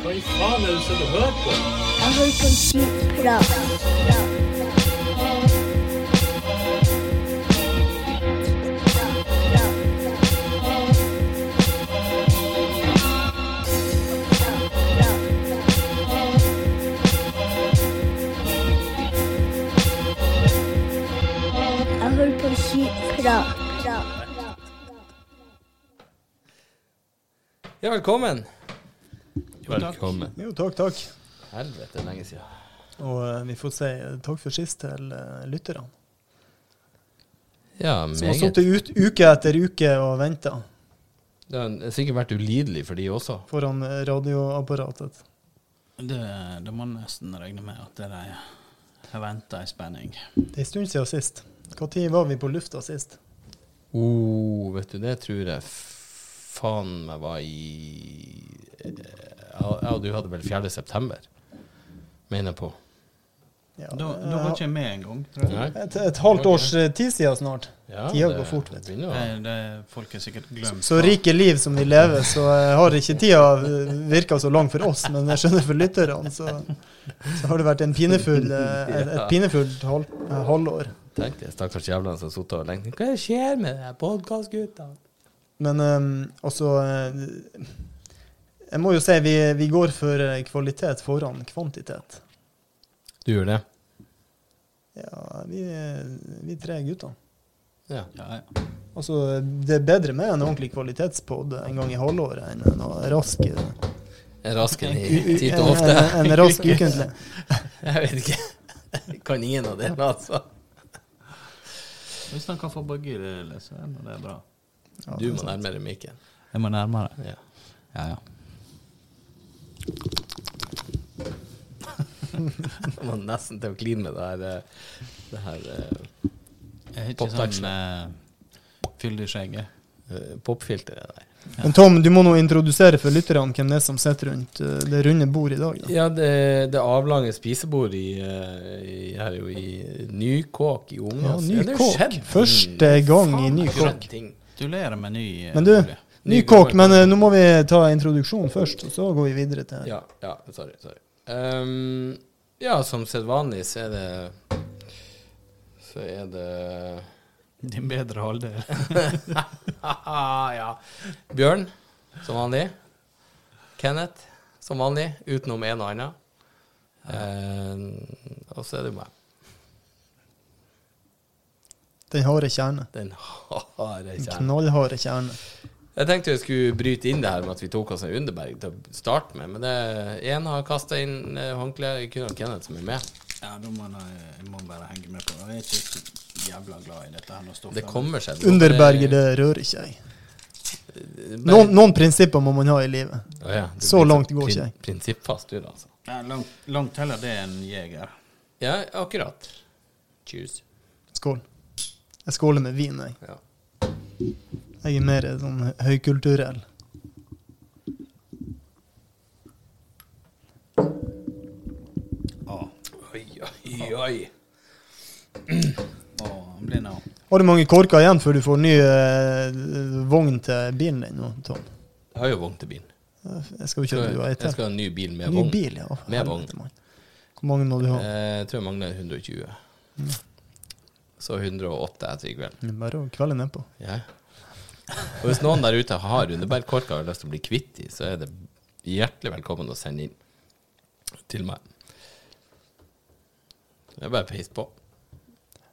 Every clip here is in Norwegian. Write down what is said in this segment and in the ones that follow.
Hva i faen er det du sitter og hører på? Jeg hører på skitprat. Jeg hører på skitprat. Ja, velkommen. Velkommen. Jo, takk, takk. Helvete, lenge siden. Og uh, vi får si eh, takk for sist til uh, lytterne. Ja, Som har meget. sittet ut, uke etter uke og venta Det har sikkert vært ulidelig for de også. foran radioapparatet. Det, det må nesten regne med at de har venta i spenning. Det er en stund siden sist. Når var vi på lufta sist? Oh, vet du, det tror jeg faen meg var i eh, Jeg og du hadde vel 4. september, mener jeg på. Ja, Da, eh, da var ikke jeg med engang. tror et, et halvt års eh, tid siden snart. Ja, Tida går fort, vet du. Det, det folk er sikkert glemt. Så rike liv som vi lever, så eh, har ikke tida virka så lang for oss. Men jeg skjønner for lytterne, så, så har det vært en pinefull, et, et pinefullt halv, halvår. Tenk det, stakkars jævlene som har sittet og lengt Hva skjer med de podkastgutta? Men um, også eh, Jeg må jo si vi, vi går for eh, kvalitet foran kvantitet. Du gjør det? Ja, vi, eh, vi tre gutter. Ja. Ja, ja. Altså, det er bedre med en ordentlig kvalitetspod en gang i halvåret enn en rask eh, En rask en i titt og ofte. en, en rask ukentlig. Jeg vet ikke. Jeg kan ingen av delene, altså. Hvis han kan få begge deler, så er det bra. Ja, Du det må sant. nærmere mikken. Jeg må nærmere. Ja. Ja, ja. Jeg må nesten til å kline med det her, eh, det her eh, ikke sånn uh, skjegg. jeg. eh, popfilteret der. Men Tom, du må nå introdusere for lytterne hvem det er som sitter rundt eh, det runde bordet i dag. Da. Ja, det, det avlange spisebordet i, eh, i, her jo i Nykåk i Ungås. Ja, ny kåk. Første gang i Nykåk. Gratulerer med ny eh, Men du, bolig. Ny kåk, men uh, nå må vi ta introduksjonen først, og så går vi videre til Ja, ja, sorry. sorry. Um, ja, som sedvanlig så er det Så er det Din bedre halvdel. ja. Bjørn, som vanlig. Kenneth, som vanlig, utenom en og annen. Eh, og så er det meg. den harde kjerne. Den harde Den Knallharde kjerne. Jeg tenkte jeg skulle bryte inn det her med at vi tok oss en Underberg til å starte med, men én har kasta inn håndkleet. håndkle. Kun Kenneth som er med. Ja, da må jeg, må bare henge med på det. Jeg er ikke så jævla glad i dette her. Det kommer seg. Underberget, det rører ikke jeg. Noen, noen prinsipper må man ha i livet. Oh, ja, Så langt går ikke jeg. Prinsippfast, du, da. Altså. Ja, langt, langt heller det enn jeger. Ja, akkurat. Cheers. Skål. Jeg skåler med vin, jeg. Ja. Jeg er mer sånn høykulturell. Å, Oi, oi, oi. å, blir nå. Har du mange korker igjen før du får ny eh, vogn til bilen din nå, Tom? Jeg har jo vogn til bilen. Jeg skal jo kjøre du Jeg skal ha en ny bil med Ny vogn. bil, ja. Med vogn. Hvor mange må du ha? Eh, Jeg tror jeg mangler 120. Så 108 etter i kveld. Det er Bare å kvelde nedpå. Ja. Og hvis noen der ute har underbærkorker og har lyst til å bli kvitt de, så er det hjertelig velkommen å sende inn til meg. Det er bare peis på.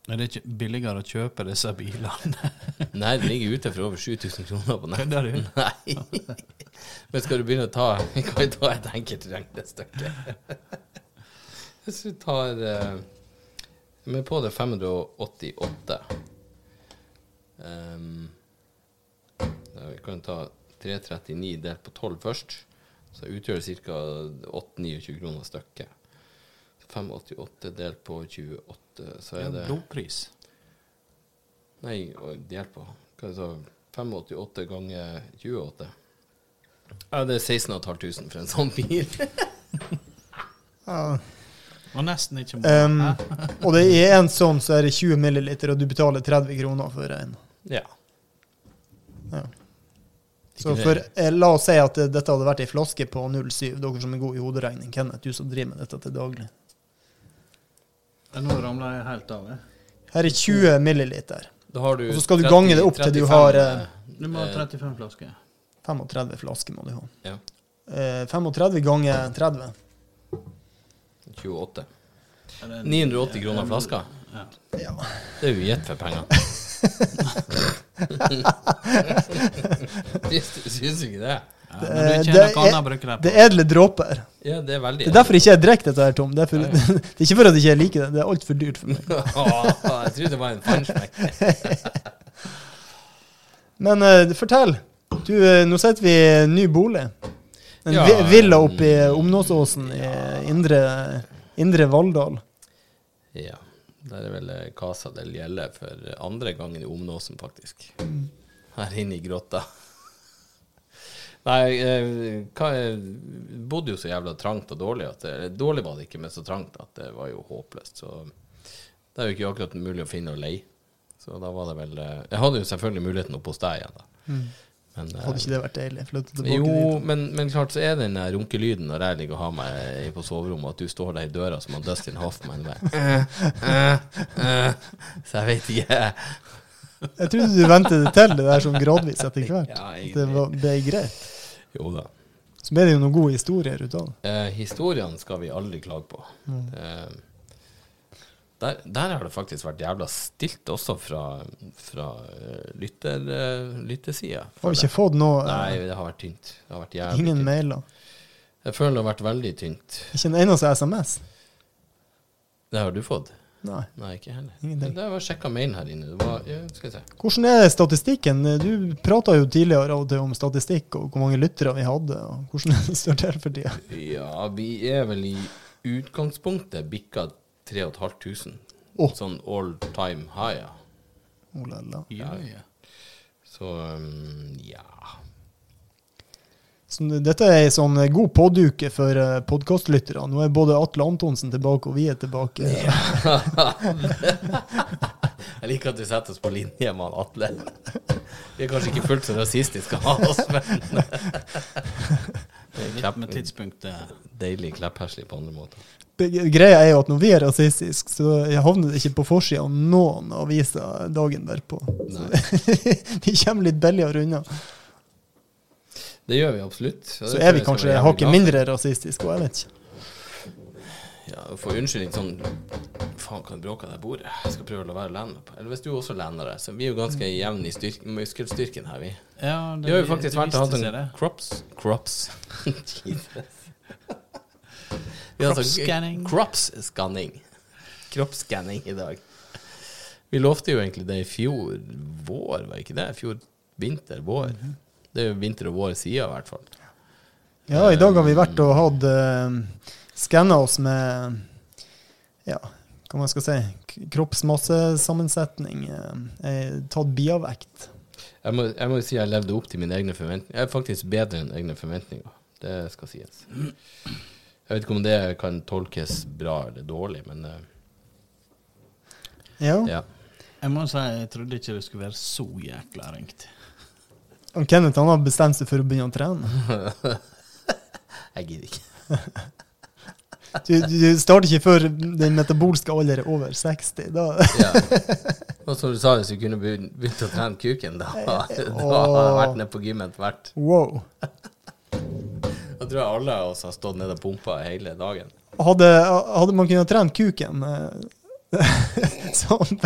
Er det ikke billigere å kjøpe disse bilene? Nei, det ligger ute for over 7000 kroner på nett. Kødder du? Nei. Men skal du begynne å ta Vi kan vi ta et enkelt regnestykke. Hvis du tar eh, Vi er på det 588. Um, da vi kan ta 339 delt på 12 først. Så utgjør det ca. 8-29 kroner stykket. 588 delt på 28, så er det Blodpris. Nei, delt på Hva sa du? 588 ganger 28. Ja, det er 16 500 for en sånn bil. Ja. Og nesten ikke Um, og det er en sånn, så er det 20 milliliter, og du betaler 30 kroner for en. ja. Ja. Så for, eh, la oss si at eh, dette hadde vært ei flaske på 07, dere som er gode i hoderegning. Kenneth, du som driver med dette til daglig. Nå ramla jeg helt av. Jeg. Her er 20 milliliter. Da har du Og så skal du gange det opp til du 35, har, eh, Du må ha Eh, 35 flasker. 35 flasker må du ha. Ja. Eh, 35 ganger 30. 28. Er 980 kroner flaska. Ja. Ja. Det er jo gjett for penger. Syns ikke det? Ja, det er- det er edle dråper. Ja, det er veldig Det er derfor ikke jeg drikker dette her, Tom. Det er, for, Ja, det er ikke for at jeg ikke liker det, det er altfor dyrt for meg. Jeg trodde det var en fannskmekk. Men uh, fortell. Du, eh, nå sitter vi i ny bolig. En Ja, vi- villa oppe i Omnåsåsen i indre, indre Valldal. Ja. Der er vel eh, Casa del Gjelle for andre gangen i Omnåsen, faktisk. Her inne i grotta. Nei, jeg er, bodde jo så jævla trangt og dårlig at det, Dårlig var det ikke, men så trangt at det var jo håpløst. Så det er jo ikke akkurat mulig å finne og leie. Så da var det vel eh, Jeg hadde jo selvfølgelig muligheten oppe hos deg igjen, da. Men, eh, Hadde ikke det vært deilig? Flytte tilbake jo, dit. men, men klart så er den der runkelyden når jeg ligger og har meg på soverommet, at du står der i døra som han Dustin Hoffman. Med. Eh, eh. Så jeg vet ikke. Jeg trodde du ventet det til, det der sånn gradvis etter hvert. Ja, det er ble greit. Jo da. Så ble det jo noen gode historier ut av det. Eh, historiene skal vi aldri klage på. Eh, der, der har det faktisk vært jævla stilt også fra, fra uh, lytter, uh, lyttesida. Har vi ikke fått noe eh, Nei, det har vært tynt. Det har vært Ingen tynt. mailer. Jeg føler det har vært veldig tynt. Ikke en eneste SMS. Det har du fått? Nei. Nei, ikke heller. Ingenting. Det var sjekka mailen her inne. Det var, ja. Hvordan er statistikken? Du prata jo tidligere av og til om statistikk og hvor mange lyttere vi hadde. og Hvordan det står til for tida? Ja, vi er vel i utgangspunktet bikka 3500. Oh. Sånn all time high, ja. Oh, la, la. Ja, ja. Så um, ja. Så dette er ei sånn god påduke for uh, podkastlyttere. Nå er både Atle Antonsen tilbake, og vi er tilbake. Jeg liker at du setter oss på linje med han Atle. Vi er kanskje ikke fullt så rasistiske av oss, men Litt med tidspunktet. Deilig kleppherslig på andre måter. Greia er jo at når vi er rasistiske, så jeg havner ikke på forsida av noen aviser dagen derpå. Vi kommer litt billigere unna. Det gjør vi absolutt. Ja, Så er vi kanskje hakket mindre rasistiske, og jeg vet ikke. Ja, for unnskyldning sånn Faen, kan du bråke av det bordet? Jeg skal prøve å la være å lene meg på. Eller hvis du også lener deg. Så vi er jo ganske jevne i styrk, muskelstyrken her, vi. Ja, Vi har jo faktisk vært og hatt en det. crops Crops. Kroppsskanning. Kroppsscanning. Kroppsscanning i dag. Vi lovte jo egentlig det i fjor vår, var ikke det? Fjor vinter, vår. Det er jo vinter og vår side, i hvert fall. Ja, i dag har vi vært og hatt uh, skanna oss med ja, hva man skal si, kroppsmassesammensetning. Uh, eh, tatt biavekt. Jeg må, jeg må si jeg levde opp til mine egne forventninger. Jeg er faktisk bedre enn egne forventninger. Det skal sies. Jeg vet ikke om det kan tolkes bra eller dårlig, men eh, Ja. ja. Jeg må si, jeg trodde ikke det skulle være så jækla ringt. Og Kenneth han har bestemt seg for å begynne å trene. Jeg gidder ikke. Du, du starter ikke før den metabolske alder er over 60. Da, Ja. Og som du sa, hvis du kunne begynt å trene kuken, da, da hadde jeg vært nede på gymmet hvert. wow. Da tror jeg alle av oss har stått nede og pumpa hele dagen. Hadde, hadde man kunnet trene kuken eh, sånn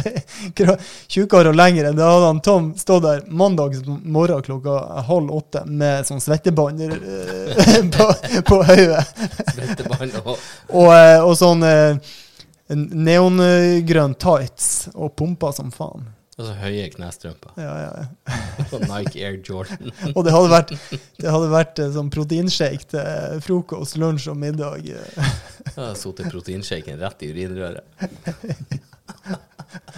tjukkere og lengre, da hadde han Tom stått der mandag morgen klokka halv åtte med sånn svettebånd eh, på, på hodet. Svettebånd og Og, eh, og sånn neongrønn tights og pumpa som faen. Og så høye knestrømper. Ja, ja, ja. Nike Air Jordan. Og det hadde vært, det hadde vært eh, sånn proteinshake til frokost, lunsj og middag. eh. Jeg hadde sittet proteinshaken rett i urinrøret.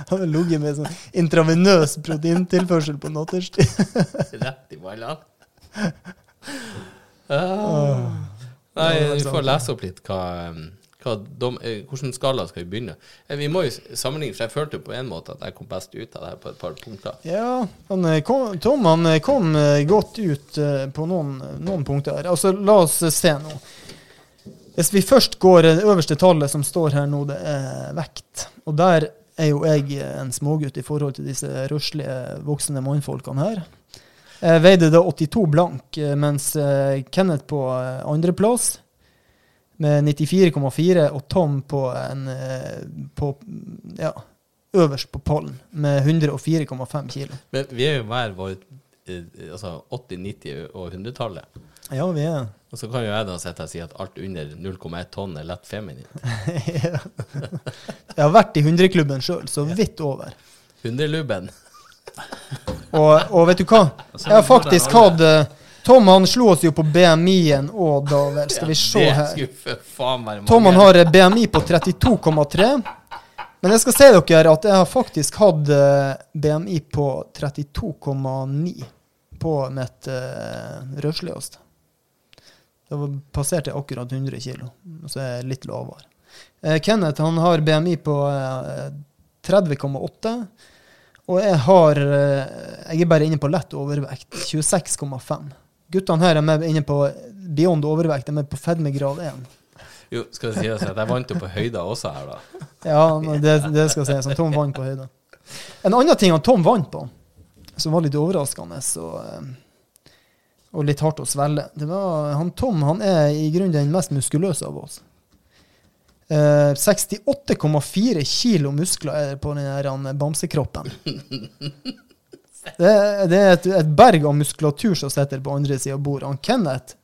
Hadde ligget med sånn intravenøs proteintilførsel på natterstid. Rett i ballene. Ah. Nei, vi får lese opp litt hva, um, hva dom, eh, Hvilken skala skal vi begynne? Eh, Vi må jo sammenligne, for jeg følte jo på en måte at jeg kom best ut av det her på et par punkter. Ja, han eh, kom, Tom han kom godt ut på noen, noen punkter. Altså, la oss se nå. Hvis vi først går det øverste tallet som står her nå, det er vekt. Og der er jo jeg en smågutt i forhold til disse røslige voksne mannfolkene her. Jeg veide da 82 blank, mens Kenneth på andreplass med 94,4 og Tom på en eh, på, ja, øverst på pollen med 104,5 kilo. Men vi er jo hver vår eh, altså 80-, 90- og 100-tallet. Ja, vi er Og så kan jo jeg da sitte og si at alt under 0,1 tonn er lett feminint. ja. Jeg har vært i 100-klubben sjøl, så vidt over. 100-lubben. Og, og vet du hva? Jeg har faktisk hatt eh, Tom han slo oss jo på BMI-en òg, da vel. Skal vi se her. Tom han har eh, BMI på 32,3. Men jeg skal si dere at jeg har faktisk hatt eh, BMI på 32,9 på mitt uh, røsligste. Da passerte jeg akkurat 100 kilo, så er jeg litt lavere. Uh, Kenneth han har BMI på uh, 30,8. Og jeg har eh, Jeg er bare inne på lett overvekt. 26,5. Guttene her er med inne på beyond overvekt. De er på fedmegrad 1. Jo, skal det sies at jeg vant jo på høyda også her, da. Ja, det, det skal sies. Tom vant på høyda. En annen ting han Tom vant på, som var litt overraskende og, eh, og litt hardt å svelge, det var han Tom han er i grunnen den mest muskuløse av oss. Eh, 68,4 kilo muskler er det på den bamsekroppen. Det, det er et, et berg av muskulatur som sitter på andre sida av bordet. Kenneth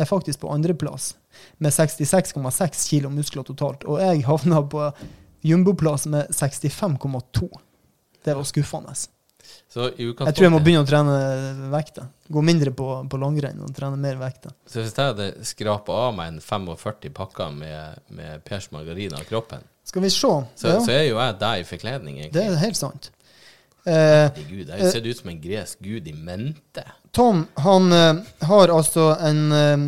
er faktisk på andreplass med 66,6 kilo muskler totalt. Og jeg havna på jumboplass med 65,2. Det var skuffende. Jeg tror jeg må begynne å trene vekta. Gå mindre på, på langrenn og trene mer vekta. Så hvis jeg hadde skrapa av meg en 45 pakker med, med Pers margarin av kroppen, Skal vi se. så, ja, så er jo jeg deg i forkledning, det er helt sant. Eh, Herregud, jeg ser ut som en gresk gud i mente. Tom han eh, har altså en eh,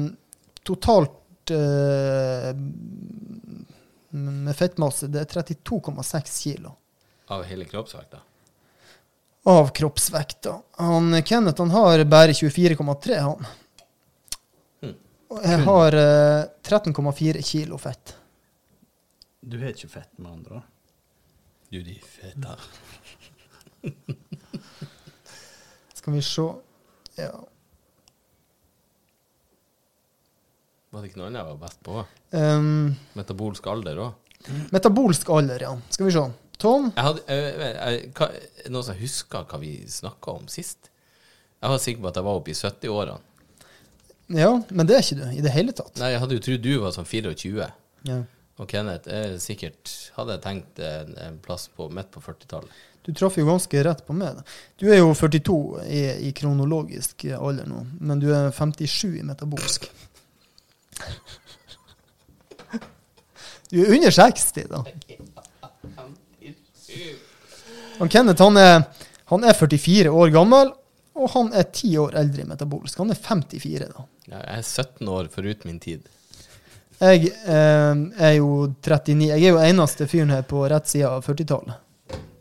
totalt eh, med fettmasse Det er 32,6 kilo Av hele kroppsvekta. av kroppsvekta. Han, Kenneth han har bare 24,3, han. Og jeg har eh, 13,4 kilo fett. Du har ikke fett, med andre ord. Du, de feta. Skal vi se Ja. Var det ikke noe annet jeg var best på? Um, Metabolsk alder òg. metabolsk alder, ja. Skal vi se. Tom? Jeg hadde, jeg, jeg, jeg, hva, noen som husker hva vi snakka om sist? Jeg var sikker på at jeg var oppe i 70-årene. Ja, men det er ikke du i det hele tatt. Nei, jeg hadde jo trodd du var sånn 24. Ja. Og Kenneth er sikkert Hadde jeg tenkt en, en plass på midt på 40-tallet. Du traff jo ganske rett på meg. Du er jo 42 i, i kronologisk alder nå, men du er 57 i metabolsk. Du er under 60, da. Og Kenneth han er, han er 44 år gammel, og han er 10 år eldre i metabolsk. Han er 54, da. Jeg er 17 år forut min tid. Jeg eh, er jo 39. Jeg er jo eneste fyren her på rett side av 40-tallet.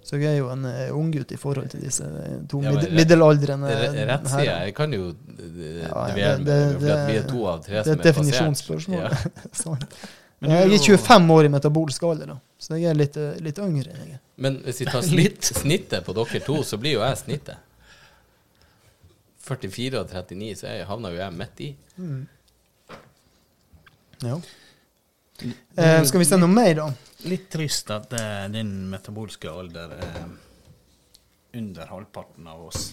Så jeg er jo en uh, unggutt i forhold til disse eh, to Ja, mid middelaldrende Re- Rett side. Jeg kan jo eh, Ja, ja, det- det, det- vi er to av tre som er passert. et er definisjonsspørsmål. Ja. Sånn. Men Jeg er jo- 25 år i metabolsk alder, da. så jeg er litt, eh, litt yngre. Jeg. Men hvis vi tar snitt, snittet på dere to, så blir jo jeg snittet. 44 og 39, så havna jo jeg midt i. Ja. Eh, skal vi se noe mer, da? Litt trist at eh, din metabolske alder er under halvparten av oss.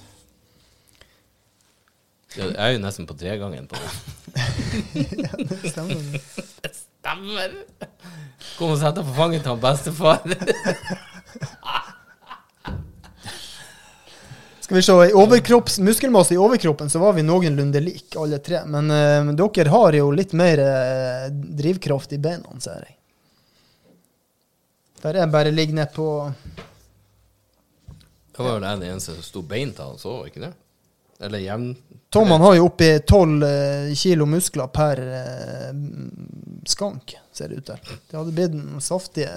Jeg er jo nesten på tregangen på det. Stemmer. Det Stemmer! Kom og sett deg på fanget til han bestefar. Skal vi se, i overkropps, muskelmasse i overkroppen så var vi noenlunde like, alle tre. Men uh, dere har jo litt mer uh, drivkraft i beina, ser jeg. Der jeg bare ligger ned på Det var vel den eneste som sto beint av så, ikke det? Eller jevn... Tom han har jo oppi 12 eh, kilo muskler per, skank, ser det ut til. Det hadde blitt en saftige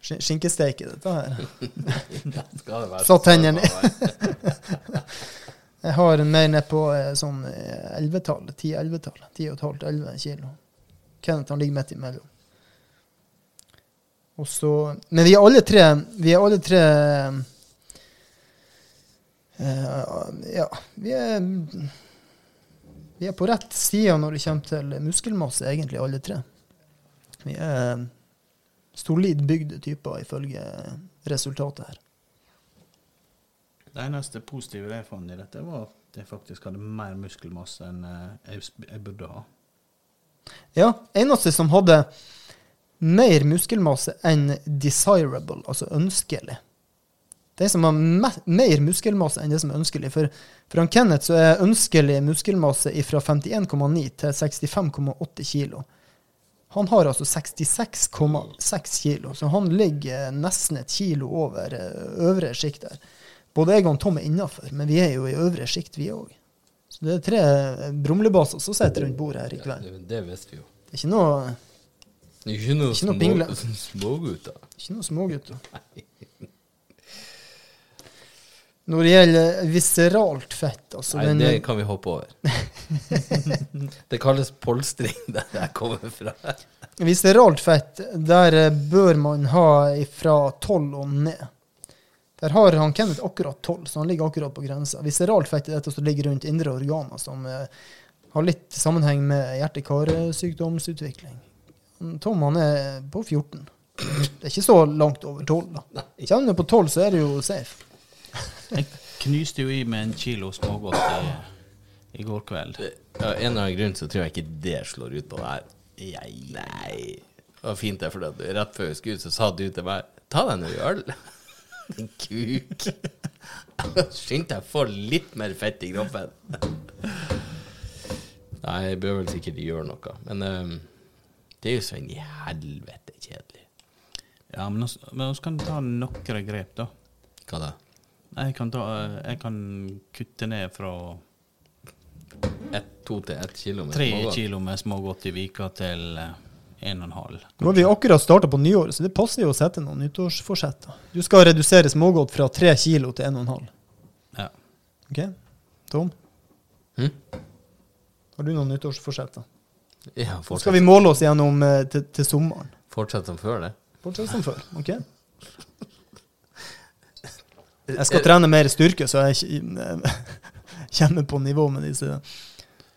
skinkesteik i dette her. Skal det være Satt hendene Skal. Jeg har en mer ned på eh, sånn eh, 11-tall. 10-11-tall. 10,5-11 kilo. Kenneth han ligger midt imellom. Og så Men vi er alle tre Vi er alle tre uh, Ja, vi er Vi er på rett side når det kommer til muskelmasse, egentlig, alle tre. Vi er solid bygde typer, ifølge resultatet her. Det eneste positive jeg fant i dette, var at jeg faktisk hadde mer muskelmasse enn eh, jeg, burde ha. Ja, eneste som hadde mer muskelmasse enn desirable, altså ønskelig. Det som har mer muskelmasse enn det som er ønskelig. For, for han Kenneth så er ønskelig muskelmasse fra 51,9 til 65,8 kilo. Han har altså 66,6 kilo, så han ligger nesten et kilo over eh, øvre sjikt der. Både jeg og Tom er innafor, men vi er jo i øvre sjikt, vi òg. Så det er tre eh, brumlebaser som sitter rundt bordet her i Ja, kveld. det, det visste vi jo. Det er ikke noe ikke noe, Ikke noe smågutter. Ikke noe smågutter. Når det gjelder visceralt fett, altså Nei, den, det kan vi hoppe over. det kalles polstring, der jeg kommer fra. Visceralt fett, der eh, bør man ha fra 12 og ned. Der har han Kenneth akkurat 12, så han ligger akkurat på grensa. Visceralt fett er dette som ligger rundt indre organer, som eh, har litt sammenheng med hjerte-karsykdomsutvikling. Tom han er på 14. Det er ikke så langt over 12, da. Kommer du på 12, så er du jo safe. Jeg knyste jo i med en kilo smågodt i, i går kveld. Ja, en eller annen grunn så tror jeg ikke det slår ut på det her. Nei. Det var fint, det, for at rett før vi skulle ut, så sa du til meg Ta deg noe øl. Din kuk. Skynd deg å få litt mer fett i kroppen. Nei, jeg bør vel sikkert gjøre noe. Men um, det er jo så inn i helvete kjedelig. Ja, men vi kan ta noen grep, da. Hva da? Jeg kan, ta, jeg kan kutte ned fra Ett, to til ett kilo med tre smågodt? kilo med smågodt i vika til eh, en og en halv. Nå har vi akkurat starta på nyåret, så det passer jo å sette noen nyttårsforsett. Du skal redusere smågodt fra 3 kilo til 1,5. Ja. Ok? Tom, Hm? har du noen nyttårsforsett? da? Ja, fortsett. skal vi måle oss gjennom eh, til, til sommeren. fortsett som før, det. Fortsett som før. ok? Jeg skal trene mer styrke, så jeg kommer på nivå med disse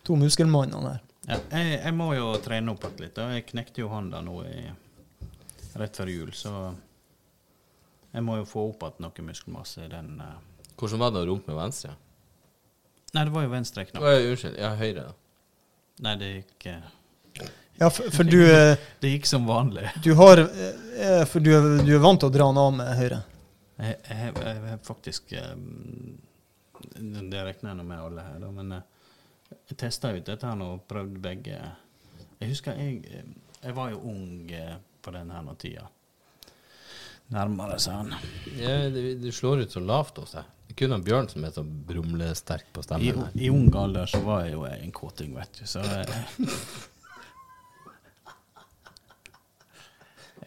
to muskelmannene her. Ja, jeg, jeg må jo trene opp igjen litt. Jeg knekte jo hånda nå i, rett før jul, så jeg må jo få opp igjen noe muskelmasse i den uh. Hvordan var det å rumpe med venstre? Nei, det var jo venstre knapp. Å, unnskyld. Ja, høyre, da. Nei, det gikk uh, Ja, for, for du, eh, Det gikk som vanlig. du har uh, For du, du er vant til å dra den av med høyre? Jeg, jeg faktisk eh, Det regner jeg nå med alle her, men eh, jeg testa ut dette her nå og prøvde begge. Jeg husker jeg, eh, jeg var jo ung på den her tida. Nærmere sa han. Ja, det slår ut så lavt hos deg. Det kunne ha Bjørn som er så brumlesterk på stemmen. I, I ung alder så var jeg jo en kåting, vet du, så jeg,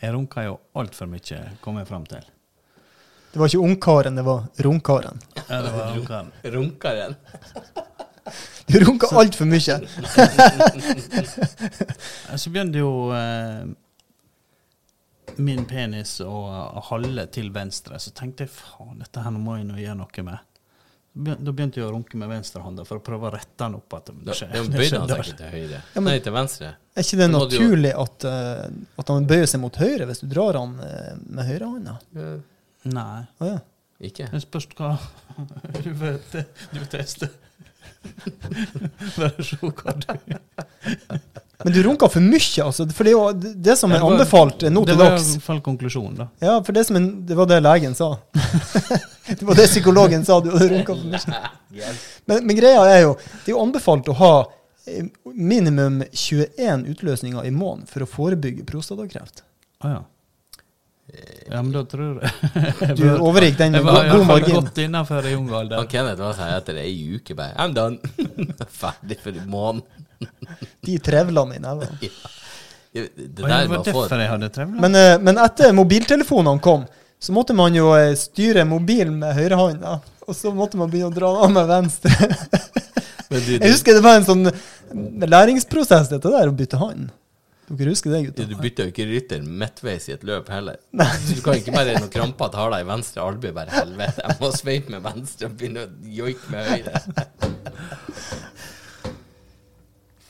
jeg runka jo altfor mye, kom jeg fram til. Det var ikke ungkaren, det var runkaren. Ja, det var runkaren. Runkaren. Du runka altfor mye. Så begynte jo eh, min penis å å til venstre, så tenkte jeg faen, dette her må jeg nå gjøre noe med. Da begynte jeg å runke med venstrehånda for å prøve å rette den opp. At det, Da det da bøyde han seg ikke til høyre. Ja, men- Nei, til venstre. Er ikke det naturlig at, eh, at han bøyer seg mot høyre hvis du drar han eh, med høyrehånda? Ja, Nei. Ah, ja. ikke? Det spørs hva du vet. du tester. teste. Bare se hva du Men du runka for mye, altså. For det er jo det- som er anbefalt nå anbefalt dags. Det var i hvert fall konklusjonen, da. Ja, for det, som er, det var det legen sa. det var det psykologen sa, du hadde runka for mye. Men, men greia er jo, det er jo anbefalt å ha eh, minimum 21 utløsninger i måneden for å forebygge prostatakreft. Ah, ja. Ja, men da tror jeg Du overgikk den god, god Jeg var godt innafor i ung alder. Han Kenneth var sånn etter ei uke bare I'm done. Ferdig for i måneden. De trevlene i neven. Ja. Det det var derfor jeg hadde trevla. Men, eh, men etter mobiltelefonene kom, så måtte man jo eh, styre mobilen med høyrehånda. Og så måtte man begynne å dra den av med venstre. Men du, Jeg husker det var en sånn læringsprosess, dette der, å bytte hånd. Dere husker det, du, du bytter jo ikke rytter midtveis i et løp heller. Du kan ikke bare når krampa tar deg i venstre albue, bare helvete, jeg må sveipe med venstre og begynne å joike med høyre.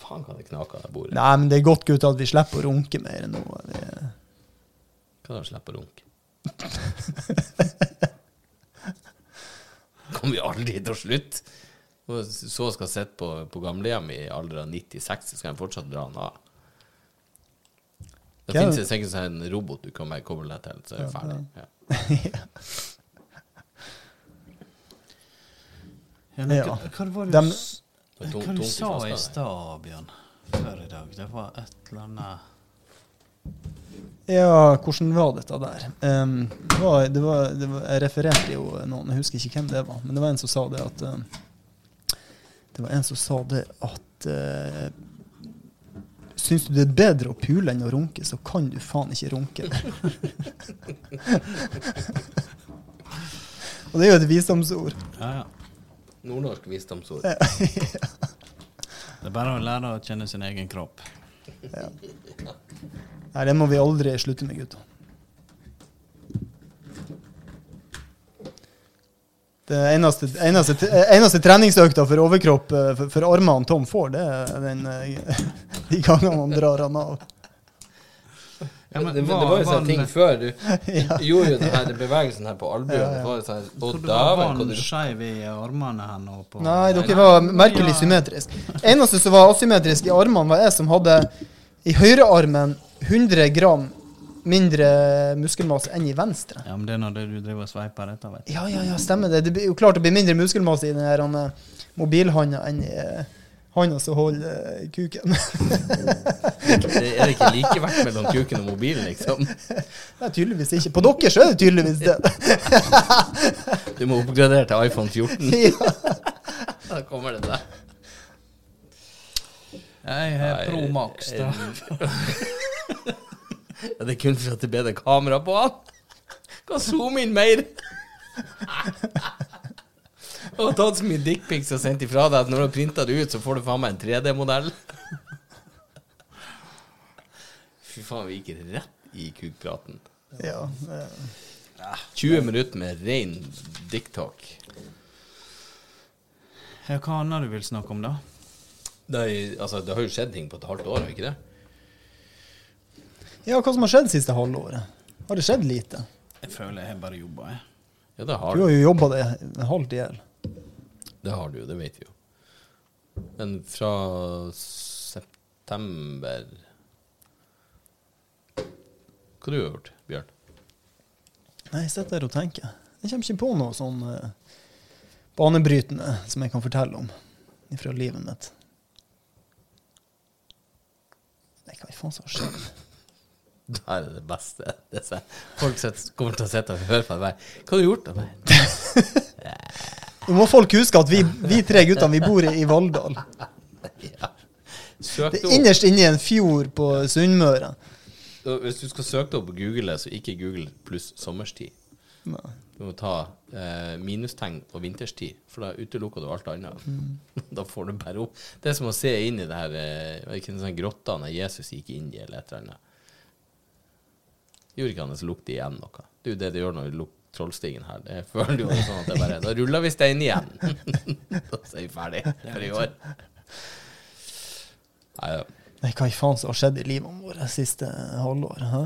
Faen hva det knaker der bordet. Nei, men det er godt, gutta, at vi slipper å runke mer nå. Vi- Hva da, slippe å runke? Kommer vi aldri til å slutte? Så skal jeg sitte på, på gamlehjem i alder av 96, så skal jeg fortsatt dra den av. Det Hva finnes sikkert sånn en robot du kan komme deg til, så er det ferdig. Ja. Ja, Ja. hva, var det du, hva du sa i stad, Bjørn? Før i dag. Det var et eller annet Ja, hvordan var dette der? Um, det var, det var, det var, jeg refererte jo noen, jeg husker ikke hvem det var, men det var en som sa det at um, Det var en som sa det at uh, Syns du det er bedre å pule enn å runke, så kan du faen ikke runke. Og det er jo et visdomsord. Ja, ja. Nordnorsk visdomsord. Det er bare å lære å kjenne sin egen kropp. Nei, det må vi aldri slutte med, gutta. Det eneste, eneste, eneste treningsøkta for overkropp eh, for, for armene Tom får, det er den, eh, de gangene han drar han av. Ja, men det, det var- var jo var sånne ting før. Du, Ja. gjorde jo denne bevegelsen her på albuen. Ja, ja. Det sånn Å, du var vann skeiv i armene her nå på Nei, dere var merkelig Ja. symmetrisk. Eneste som var asymmetrisk i armene, var jeg som hadde i høyrearmen 100 gram mindre muskelmasse enn i venstre. Ja, men det er når du driver og sveiper dette, vet du. Ja, ja, ja, stemmer det. Det blir jo klart det blir mindre muskelmasse i den her eh, mobilhanda enn i hånda handa som holder kuken kuken. Det er ikke likevekt mellom kuken og mobilen, liksom. Nei, tydeligvis ikke. På dere så er det tydeligvis det. Du må oppgradere til iPhone 14. ja. Da kommer det der. Jeg har Pro Max, da. Ja, det er kun for at det er bedre kamera på han. Kan zoome inn mer. Og tatt så mye dickpics og sendt ifra deg at når du har printa det ut, så får du faen meg en 3D-modell. Fy faen, vi gikk rett i kukpraten. ja. eh, 20 minutter med ren dicktalk. Ja, Hva annet du vil snakke om, da? Det, er, altså, det har jo skjedd ting på et halvt år, har ikke det? Ja, hva som har skjedd siste halvåret? Har det skjedd lite? Jeg føler jeg bare jobba, jeg. Ja, det har Du du. har jo jobba det halvt i hjel. Det har du jo, det vet vi jo. Men fra september Hva du har gjort, Bjørn? Nei, jeg sitter der og tenker. Jeg kommer ikke på noe sånn uh, banebrytende som jeg kan fortelle om fra livet mitt. Nei, hva faen som har skjedd? Det her er det beste. Det er sånn- folk kommer til å sitte og høre på meg. Hva har du gjort? da? Bare, Nå må folk huske at vi, vi tre guttene vi bor i, Valldal. Ja. Søk Det det er opp. innerst inne i en fjord på Sunnmøre. Hvis du skal søke det opp på Google, så ikke Google pluss sommerstid. Nei. Du må ta eh, minustegn på vinterstid, for da utelukker du alt annet. da får du bare opp. Det er som å se inn i det her eh, var det ikke en sånn grotta når Jesus gikk inn i, eller et eller annet. Gjorde ikke han det, så lukter igjen noe. Det er jo det det gjør når du lukter Trollstigen her. Det føler jo sånn at det bare Da ruller vi steinen igjen. da er vi ferdig for i år. Nei, ja. Nei, hva i faen som har skjedd i livet vårt siste halvåret? hæ?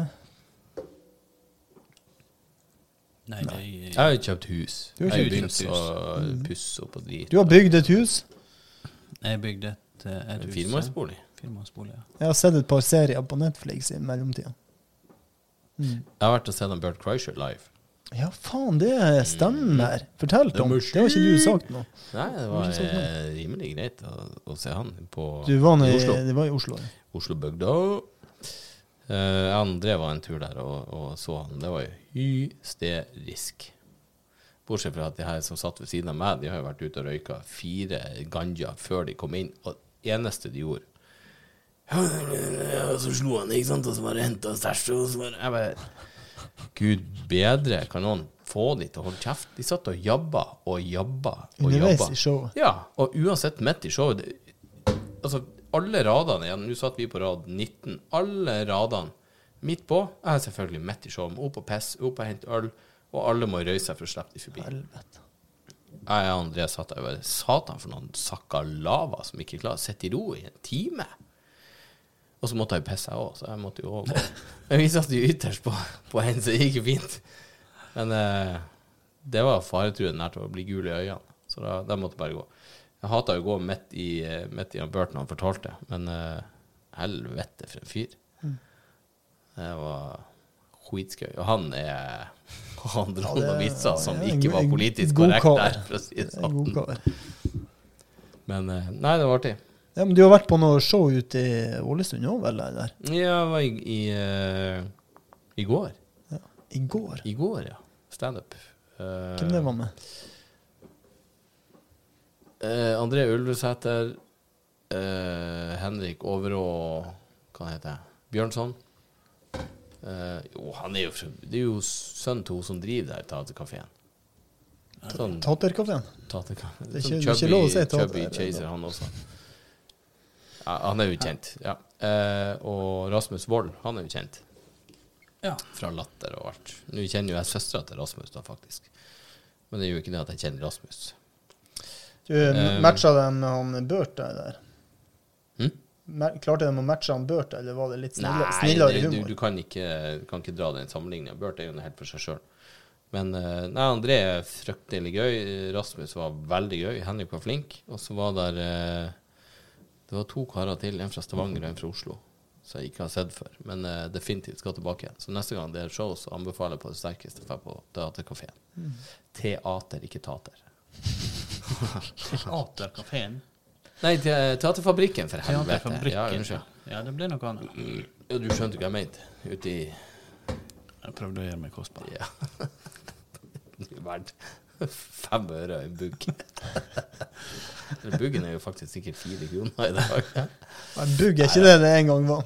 Nei, Nei. Jeg har jo kjøpt hus. Du har jeg begynt hus. å pusse opp og drite. Du har bygd et hus. Jeg bygde et, et, et En hus. firmannsbolig. Firmannsbolig, ja. Jeg har sett et par serier på Netflix i mellomtida. Jeg har vært og sett en Bert Kreischer live. Ja, faen, det stemmer. Fortell, Tom. Det, Det har ikke du sagt noe. Nei, det var eh, rimelig greit å, å se han på Du var nå i Oslo. det var i Oslo. ja. Oslo-bygda. Uh, André var en tur der og, og så han. Det var jo hysterisk. Bortsett fra at de her som satt ved siden av meg, de har jo vært ute og røyka fire ganja før de kom inn. Og det eneste de gjorde og så slo han, ikke sant, og så bare henta stæsj, og så bare Jeg bare Gud bedre, kan noen få de til å holde kjeft? De satt og jabba og jabba og Underveis jabba. i showet. Ja, og uansett midt i showet det, Altså, alle radene igjen, nå satt vi på rad 19, alle radene midt på Jeg er selvfølgelig midt i showet, opp og pisse, opp og hente øl, og alle må røyse seg for å slippe de forbi. Helvete. Jeg og André satt der og bare Satan, for noen sakka lava som ikke klarer å sitte i ro i en time. Og så måtte jeg pisse, jeg òg, så jeg måtte jo òg gå. Men vi satt jo ytterst på, på en, så det gikk jo fint. Men eh, det var faretruende nært å bli gul i øynene, så da, da måtte jeg bare gå. Jeg hata jo å gå midt i, midt i Burton han fortalte, men eh, helvete for en fyr. Det var skitskøy. Og han er Han dro Ja, det- noen vitser som ja, ikke var politisk korrekt der, for å si det Det sånn. Men eh, nei, det var artig. Ja, men du har vært på noe show ute i Ålesund òg, vel? Eller? Ja, jeg var i, i, uh, i går. I går. I går, ja. Standup. Uh, Hvem det var med? Uh, André Ulvesæter, Uh, Henrik Overå Hva heter jeg? Bjørnson. Uh, jo, han er jo Det er jo sønnen til hun som driver der Taterkafeen. Sånn Taterkafeen? er Sånn det er ikke lov å si tater, chubby chaser, han også. Ja, han er jo kjent, ja. Eh, og Rasmus Wold, han er jo kjent. Ja. Fra Latter og alt. Nå kjenner jo jeg søstera til Rasmus, da, faktisk. Men det er jo ikke det at jeg kjenner Rasmus. Du Um, matcha dem med han Børt der? Hm? Klarte de å matche han Børt, eller var det litt snillere, Nei, snillere det, du, humor? du kan ikke, du kan ikke dra den sammenligninga. Børt er jo noe helt for seg sjøl. Men eh, nei, André er fryktelig gøy. Rasmus var veldig gøy. Henrik var flink. Og så var der eh, Det var to karer til, en fra Stavanger og en fra Oslo, som jeg ikke har sett før. Men uh, definitivt skal tilbake igjen. Så neste gang det er show, så anbefaler jeg på det sterkeste å dra på Teaterkafeen. Mm. Teater, ikke tater. Teaterkafeen. Nei, te Teaterfabrikken, for helvete. Ja, unnskyld. Ja, det ble noe annet. Ja, du skjønte hva jeg mente? Ute i Jeg prøvde å gjøre meg kostbar. Ja. Det er verdt fem øre en bugg. Buggen er jo faktisk sikkert fire kroner i dag. Nei, Bugg er ikke det det en gang var.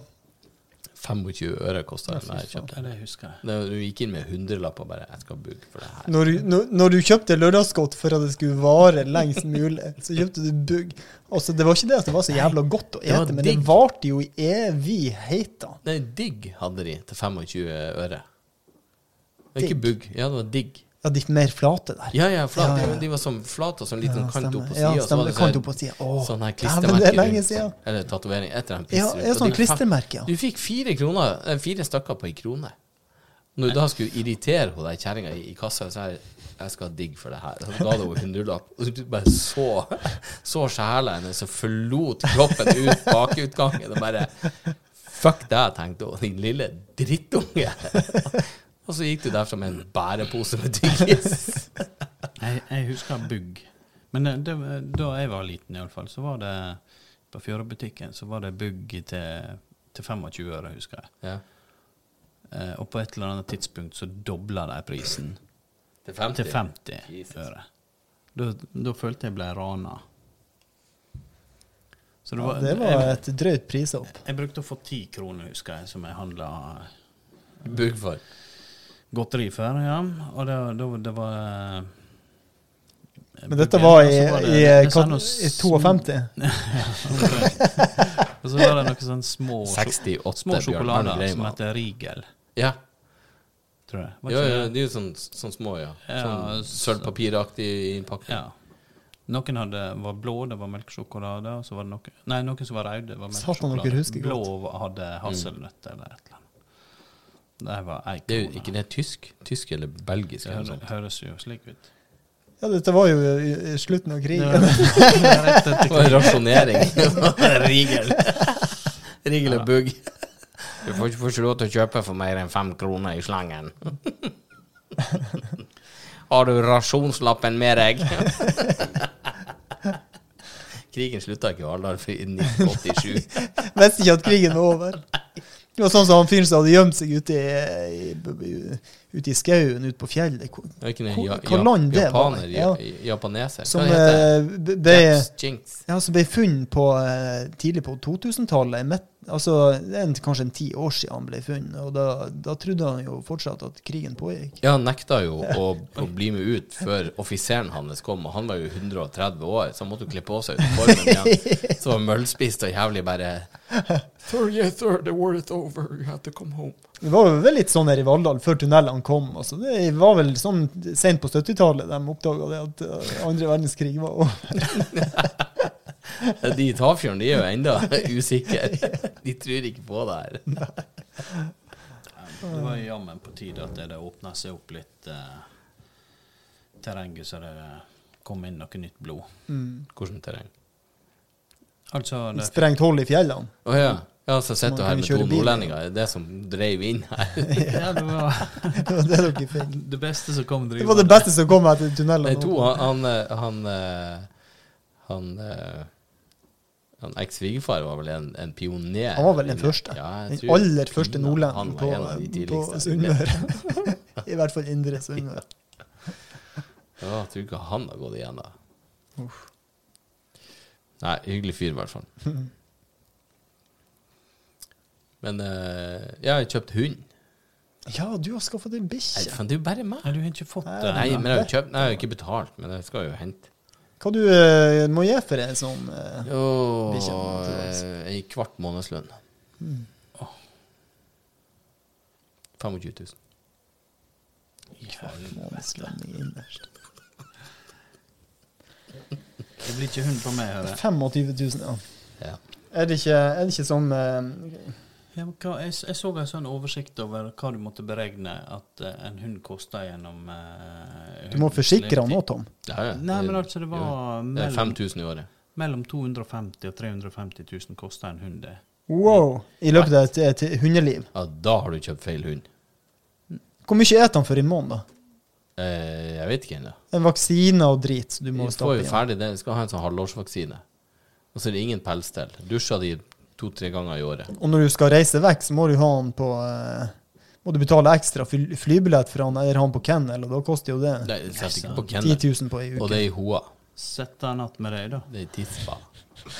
25 øre kosta den jeg kjøpte. det husker jeg. Da Du gikk inn med hundrelapp og bare 'Jeg skal ha bugg for det her'. Når, du- når, når du kjøpte lørdagsgodt for at det skulle vare lengst mulig, så kjøpte du bugg. Altså, det var ikke det at det var så jævla godt å det ete, men det varte jo i evigheta. Nei, digg hadde de til 25 øre. Det var ikke bugg. Ja, det var digg. Ja, de mer flate der. Ja, ja, flate. Ja, ja. Ja, de var sånn flate og sånn liten Ja, kant opp på Ja, sida. stemmer. Kant opp på sida. Åh, Sånn her klistremerke. det er lenge siden. Eller tatovering. Et eller annet Ja, piss ja, sånn klistremerke, ja. Du fikk fire kroner, eh, fire stykker på ei krone. Når du da skulle irritere hun der kjerringa i, i kassa, så jeg, jeg skal ha digg for det her. Så ga du henne hundrelapp, og du bare så Så sjela hennes og forlot kroppen ut bakutgangen og bare Fuck deg, tenkte hun, din lille drittunge. Og så gikk du derfra med en bærepose med tyggis. Jeg, jeg husker bugg. Men eh, det, da jeg var liten, iallfall, så var det på Fjørebutikken så var det bugg til, til 25 øre, husker jeg. Ja. Eh, og på et eller annet tidspunkt så dobla de prisen Til 50. til 50 Jesus. øre. Da, da følte jeg ble rana. Så Ja, det var jeg, et drøyt prisopp. jeg brukte å få ti kroner, husker jeg, som jeg handla Bugg for. Godteri før, Ja. Og det, det, det var eh, Men dette var i, det- i, kat- sånn i sm- 52. Og så var det noen sånne små, 68 små sjokolader som heter Rigel, Ja. tror jeg. Ja, ja, det? de er jo sånn, sånn små, ja. Ja, Sånn så- sølvpapiraktig innpakning. Ja. Noen hadde, var blå, det var melkesjokolade. Og så var det noen, nei, noen som var røde, det var melkesjokolade. Blå hadde hasselnøtt eller et eller annet. Det var Det er jo ikke det tysk? Tysk eller belgisk Det eller hø- noe sånt. høres jo slik ut. Ja, dette var jo i, i slutten av Det krigen. var rett etter Det var rasjonering. Rigel. Rigel og bugg. Du får ikke, får ikke lov til å kjøpe for mer enn fem kroner i slangen. Har du rasjonslappen med deg? Krigen slutta ikke i før i 1987. Visste ikke at krigen var over. Det var sånn som han fyren som hadde gjemt seg ute i, i, ute i skauen ute på fjellet. Hvor- ja, hva land det var? japaner, Ja. ja. japaneser. Som Hva heter det? eh, ble, Japs Jinx. ja, som ble funnet på, eh, tidlig på 2000-tallet. Altså, det er en, kanskje en ti år siden han ble funnet. Og da, da trodde han jo fortsatt at krigen pågikk. Ja, han nekta jo å, å bli med ut før offiseren hans kom, og han var jo 130 år, så han måtte jo kle på seg uniformen igjen. Så var møllspist og jævlig bare Sir, yes, sir, the war is over, you have to come home. Det var jo vel litt sånn her i Valldal før tunnelene kom. Altså. Det var vel sånn sent på 70-tallet de oppdaga det at eh, andre verdenskrig var over. De i Tafjorden de er jo enda usikre. De tror ikke på det her. Det var jammen på tide at det åpna seg opp litt eh, terrenget, så det kom inn noe nytt blod. Hvordan terreng? Altså, det, Sprengt hull i fjellene. Oh, ja. Ja, så sitter du her med to nordlendinger. Det er det som dreiv inn her. ja, det var Det var det dere fikk. det beste som kom Det var det beste som kom etter tunnelen. Nei, to, han Han, han, eh, han, eh, han Eks-svigerfar var vel en, en pioner. Han var vel den første. Ja, Den aller første nordlendingen på, på. Sunnmøre. I hvert fall indre Sunnmøre. Ja, jeg tror ikke han har gått igjen, da. Nei, hyggelig fyr, i hvert fall. Men eh, jeg har kjøpt hund. Ja, du har skaffa deg Nei, bikkje. faen, det er jo bare meg. Nei, du har ikke fått det. Nei, men jeg har jo kjøpt Nei, jeg har ikke betalt, men jeg skal jo hente. Hva du uh, må gi for en sånn uh, Jo, Bikkja, eh, ei kvart månedslønn. Åh. 25 000. Kvart innerst? Det blir ikke hund på meg, hører jeg. 25 000, ja. Ja. Er det ikke, er det ikke sånn eh, Ja, men hva, jeg, jeg så en sånn oversikt over hva du måtte beregne at uh, en hund kosta gjennom uh, Du må forsikre han òg, Tom. Ja, ja. Nei, men altså, det var Det er mellom, 5000 i året. mellom 250 og 350 000 kosta en hund det. Wow! I løpet av et, et hundeliv. Ja, da har du kjøpt feil hund. Hvor mye spiser han for i måneden, da? Eh, jeg vet ikke ennå. En vaksine og drit, du Vi må får jo ferdig det. Vi skal ha en sånn halvårsvaksine. Og så er det ingen pels til. Dusja de to-tre ganger i året. Og når du skal reise vekk, så må du ha han på eh, Må du betale ekstra fly, flybillett for han, eller han på kennel, og da koster jo det Det setter ikke på 10 000 på ei Og det er i hoa. Sett deg natt med deg, da. Det er i tispa.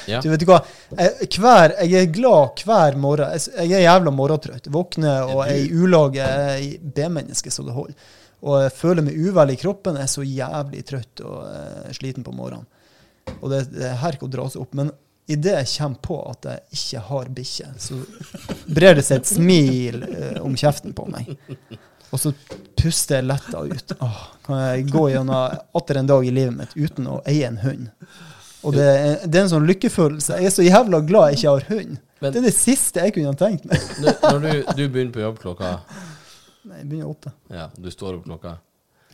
Ja. Du vet du hva, jeg, hver, jeg er glad hver morgen. Jeg, jeg er jævla morgentrøtt. Våkner og er i ulage, jeg er i B-menneske så det holder. Og jeg føler meg uvel i kroppen, jeg er så jævlig trøtt og uh, sliten på morgenen. Og det, det er ikke å dra seg opp. Men idet jeg kommer på at jeg ikke har bikkje, så brer det seg et smil eh, om kjeften på meg. Og så puster jeg letta ut. Åh, kan jeg gå gjennom atter en dag i livet mitt uten å eie en hund? Og det er, det er en sånn lykkefølelse. Jeg er så jævla glad jeg ikke har hund. Men- det er det siste jeg kunne ha tenkt meg. Når du, du begynner på jobb klokka Nei, jeg begynner åtte. Ja, du står opp klokka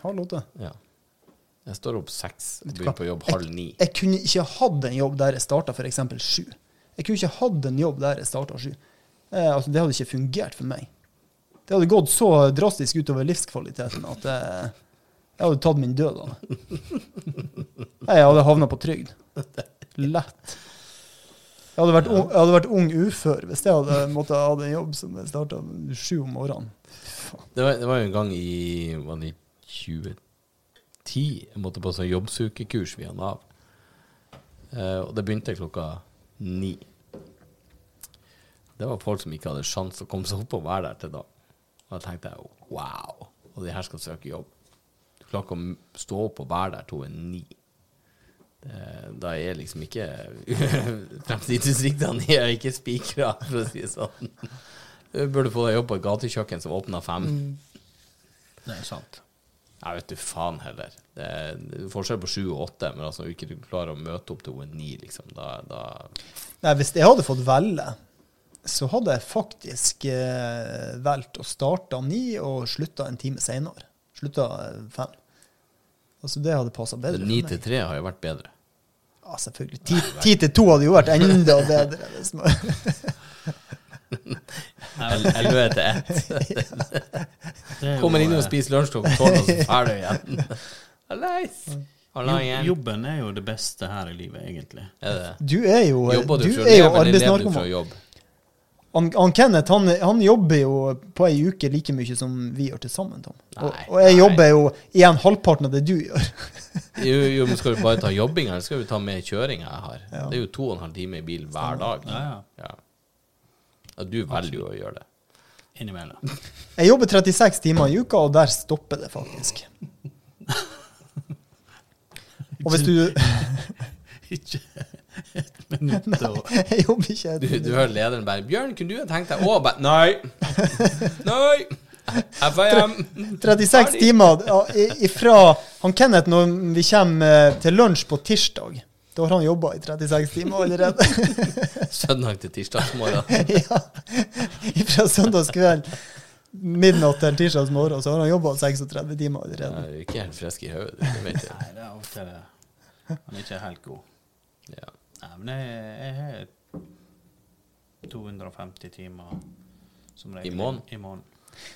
Halv åtte. Ja. Jeg står opp seks og begynner på jobb halv ni. Jeg kunne ikke hatt en jobb der jeg starta f.eks. sju. Jeg kunne ikke hatt en jobb der jeg starta sju. Eh, altså, det hadde ikke fungert for meg. Det hadde gått så drastisk utover livskvaliteten at jeg, jeg hadde tatt min død av det. Jeg hadde havna på trygd. Lett. Jeg hadde, vært ung, jeg hadde vært ung ufør hvis jeg hadde måttet ha en jobb som jeg starta sju om morgenen. Det var, det var jo en gang i var det i 2010 jeg måtte på sånn jobbsukekurs via Nav. Eh, og det begynte klokka ni. Det var folk som ikke hadde sjans å komme seg opp og være der til da. Og da tenkte jeg wow, og de her skal søke jobb. Du klarer ikke å stå opp og være der til hun er ni. Da er liksom ikke Fremtidsutsiktene er ikke spikra, for å si det sånn. Du burde få deg jobb på et gatekjøkken som åpner fem. Det er sant. Jeg vet du faen heller. Det er forskjell på sju og åtte, men altså ikke du klarer å møte opp til hun er liksom. Da, da Nei, hvis jeg hadde fått velge, så hadde jeg faktisk eh, valgt å starte ni og slutta en time seinere. Slutta eh, fem. Altså, det hadde passa bedre Ni til tre har jo vært bedre. Ja, selvfølgelig. Ti, ti til to hadde jo vært enda bedre. Hvis man, El- Elleve til ett. Det er jo, Kommer inn og eh, spiser lunsj klokka tolv, og så er du igjen. Hallais. Halla. Jobben er jo det beste her i livet, egentlig. Er det du er jo, Jobber du, du er jo lever, eller lever du fra arbeidsnarkoman. Han, han Kenneth han, han jobber jo på ei uke like mye som vi gjør til sammen. Tom. Og, Nei, og jeg nei. jobber jo igjen halvparten av det du gjør. Jo, jo, men skal du bare ta jobbinga, eller skal du ta med kjøringa jeg har? Ja. Det er jo to og en halv time i bil hver dag. Ja, ja. Ja. Ja, du velger jo å gjøre det. Innimellom. Jeg jobber 36 timer i uka, og der stopper det faktisk. Og hvis du Ikke et minutt og Jeg jobber ikke Du, du hører lederen bare 'Bjørn, kunne du ha tenkt deg å bare Nei! Nei! FIM! 36 timer ifra han Kenneth når vi kommer eh, til lunsj på tirsdag. Da har han jobba i 36 timer allerede. Søndag til tirsdagsmorgen. ja. Fra søndagskveld midnatt til tirsdagsmorgen, så har han jobba 36 timer allerede. Nei, du er ikke helt frisk i hodet, det vet jeg. Nei, det er ofte det. Han er ikke helt god. Ja. Nei, men jeg, jeg har 250 timer som regel. I måneden?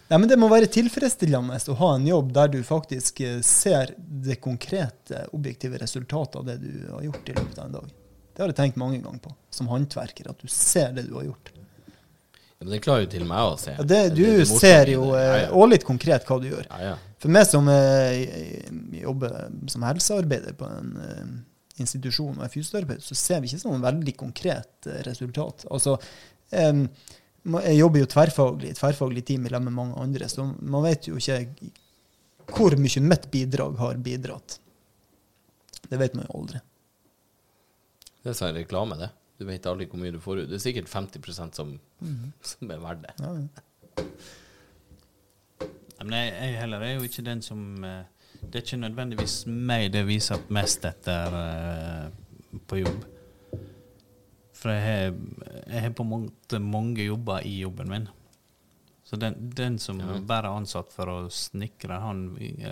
Nei, men Det må være tilfredsstillende å ha en jobb der du faktisk eh, ser det konkrete, objektive resultatet av det du har gjort i løpet av en dag. Det har jeg tenkt mange ganger på, som håndverker, at du ser det du har gjort. Ja, Men det klarer jo til meg å se. Ja, det, du det ser jo eh, ja, ja. og litt konkret hva du gjør. Ja, ja. For meg som eh, jobber som helsearbeider på en eh, institusjon og er fysioterapeut, så ser vi ikke sånn veldig konkret eh, resultat. Altså, ma- jeg jobber jo tverrfaglig, tverrfaglig team sammen med mange andre, så man vet jo ikke hvor mye mitt bidrag har bidratt. Det vet man jo aldri. Det er sånn reklame, det. Du vet aldri hvor mye du får ut. Det er sikkert 50 som, som er verdt det. Ja, ja. Men jeg, jeg heller er jo ikke den som eh, Det er ikke nødvendigvis meg det viser mest etter eh, på jobb. For jeg har, jeg har på en måte mange jobber i jobben min. Så den, den som Ja. bare er ansatt for å snekre, han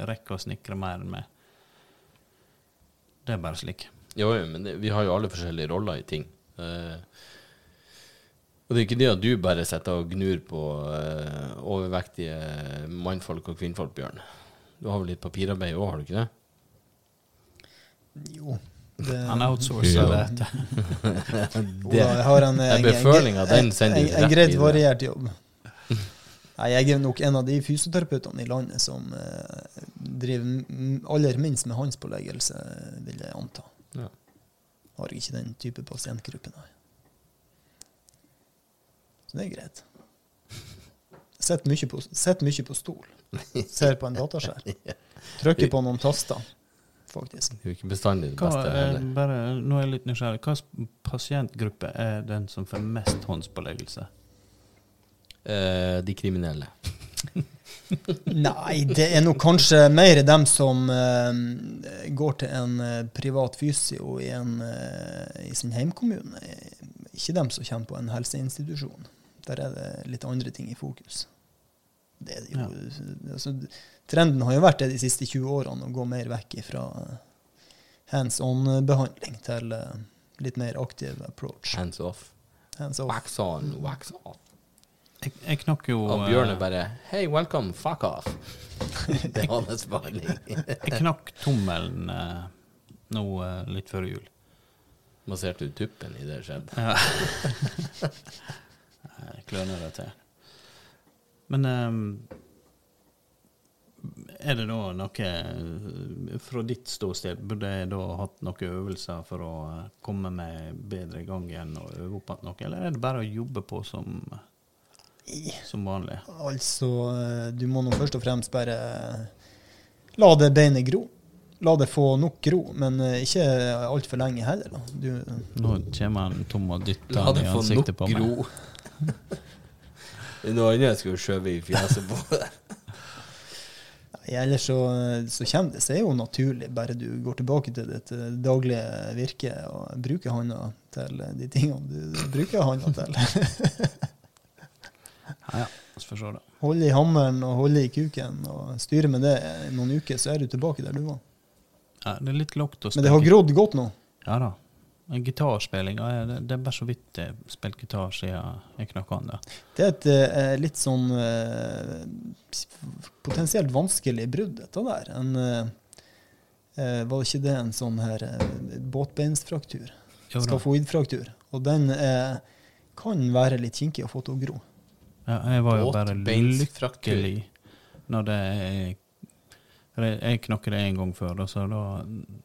rekker å snekre mer enn meg. Det er bare slik. Jo, jo, men det, vi har jo alle forskjellige roller i ting. Eh, og det er ikke det at du bare sitter og gnur på uh, overvektige mannfolk og kvinnfolk, Bjørn. Du har vel litt papirarbeid òg, har du ikke det? Jo. Det, Han outsourcer Ja. det. Jo jeg har en, en, en, føling av den en, en, en greit variert jobb. Nei, jeg er nok en av de fysioterapeutene i landet som eh, driver aller minst med håndspåleggelse, vil jeg anta. Ja. Har ikke den type pasientgruppe, nei. Så det er greit. Sitter mye, på- mye på stol. Ser på en dataskjerm. Trykker på noen taster, faktisk. Det er jo ikke bestandig det Hva, beste eh, bare, nå er jeg litt nysgjerrig. Hvilken pasientgruppe er den som får mest håndspåleggelse? Eh, de kriminelle. Nei, det er nok kanskje mer dem som eh, går til en eh, privat fysio i, en, eh, i sin heimkommune. Ikke dem som kommer på en helseinstitusjon. Der er det litt andre ting i fokus. Det er jo, altså, trenden har jo vært det de siste 20 årene å gå mer vekk fra hands on-behandling til eh, litt mer aktiv approach. Hands off. Hands off. Wax on, wax off. Jeg, jeg knakk jo Og Bjørn eh, bare Hey, welcome, fuck off. det er hans behandling. Jeg knakk tommelen eh, nå eh, litt før jul. Masserte du tuppen i det skjedde? Ja. Jeg kløner det til. Men ehm, er det da noe eh, Fra ditt ståsted, burde jeg da hatt noen øvelser for å eh, komme meg bedre i gang igjen og øve opp igjen noe, eller er det bare å jobbe på som, som vanlig? Altså, eh, du må nå først og fremst bare la det beinet gro. La det få nok gro, men ikke altfor lenge heller. Da. Du, Nå kommer han tom og dytter La han i få nok ansiktet på meg. gro. Det er noe annet jeg skulle skjøvet i fjeset på deg. Ellers så, så kommer det seg jo naturlig, bare du går tilbake til ditt eh, daglige virke og bruker hånda til de tingene du bruker hånda til. Ja, ja, vi får se, da. Holde i hammeren og holde i kuken og styre med det i noen uker, så er du tilbake der du var. Ja, det er litt lågt å spille. Men det har grodd godt nå. Ja da. Gitarspilling ja, det, det er bare så vidt jeg har spilt gitar siden jeg knakk an det. Det er et eh, litt sånn eh, potensielt vanskelig brudd, dette der. En, eh, eh, var ikke det en sånn her eh, båtbeinsfraktur? Skafoidfraktur. Og den er kan være litt kinkig å få til å gro. Ja, jeg var jo bare lykkelig når det er Jeg, knakket det en gang før, da, så da,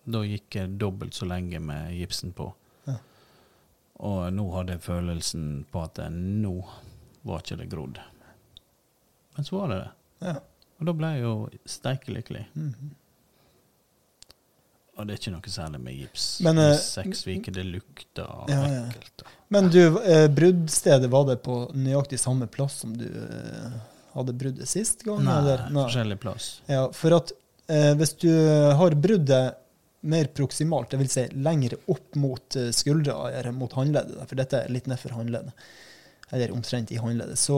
da gikk jeg dobbelt så lenge med gipsen på. Ja. Og nå hadde jeg følelsen på at nå var ikke det grodd. Men så var det det. Ja. Og da ble jeg jo steikelykkelig. Mhm. Og det er ikke noe særlig med gips. Men, Men, eh, Seks uker, det lukter Ja, ja. Men du, eh, bruddstedet, var det på nøyaktig samme plass som du eh, hadde bruddet sist gang? Nei, eller? forskjellig plass. Ja, for at eh, hvis du har bruddet mer proksimalt, dvs. Si lenger opp mot eh, skuldra eller mot håndleddet, for dette er litt nedfor håndleddet, eller omtrent i håndleddet, så,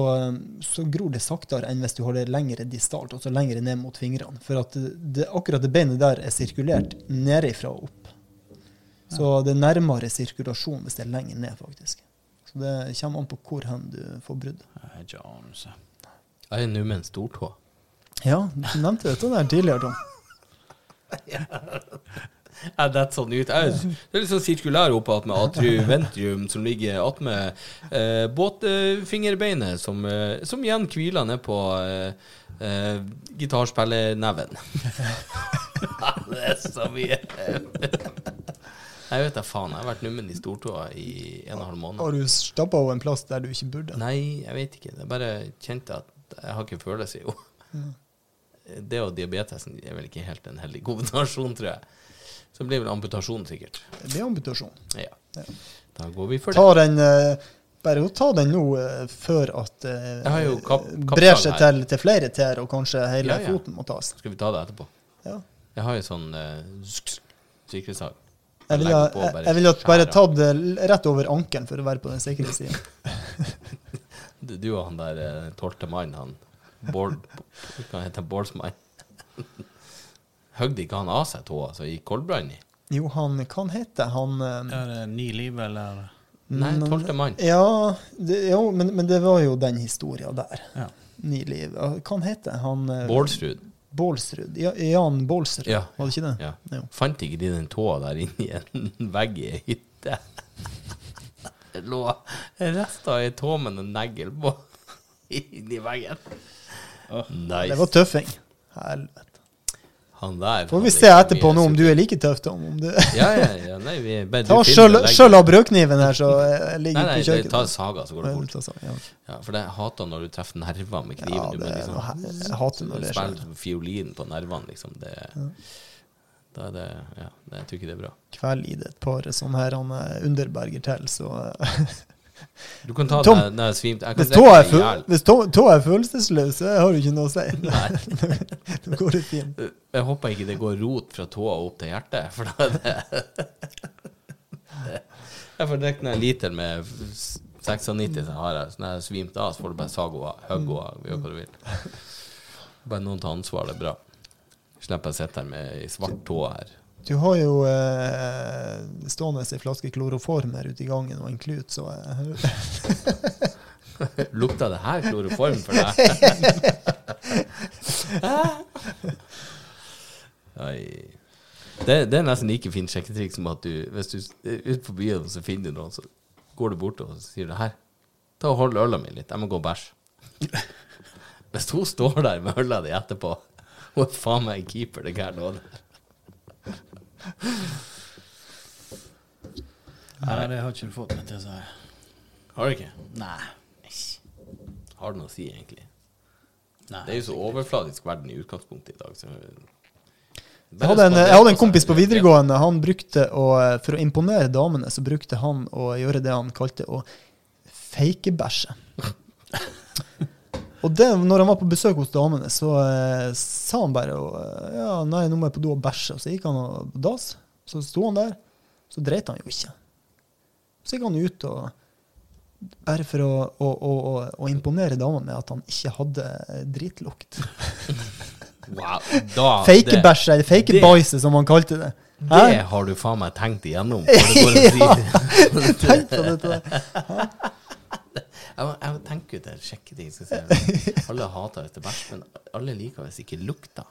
så gror det saktere enn hvis du har det lengre distalt, altså lengre ned mot fingrene. For at det, akkurat det beinet der er sirkulert nedifra og opp. Så det er nærmere sirkulasjon hvis det er lenger ned, faktisk. Så det kommer an på hvor hen du får bruddet. Jeg er ikke med nummen stortå. Ja, du nevnte dette der tidligere, Tom. Ja, det er sånn ut. Jeg, det er litt sånn sirkulær oppe attmed atriuventrium, som ligger attmed eh, båtfingerbeinet, som, eh, som igjen hviler ned på eh, eh, gitarspillerneven. det er så mye. jeg vet da faen. Jeg har vært nummen i stortåa i en og en halv måned. Har du stappa henne en plass der du ikke burde? Nei, jeg vet ikke. Det er bare kjente at jeg har ikke følelse, jo. Det og diabetesen er vel ikke helt en heldig kombinasjon, tror jeg. Så blir vel amputasjon, sikkert. Det blir amputasjon. Ja. Da går vi for det. Ta den, eh, bare ta den nå eh, før at kap- brer seg til, til flere tær, og kanskje hele Ja, ja. foten må tas. Skal vi ta det etterpå? Ja. Jeg har jo sånn uh, sikkerhetssag. Jeg ville jeg, bare jeg ville at bare tatt det rett over ankelen for å være på den sikre siden. Du, og han der tolvte mannen, han Bård Hva heter han? Bårdsmann? Høgde ikke han av seg tåa, så gikk koldbrann i? Jo, han Hva han heter han? eh, Er det Ny liv, eller? Nei, tolvte mann. Ja, det, jo, men, men det var jo den historia der. Ja. Ny liv. Hva han heter han? eh, Bålsrud. Bålsrud. Ja, Jan Bålsrud, Ja. var det ikke det? Ja. Fant ikke de den tåa der inni en vegg i ei hytte? Det lå rester av ei tå med en negl på inni veggen. Nice. Det var tøffing. Helvete. Han der Får vi se etterpå nå om du er like tøff, Tom. Om du Ja, ja, ja. Nei, vi Ta skjøll av brødkniven her, så eh, ligger Nei, på nei, det, kjøkkenet. ta saga, så går det Ja, fort. ja. Ja, for det jeg hater når du treffer nerver med kniven. Ja, det du blir liksom, noe jeg hater når det skjer. Spiller fiolin på nervene, liksom. Det, Da er det Ja, jeg tror ikke det er bra. Kveld i det et par sånne her han, eh, underberger til, så eh, Du kan ta Tom, det svimte Hvis tåa er, er følelsesløs, så har du ikke noe å si. Da går det fint. Jeg håper ikke det går rot fra tåa opp til hjertet, for da er det Jeg får drikke en liter med 96, så har jeg Så når jeg svimte av, så får du bare sage henne av, hogge gjør hva du vil. Bare noen tar ansvar, det er bra. Slipper jeg å sitte her med ei svart tå her. Du har jo eh, stående ei flaske kloroform her ute i gangen og en klut, så eh, Lukta det her kloroform for deg? Det, det er nesten like fint sjekketriks som at du Hvis du er ute på byen og så finner du noen, så går du bort og sier du her, ta og hold øla mi litt, jeg må gå og bæsje. Hvis hun står der med øla di etterpå, hun er faen meg en keeper, det gærne òg. Nei, det har ikke du fått meg til å si. Har du ikke? Nei. Har det noe å si, egentlig? Nei. Det er jo så overfladisk verden i utgangspunktet i dag. Så Jeg hadde en, jeg hadde en kompis på videregående. Han brukte å, For å imponere damene, så brukte han å gjøre det han kalte å feikebæsje. Og det, når han var på besøk hos damene, så eh, sa han bare å, ja, nei, nå må jeg på do og bæsje. Og så gikk han og dass. Så sto han der. Så dreit han jo ikke. Så gikk han ut og bare for å, å, å, å, imponere damene med at han ikke hadde eh, dritlukt. Wow, da Feikebæsje, eller fake-bæsje, som han kalte det. Det, det har du faen meg tenkt igjennom. ja. Tenk på dette. Jeg, jeg tenker ut det sjekketing. Skal si. Alle hater hvis det bæsj, men alle liker hvis det ikke lukter.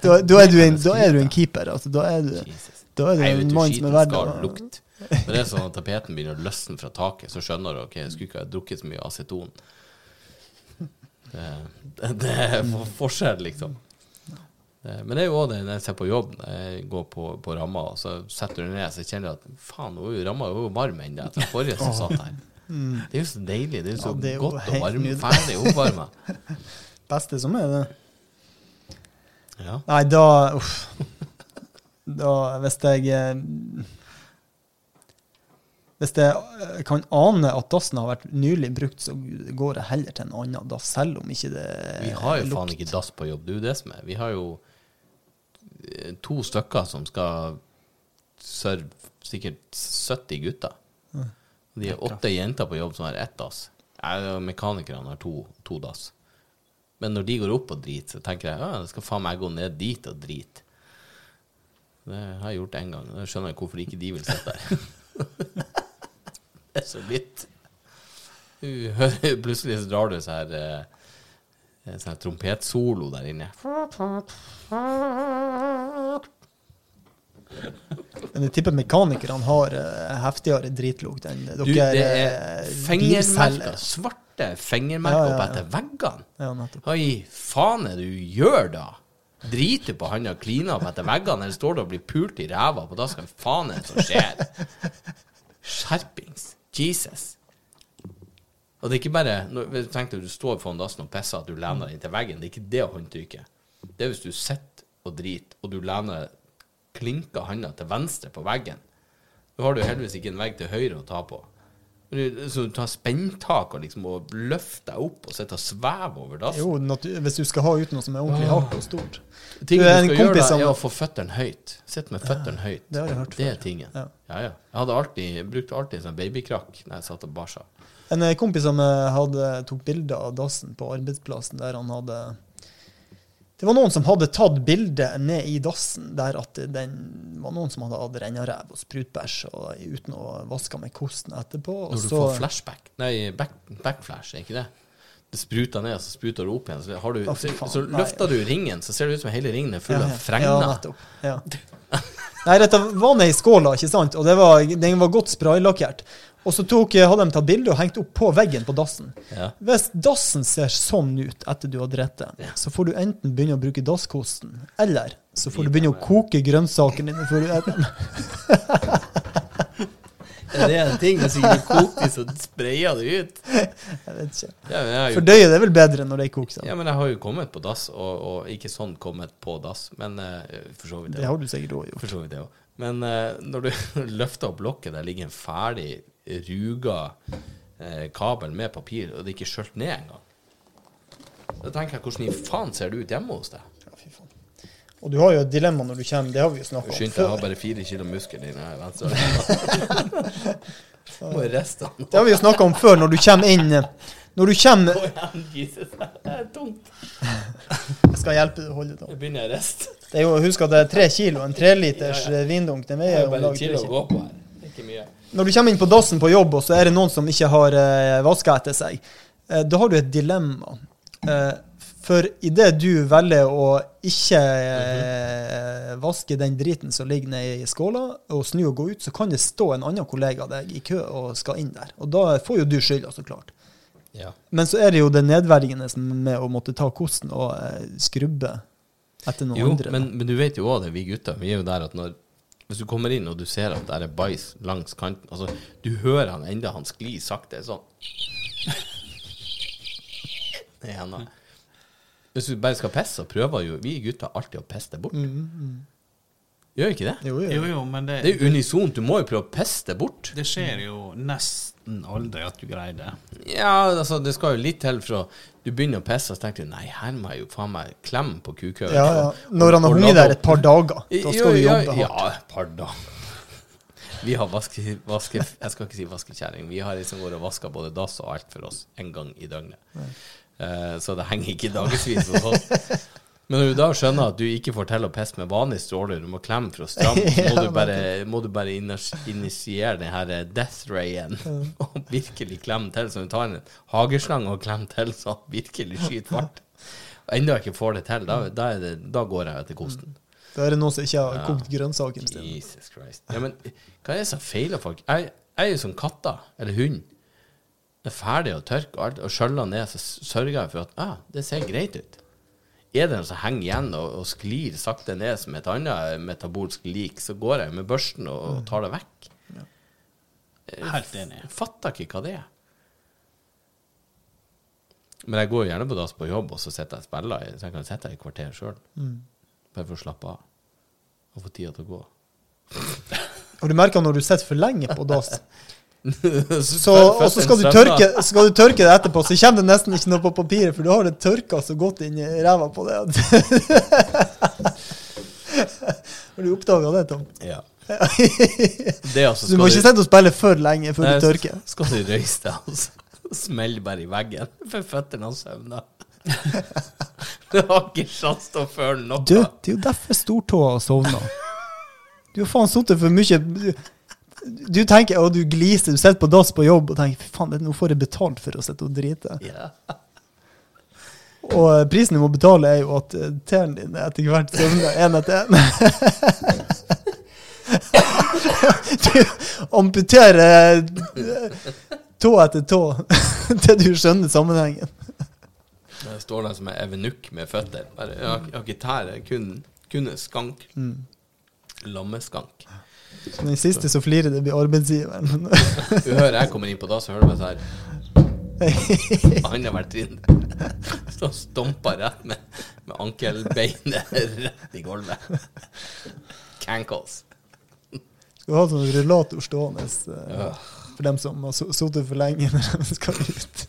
Da, da, er du en, da er du en keeper. Altså, da er du, da er du en mann som er verdt lukte. Når det er sånn at tapeten begynner å løsne fra taket, så skjønner du ok, jeg skulle ikke ha drukket så mye aceton. Det, det, det er forskjell, liksom. Men det er jo òg det når jeg ser på jobb, jeg går på, på ramma, og så setter du ned, så kjenner du at faen, nå er ramma jo varm ennå etter forrige som satt her. Det er jo så deilig. Det er jo så Ja, det er godt og varm, ferdig oppvarma. Beste som er det. Ja. Nei, da Uff. Da, hvis jeg eh, Hvis jeg eh, kan ane at dassen har vært nylig brukt, så går jeg heller til en annen dass, selv om ikke det Vi har jo lukt. faen ikke dass på jobb, du, det som er. Vi har jo eh, to stykker som skal serve sikkert 70 gutter. De er åtte jenter på jobb som har ett dass. Mekanikerne har to, to dass. Men når de går opp og driter, så tenker jeg ja, skal faen meg gå ned dit og drite. Det har jeg gjort én gang. Da skjønner jeg hvorfor ikke de vil sitte der. det er så litt Plutselig så drar du så her sånn trompetsolo der inne. Men jeg tipper mekanikerne har eh, heftigere dritlukt enn dere. Du, det er eh, fingermerker, svarte fingermerker Ja, ja, opp etter veggene. Ja, nettopp. Hva i faen er det du gjør da? Driter på han og kliner opp etter veggene, eller står du og blir pult i ræva på dasken? Faen er det som skjer? Skjerpings. Jesus. Og det er ikke bare når, deg du står foran dassen og pisser at du lener deg inntil veggen. Det er ikke det håndtrykket. Det er hvis du sitter og driter, og du lener klinker handa til venstre på veggen. Da har du heldigvis ikke en vegg til høyre å ta på. Så du tar spenntak og liksom og løfter deg opp og sitter og svever over dassen. Jo, hvis du skal ha ut noe som er ordentlig hardt og stort. Ting Du du, en skal gjøre da, er å få føttene høyt. Sitt med føttene høyt. det har jeg hørt Det er tingen. Ja. Ja, ja. Jeg hadde alltid, brukte alltid sånn babykrakk når jeg satt og barsa. En eh, kompis som eh, hadde, tok bilder av dassen på arbeidsplassen, der han hadde Det var noen som hadde tatt bildet ned i dassen der at den var noen som hadde hatt rennaræv og sprutbæsj og uten å vaske med kosten etterpå. Og Når du så, får flashback Nei, back, backflash, er ikke det? Det spruter ned, og så spruter du opp igjen. Så, har du, fy så, så nei. løfter du ringen, så ser det ut som hele ringen er full Ja, av ja. fregner. Ja, nettopp. Ja. Nei, dette var ned i skåla, ikke sant? Og det var, den var godt spraylakkert. Og så tok, hadde de tatt bilde og hengt opp på veggen på dassen. Ja. Hvis dassen ser sånn ut etter du har drept den, Ja. så får du enten begynne å bruke dasskosten, eller så får du begynne å koke grønnsakene dine før du spiser dem. Er det en ting? Hvis ikke du koker så sprayer det ut. Jeg vet ikke. Ja, jo Fordøye det er vel bedre når det er kokt. Ja, men jeg har jo kommet på dass, og, og ikke sånn kommet på dass, men uh, for så vidt Det det har du sikkert òg gjort. For så vidt det òg. Men uh, når du løfter opp lokket, der ligger en ferdig ruga eh, kabel med papir, og det er ikke skjølt ned engang. Da tenker jeg, hvordan i faen ser det ut hjemme hos deg? Ja, fy faen. Og du har jo et dilemma når du kommer, det har vi jo snakka om Skynd deg, jeg har bare fire kilo muskel i her venstre Og restene. Det har vi jo snakka om før, når du kommer inn Når du kommer Jesus. Det er tungt. Jeg skal hjelpe deg å holde det. Nå begynner jeg å riste. Det er Husk at det er tre kilo. En treliters Ja, ja. vindunk. Den Det veier er om bare lag tre kilo å kilo. gå på her. Er Ikke mye. Når du kommer inn på dassen på jobb, og så er det noen som ikke har uh, vaska etter seg, eh, da har du et dilemma. Eh, for idet du velger å ikke eh, vaske den driten som ligger nede i skåla, og snu og gå ut, så kan det stå en annen kollega av deg i kø og skal inn der. Og da får jo du skylda, så klart. Ja. Men så er det jo det nedverdigende med å måtte ta kosten og eh, skrubbe etter noen Jo, andre. men, men du vet jo òg det, vi gutter. Vi er jo der at når Hvis du kommer inn og du ser at det er bæsj langs kanten Altså, du hører han enda han sklir sakte sånn Det er henne. Hvis du bare skal pisse, så prøver jo vi gutter alltid å pisse det bort. Gjør ikke det? Jo, jo. Jo, jo, men det, Det er jo unisont. Du må jo prøve å peste bort. det skjer jo nesten aldri at du greier det. Ja, altså, det skal jo litt til fra Du begynner å pisse, og så tenker du nei, her må jeg jo faen meg klemme på kukhølet. Ja, ja. Når han har hunget der et par dager, da skal du jobbe ja, hardt. Ja, et par dager. Vi har vaske, vaske, jeg skal ikke si vaskekjerring. Vi har liksom vært og vaska både dass og alt for oss en gang i døgnet. Uh, så det henger ikke dagevis hos oss. Men når du da skjønner at du ikke får til å pisse med vanlig stråler, du må klemme for å stramme, så må du bare, må du bare initiere den her eh, death rayen og virkelig klemme til. Så du tar en hageslange og klemmer til så han virkelig skyter fart. Og enda ikke får det til, da, da, det, da går jeg etter kosten. Da er det noen som ikke har Ja. kokt grønnsaker. isteden. Jesus Christ. Ja, men hva er det som feiler folk? Jeg, jeg er jo som katter, eller hund. Det er ferdig å tørke og alt, og skjøller ned, så sørger jeg for at ah, det ser greit ut. Er det noe som henger igjen og, og sklir sakte ned som et annet metabolsk lik, så går jeg med børsten og, og tar det vekk. Helt enig. Jeg fatter ikke hva det er. Men jeg går gjerne på dass på jobb, og så sitter jeg og spiller, så jeg kan sitte i kvarter sjøl. Bare for å slappe av. Og få tida til å gå. Og du merker når du sitter for lenge på dass, og så skal skal du tørke det etterpå, så kommer det nesten ikke noe på papiret, for du har det tørka så godt inn i ræva på det. Har du oppdaga det, Tom? Ja. Det du må ikke sitte og spille for lenge før Nei, du tørker. Skal du røyse deg altså? Smell bare i veggen for føttene hans søvner? Du har ikke sjans til å føle noe. Du, det er jo derfor stortåa sovna. Du har faen sittet for mye du, tenker, og du gliser, du sitter på dass på jobb og tenker fy faen, nå får jeg betalt for å sitte og drite. Ja. Og eh, prisen du må betale, er jo at eh, tærne dine etter hvert søvner én etter én. Du amputerer eh, tå etter tå til du skjønner sammenhengen. Jeg står der som en evenukk med føtter. Jeg, har, ikke tær, kun, kun skank. Mm. Lammeskank. Den siste som flirer, det blir arbeidsgiveren. Du hører jeg kommer inn på da, så hører du meg sånn her Annethvert trinn. Så stomper rett med, med ankelbeinet rett i gulvet. Cankles. Skal ha sånn rullator stående eh, Ja. for dem som har sittet for lenge når de skal ut.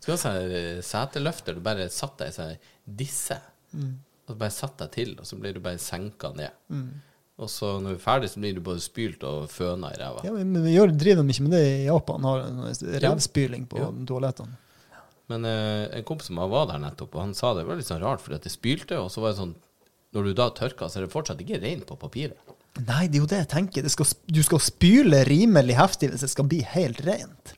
Skal ha sånn seteløfter. Du bare satt deg i sånn disse. Og så bare satt deg til, og så blir du bare senka ned. Og så når du er ferdig, så blir du både spylt og føna i ræva. Ja, men vi gjør, driver de ikke med det i Japan? Har revspyling på ja. toalettene. Men eh, en kompis som var der nettopp, og han sa det var litt sånn rart, fordi at det spylte, og så var det sånn Når du da tørka, så er det fortsatt ikke rent på papiret. Nei, det er jo det jeg tenker. Det skal, du skal spyle rimelig heftig hvis det skal bli helt rent.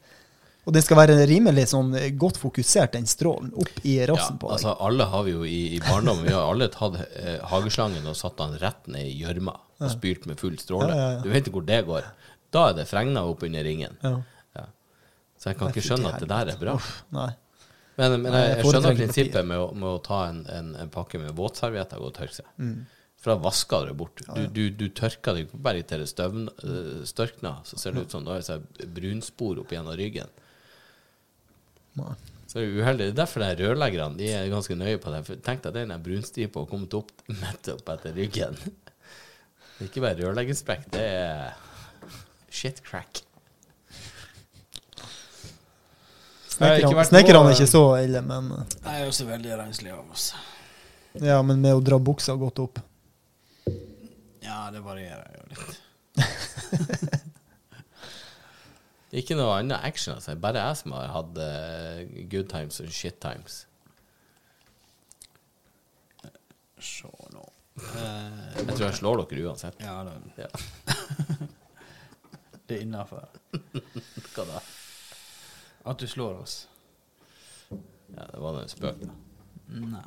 Og det skal være rimelig sånn eh, godt fokusert, den strålen, opp i rassen på deg. altså Alle har vi jo i, i barndommen Vi har alle tatt eh, hageslangen og satt den rett ned i gjørma og spylt med full stråle. Du vet ikke hvor det går. Da er det fregna opp under ringen. Ja. Ja. Så jeg kan ikke skjønne at det der er bra. Nei. Men, men jeg, jeg skjønner prinsippet med å, med å ta en, en, en pakke med våtservietter og tørke seg. Mm. For da vasker du det bort. Du, du, du tørker det ikke bare til det støvn, øh, størkner, så ser det ut som du har sånn brunspor opp gjennom ryggen. Nei. Så det er uheldig. Det er derfor de rørleggerne de er ganske nøye på det. For tenk deg den der brunstripa har kommet opp midt opp etter ryggen. Det er ikke bare rørleggersprekk, det er shit crack. Snekkerne er ikke så ille, men eh, Jeg er også veldig renslig av oss. Ja, men med å dra buksa godt opp. Ja, det varierer jo litt. Ikke noe annet action. Altså. Bare jeg som har hatt eh, good times og shit times. Se. Eh, Jeg tror jeg slår dere uansett. ja, det, Ja. det er innafor. Hva da? At du slår oss. Ja, det var da en spøk, da. Nei,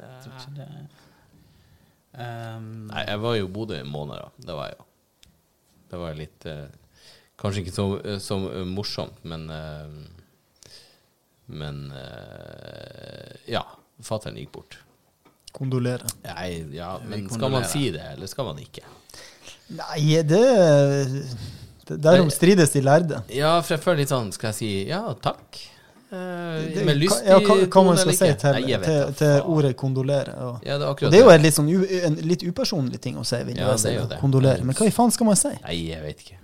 jeg tror ikke det. Um, Nei, jeg var jo i Bodø i en måned, da. Det var jeg jo. Det var litt eh, Kanskje ikke så, så morsomt, men eh, Men eh, ja. Fatter'n gikk bort. Kondolerer. Nei, ja, men skal man si det, eller skal man ikke? Nei, det, det Derom strides de lærde. Ja, for jeg føler litt sånn Skal jeg si ja, takk? Eh, Det- med lyst ja, hva, hva man skal si til, Nei, til, til ordet kondolere. Ja. Ja, det er Og det er jo en litt, sånn, en litt upersonlig ting å si. Vil Ja, jeg si, det. Kondolere. Men hva i faen skal man si? Nei, jeg vet ikke.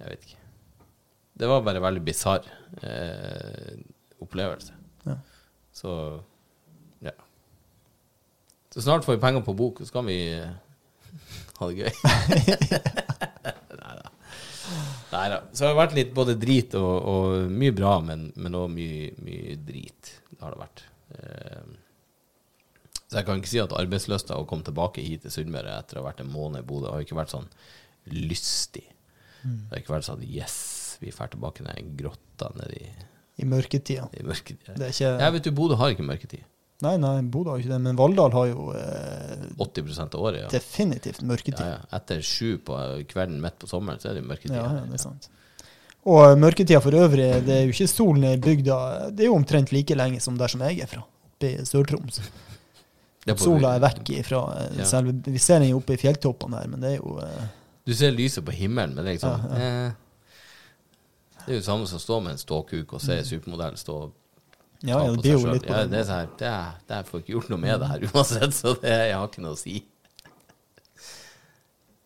Jeg vet ikke. Det var bare en veldig bisarr eh, opplevelse. Ja. Så. Så snart får vi penger på bok, så kan vi eh, ha det gøy. Nei da. Så det har vært litt både drit og, og mye bra, men, men også mye, mye drit. Det har det vært. Eh, så jeg kan ikke si at arbeidslysta å komme tilbake hit til Sunnmøre etter å ha vært en måned i Bodø, har ikke vært sånn lystig. Det har ikke vært sånn yes, vi drar tilbake ned i grotta nedi i, I mørketida. i mørketida. Det er ikke Jeg vet du, Bodø har ikke mørketid. Nei, nei, Bodø har ikke det, men Valldal har jo eh, 80 av året, ja. definitivt mørketid. ja, ja. Etter sju på kvelden midt på sommeren, så er det mørketid. Ja, ja, det er sant. Og eh, mørketida for øvrig, det er jo ikke solen i bygda. Det er jo omtrent like lenge som der som jeg er fra, oppe i Sør-Troms. Sola er vekk ifra eh, Ja. selve Vi ser den jo oppe i fjelltoppene her, men det er jo eh, Du ser lyset på himmelen, men det er liksom Eh, Det er jo det samme som å stå med en ståkuk og se mm. supermodell stå og Ja, ja, det blir jo litt på ja, det er sånn det, er- det er- får ikke gjort noe med det her uansett, så det, jeg har ikke noe å si.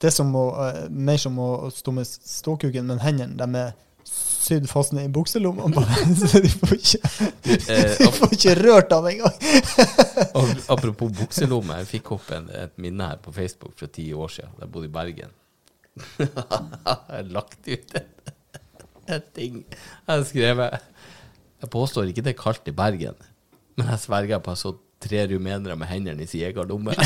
Det som å, eh, mer som å stå med ståkuken, men hendene de er sydd fast ned i bukselommene. Så de får ikke, Eh, de får ikke rørt av engang. Apropos bukselomme, jeg fikk opp en, et minne her på Facebook fra ti år siden, da jeg bodde i Bergen. jeg har lagt ut en, en ting. Jeg har skrevet Jeg påstår ikke det er kaldt i Bergen, men jeg sverger på at jeg så tre rumenere med hendene i sin egen lomme.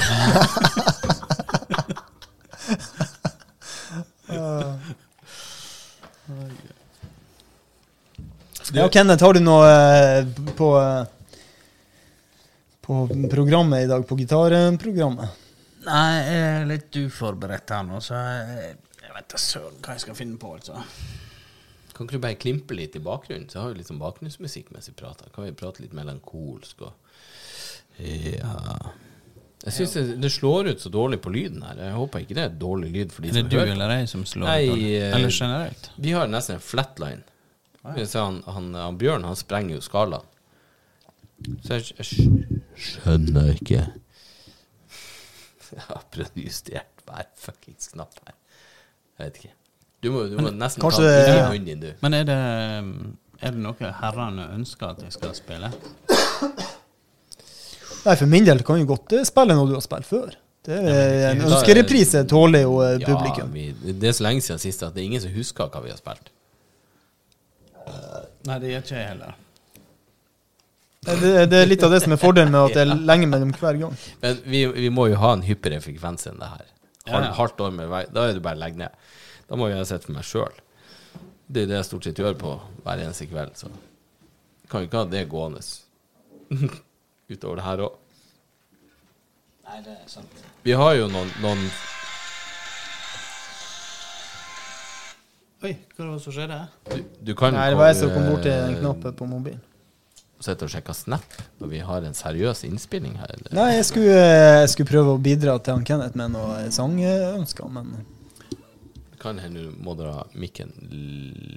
Ja, Kenneth, har du noe eh, på på programmet i dag, på gitarprogrammet? Nei, jeg er litt uforberedt her nå, så jeg, jeg vet da søren hva jeg skal finne på, altså. Kan ikke du bare klimpe litt i bakgrunnen? Så har vi litt sånn bakgrunnsmusikk mens vi prater. Kan vi prate litt melankolsk og Ja Jeg syns det, det slår ut så dårlig på lyden her. Jeg håper ikke det er dårlig lyd for de som Er det du hører. eller jeg som slår Nei, ut? eh, Eller generelt? Vi har nesten en flatline. Han, han, han Bjørn han sprenger jo skala. Så jeg, jeg skjønner ikke Jeg har prøvd å justere hver fuckings knapp her. Jeg vet ikke. Du må, du må nesten kanskje ta det- i din, du. Men er det, er det noe herrene ønsker at jeg skal spille? Nei, for min del kan jo godt eh, spille noe du har spilt før. Det er, en ønskereprise tåler jo publikum. Ja, vi, det er så lenge siden sist at det er ingen som husker hva vi har spilt. Nei, det gjør ikke jeg heller. Eh, Det, det er litt av det som er fordelen med at det er lenge mellom hver gang. Men vi, vi må jo ha en hyppigere frekvens enn det her. Halvt år med vei, da er det bare å legge ned. Da må jeg sitte for meg sjøl. Det er det jeg stort sett gjør på hver eneste kveld, så kan jo ikke ha det gående utover det her òg. Nei, det er sant. Vi har jo noen, noen Oi, hva var det som skjedde? du, du kan Nei, det var jeg som kom eh, bort til den knappen på mobilen. Sitter og sjekke Snap når vi har en seriøs innspilling her. Eller? Nei, jeg skulle, eh, jeg skulle prøve å bidra til han Kenneth med noen sangønsker, men kan hende du må dra mikken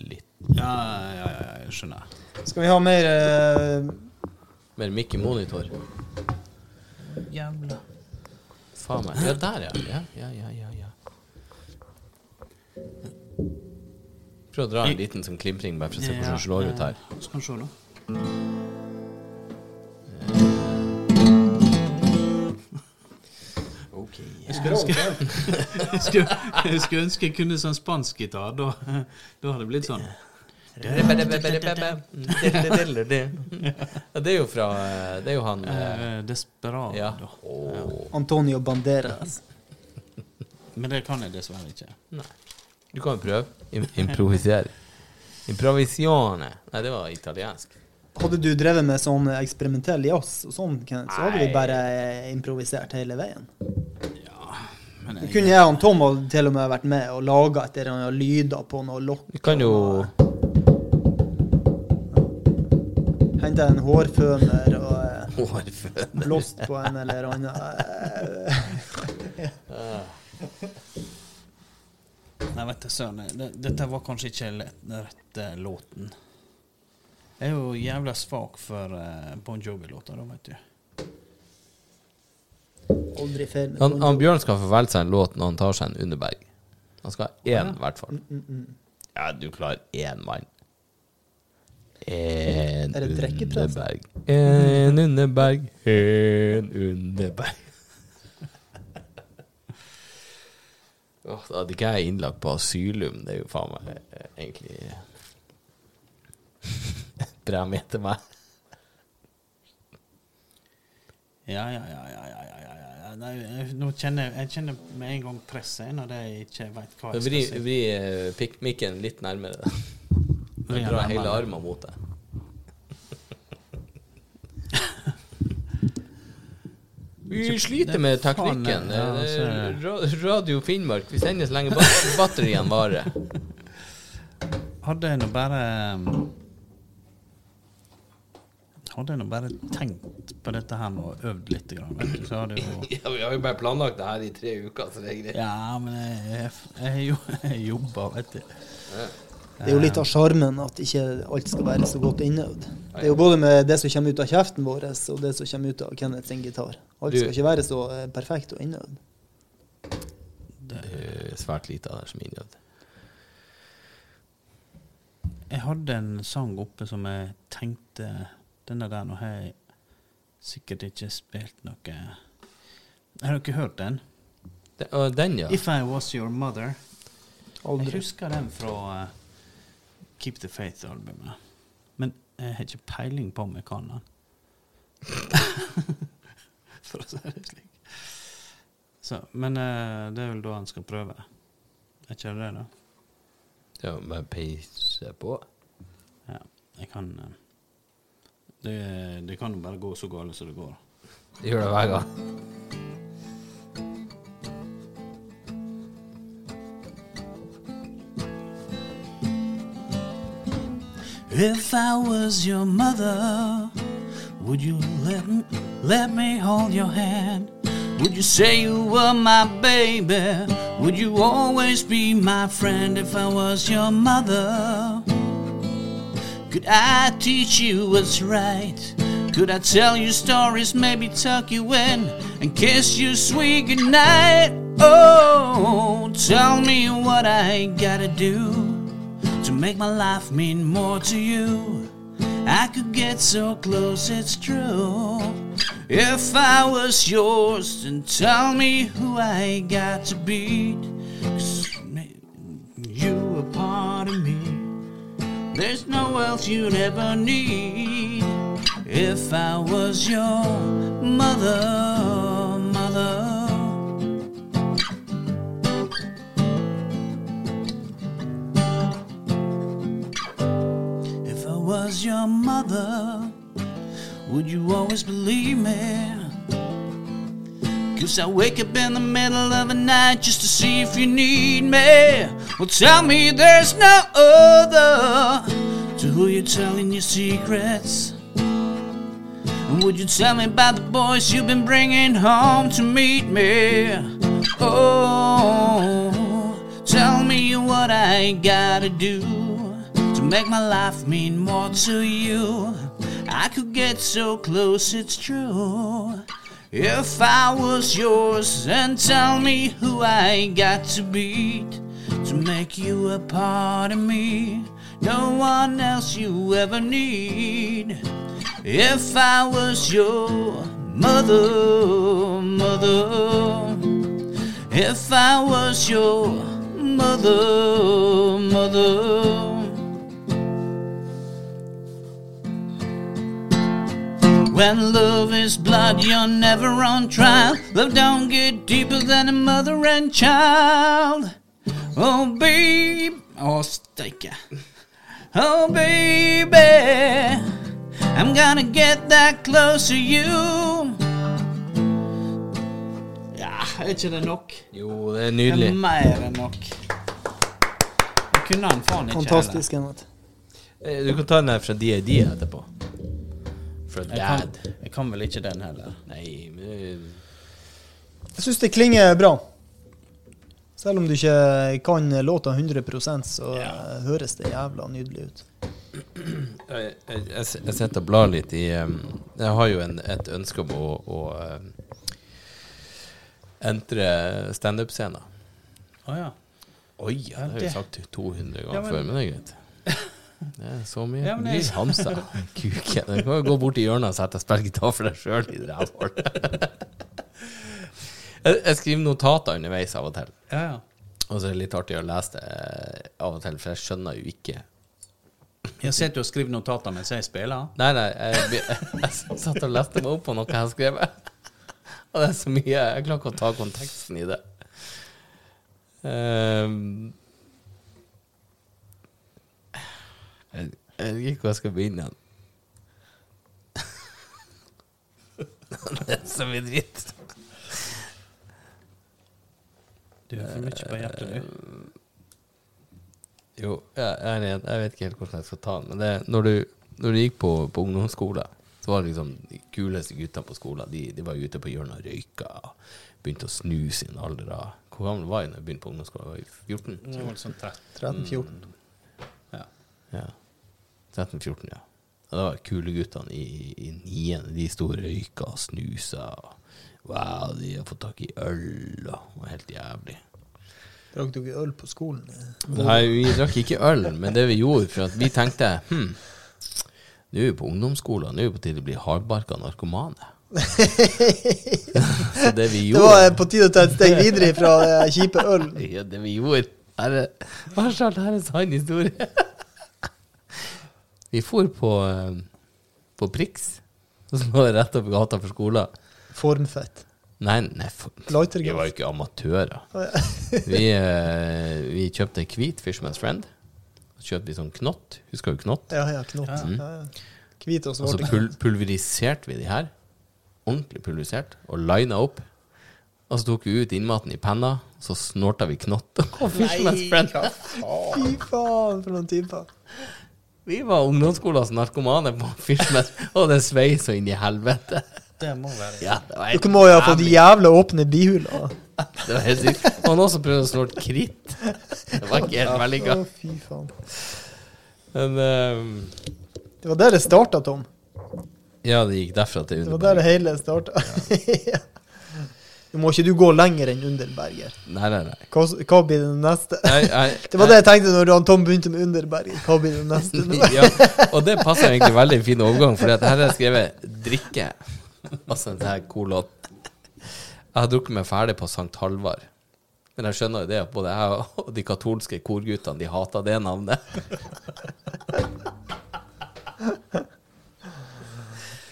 litt Ja, ja, ja, jeg skjønner. Skal vi ha mer uh... mer mikk i monitor. Jævla. Faen meg. Ja, der, ja. Ja, ja, ja, ja, ja. Prøv å dra en liten sånn klimpring, bare for å se hvordan det slår ut her. Skal vi se, da. Jeg skulle ønske, jeg skulle, jeg skulle ønske jeg kunne sånn spansk gitar. Da, da hadde det blitt sånn. Det er jo fra Det er jo han eh, Eh, Desperado. Ja. Åh. Antonio Banderas. Men det kan jeg dessverre ikke. Nei. Du kan jo prøve. Im improvisere. Improvisione. Nei, det var italiensk. Hadde du drevet med sånn eksperimentell jazz og sånn, så hadde Nei. vi bare improvisert hele veien. Men Det jeg, kunne jeg og Tom og til og med vært med og laga et eller annet lyder på noe lokk. Vi kan jo Hente en hårføner og eh, Hårføner. blåst på en eller annen eh, nei, vet du søren. Dette var kanskje ikke den rette låten. Jeg er jo jævla svak for eh, Bon Jovi-låter, da, vet du. Aldri feil. han, han Bjørn skal få velge seg en låt når han tar seg en underberg. Han skal ha én, i hvert fall. Mm, Ja, du klarer én mann. En Er underberg. En underberg, en underberg. Åh, da hadde ikke jeg innlagt på asylum. Det er jo faen meg eh, egentlig premie til meg. Ja, ja, ja, ja, ja, ja, ja, ja. Nei, nå kjenner jeg, kjenner med en gang presset når jeg ikke vet hva jeg Vri, skal si. vri pikkmikken mikken litt nærmere. Vri Dra hele armen mot deg. Vi sliter med teknikken. er altså. Ra- Radio Finnmark. Vi sender så lenge batterien varer. Hadde jeg nå bare Hadde jeg nå bare tenkt på dette her og øvd litt, grann, vet du, så hadde jo Ja, vi har jo bare planlagt det her i tre uker, så det er greit. Ja, men jeg, jeg, jeg, jobber, vet du. Det er jo litt av sjarmen at ikke alt skal være så godt innøvd. Det er jo både med det som kommer ut av kjeften vår, og det som kommer ut av Kenneth sin gitar. Alt skal ikke være så eh, perfekt og innøvd. Det er svært lite av det som er innøvd. Jeg hadde en sang oppe som jeg tenkte Denne der nå har jeg sikkert ikke spilt noe Har dere hørt den? De, uh, den, ja. If I Was Your Mother. Jeg husker den fra uh, Keep the Faith-albumet. Men jeg har ikke peiling på om jeg kan den. For å si det slik. Så, men uh, det er vel da han skal prøve. Er ikke det det, da? ja bare peise på. Ja, jeg kan eh, det, det kan jo bare gå så galt som det går. Det gjør det hver gang. If I was your mother, would you let me, let me hold your hand? Would you say you were my baby? Would you always be my friend if I was your mother? Could I teach you what's right? Could I tell you stories, maybe tuck you in and kiss you sweet goodnight? Oh, tell me what I gotta do to make my life mean more to you. I could get so close, it's true. If I was yours, then tell me who I got to beat. 'Cause There's no else you'd ever need. If I was your mother, mother. If I was your mother, would you always believe me? Cause I wake up in the middle of the night just to see if you need me. Well, tell me there's no other to who you're telling your secrets. And would you tell me about the boys you've been bringing home to meet me? Oh, tell me what I gotta do to make my life mean more to you. I could get so close, it's true. If I was yours, then tell me who I got to beat to make you a part of me. No one else you ever need. If I was your mother, mother. If I was your mother, mother. When love is blood, you're never on trial. Love don't get deeper than a mother and child. Oh, babe. Å, steike. Oh, baby. I'm gonna get that close to you. Ja, er ikke det nok? Jo, det er nydelig. Det er mer enn nok. Det kunne han faen ikke Fantastisk, Heller. Eh, Du kan ta den her fra DID etterpå. Heller. Jeg Dad. kan, jeg kan vel ikke den heller. Nei, men Jeg syns det klinger bra. Selv om du ikke kan låta 100% så ja. høres det jævla nydelig ut. jeg, jeg, jeg, sitter og blar litt i Jeg har jo en, et ønske om å, å entre standup-scener. Å ja. Oi, ja, det har jeg sagt 200 ganger Ja, men- før, men det er greit. Det er så mye. Ja, men Ja, hamsa. Kuken. Du kan jo gå bort i hjørnet og sette og spille gitar for deg sjøl i det. Jeg, jeg skriver notater underveis av og til. Ja, ja. Og så er det litt artig å lese det eh, av og til, for jeg skjønner jo ikke Jeg sitter og skriver notater mens jeg spiller. Nei, nei, jeg, jeg, jeg satt og leste meg opp på noe jeg har skrevet. Og det er så mye Jeg klarer ikke å ta konteksten i det. Ehm, Jeg, vet ikke hvor jeg skal begynne. han er så mye dritt. Du har for mye på hjertet, du. Eh, jo, jeg er. Jeg vet ikke helt hvordan jeg skal ta den. Men det, når, du, når du gikk på, på ungdomsskole, så var det liksom de kuleste guttene på skolen. De, de, var ute på hjørnet og røyka. Begynte å snu sin alder. Hvor gammel var jeg da jeg begynte på ungdomsskolen? Var jeg 14? 14. 13-14. Ja. ja. 13-14, ja. Og da var kuleguttene i, i niende. De sto og røyka og snusa. og Wow, de har fått tak i øl, og det var helt jævlig. Drakk dere øl på skolen? Nei, vi drakk ikke øl, men det vi gjorde, for vi tenkte hm, nå er vi på ungdomsskolen, nå er vi på tide å bli hardbarka narkomane. Så det vi gjorde Det var på tide å ta et steg videre fra kjipe øl. Ja, det vi gjorde her er, Marshall, det her er en sann historie. Vi for på, eh, på Prix, som lå rett opp gata for skolen. Formfett. Nei, nei for, vi var jo ikke amatører. Vi, eh, vi kjøpte hvit Fishman's Friend. Så kjøpte vi sånn knott. Husker du knott? Ja, ja, knott. Mm. Ja, ja. Hvit og Og så pul pulveriserte vi de her. Ordentlig pulverisert. Og lina opp. Og så tok vi ut innmaten i penna, så snorta vi knott. Og Fishman's Friend. Fy faen, for noen typer. Vi var ungdomsskolens narkomane på Fishman's, og det svei så inn i helvete. Det må være Ja, det Dere må jo ha fått jævla åpne bihuler. Det var helt sykt. Og noen som prøvde å snorte kritt. Det var ikke helt vellykka. Fy faen. Men um, Det var der det starta, Tom. ja, det gikk derfra til Det var der det hele starta. Nå må ikke du gå lenger enn Underberger. Nei, nei, nei. Hva, hva blir det neste? Nei, nei, Det var det jeg tenkte når Tom begynte med Underberger. Hva blir det neste? ja, og det passer egentlig veldig fin overgang, for her har jeg skrevet 'drikke'. Altså det her kolon. Jeg har drukket meg ferdig på Sankt Halvard. Men jeg skjønner jo det at både jeg og de katolske korguttene De hater det navnet.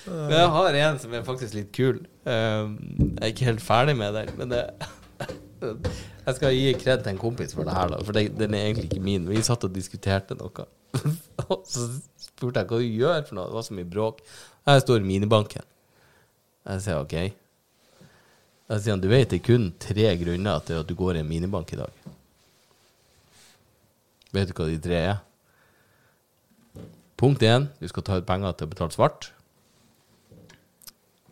Men jeg har en som er faktisk litt kul. Um, jeg er ikke helt ferdig med den, men det Jeg skal gi kred til en kompis for det her, for den er egentlig ikke min. Vi satt og diskuterte noe. Så spurte jeg hva du gjør for noe. Det var så mye bråk. Her står minibanken. Jeg sier OK. Jeg sier han, du vet det er kun tre grunner til at du går i en minibank i dag. Vet du hva de tre er? Punkt én, du skal ta ut penger til å betale svart.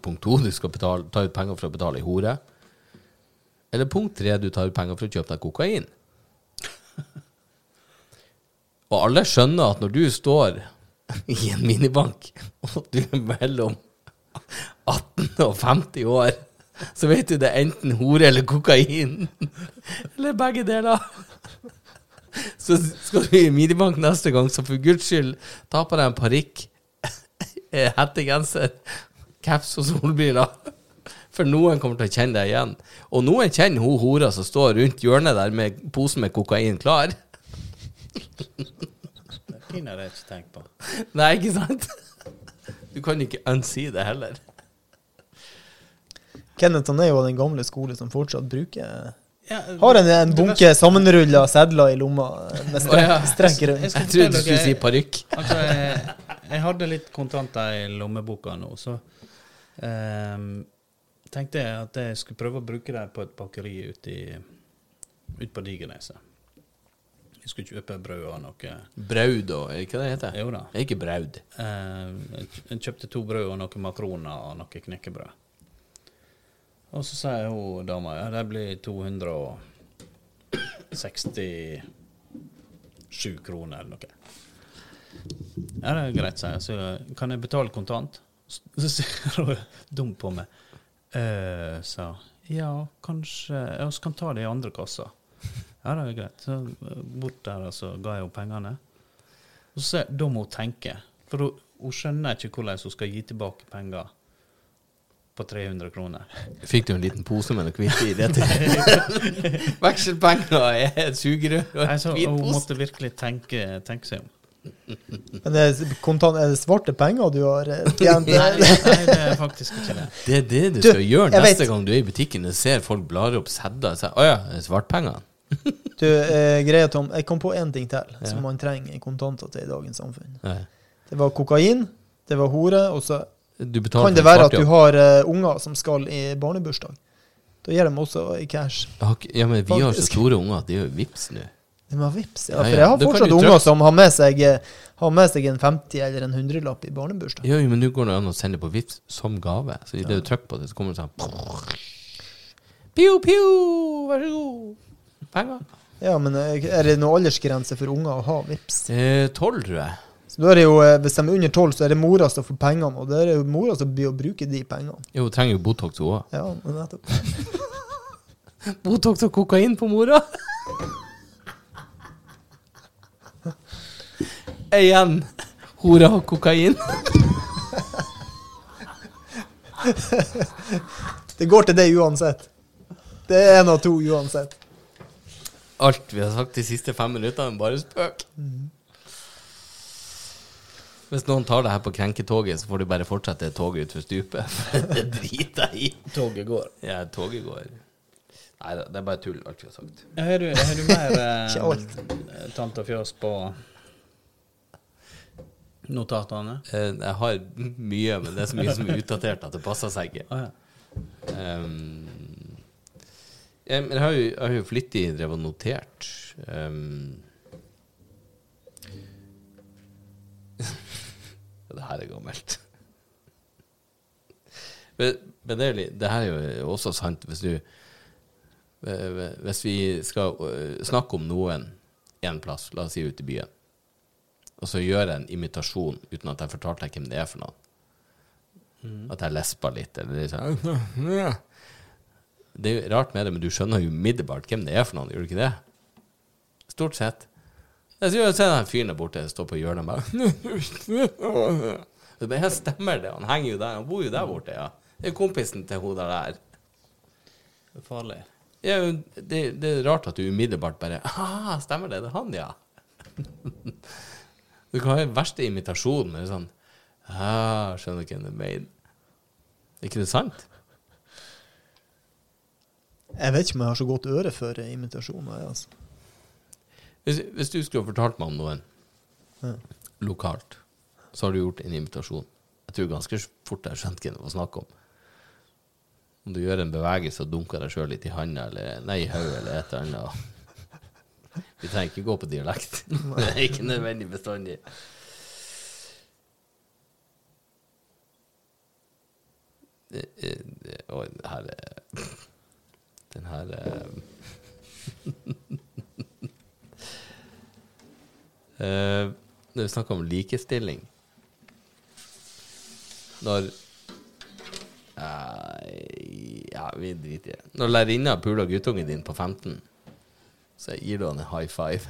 Punkt to, du skal betale, ta ut penger for å betale i hore. Eller punkt tre, du tar ut penger for å kjøpe deg kokain. Og alle skjønner at når du står i en minibank, og du er mellom 18 og 50 år, så vet du det er enten hore eller kokain. Eller begge deler. Så skal du i minibank neste gang, så for guds skyld, ta på deg en parykk, hettegenser, caps og solbriller. For noen kommer til å kjenne deg igjen. Og noen kjenner hun hora som står rundt hjørnet der med posen med kokain klar. Det finner jeg ikke tenkt på. Nei, ikke sant? Du kan ikke unsi det heller. Kenneth han er jo av den gamle skole som fortsatt bruker Ja, Har en, en bunke sammenrulla sedler i lomma med strek, strekk, ja. jeg, Jeg Jeg trodde du skulle si parykk. Altså, jeg, hadde litt kontanter i lommeboka nå, så ehm, tenkte jeg at jeg skulle prøve å bruke det på et bakeri ute ut på Digerneset. Jeg skulle kjøpe brød og noe. Braud og Er det ikke det heter? Jo da. Det er ikke braud. Jeg jeg kjøpte to brød og noen makroner og noe knekkebrød. Og så sier hun dama ja, det blir 267 kroner eller noe. Ja, det er greit, sier jeg. Så kan jeg betale kontant? Så så ser hun dumt på meg. Uh, sa. Ja, kanskje Ja, så kan ta det i andre kassa. Ja, det er greit. Så eh, bort der, og så ga jeg henne pengene. Og så, da må hun tenke. For hun, hun skjønner ikke hvordan hun skal gi tilbake penger på 300 kroner. Fikk du en liten pose med noe hvitt i? det? Vekselpenger er et sugerør og en hvit hun måtte virkelig tenke, tenke seg om. Men det er, kontant, er det svarte penger du har eh, tjent? Nei, nei, det er faktisk ikke det. Det er det du, Du, skal gjøre neste vet- gang du er i butikken og ser folk blar opp sedder. og sier 'Å ja, det er. Du, eh, greia Tom, jeg kom på én ting til Ja. som man trenger kontanter til i dagens samfunn. Nei. Det var kokain, det var hore, og så Du kan det være at du har uh, unger som skal i barnebursdag. Da gir de også i cash. Ja, men vi har så store unger at det er jo vips nå. Det var vips, ja. Ja, For jeg har fortsatt unger som har med seg, eh, har med seg en 50 eller en 100-lapp i barnebursdag. Ja, jo, men nå går det an å sende på vips som gave. Så idet du trykker på det, så kommer det sånn Pio, pio, vær så god. Penger. Ja, men eh, er det noen aldersgrense for unger å ha vips? Eh, Tolv, tror jeg. Så da er det jo, eh, Hvis de er under 12, så er det mora som får pengene, og det er jo mora som blir å bruke de pengene. Jo, hun trenger jo Botox, hun òg. Ja, nettopp. Botox og kokain på mora. Igjen. Hora og kokain. Det går til det uansett. Det er en av to uansett. Alt vi har sagt de siste fem minuttene, er bare spøk. Hvis noen tar det her på krenketoget, så får du bare fortsette toget utfor stupet. det driter jeg i. Toget går. Ja, toget går. Nei da, det er bare tull, alt vi har sagt. Har du, har du mer eh, tant og fjøs på notatene? Eh, Jeg har mye, men det er så mye som er utdatert at det passer seg ikke. Ah, ja. Um, jeg, jeg har jo, jeg har jo flittig drevet og notert. Um, det her er gammelt. Men, men det, det her er jo også sant hvis du eh, Hvis vi skal eh, snakke om noen en plass, la oss si ute i byen, og så gjør jeg en imitasjon uten at jeg fortalte deg hvem det er for noen. At jeg lesper litt, eller liksom Det er jo rart med det, men du skjønner jo umiddelbart hvem det er for noen, gjør du ikke det? Stort sett. Jeg ser den fyren der borte står på hjørnet og bare Det bare, stemmer det, han henger jo der, han bor jo der borte, ja. Det er kompisen til hun der. Det er farlig. Ja, det, det er rart at du umiddelbart bare ah, Stemmer det, det er han, ja. Du kan ha den verste imitasjonen, men sånn ah, Skjønner ikke hva det er. Er ikke det sant? Jeg vet ikke om jeg har så godt øre for imitasjoner. Altså. Hvis, hvis du skulle ha fortalt meg om noen Ja. lokalt, så har du gjort en imitasjon. Jeg tror ganske fort jeg skjønte hva det var snakk om. Om du gjør en bevegelse og dunker deg sjøl litt i handa, eller nei, i hodet, eller et eller annet. Vi trenger ikke gå på dialekt. Det er ikke nødvendig bestandig. Oi, det her er Den her er Eh, Når vi snakker om likestilling Når Nei, Ja, vi driter i det. Når lærerinna puler guttungen din på 15, så jeg gir du han en high five.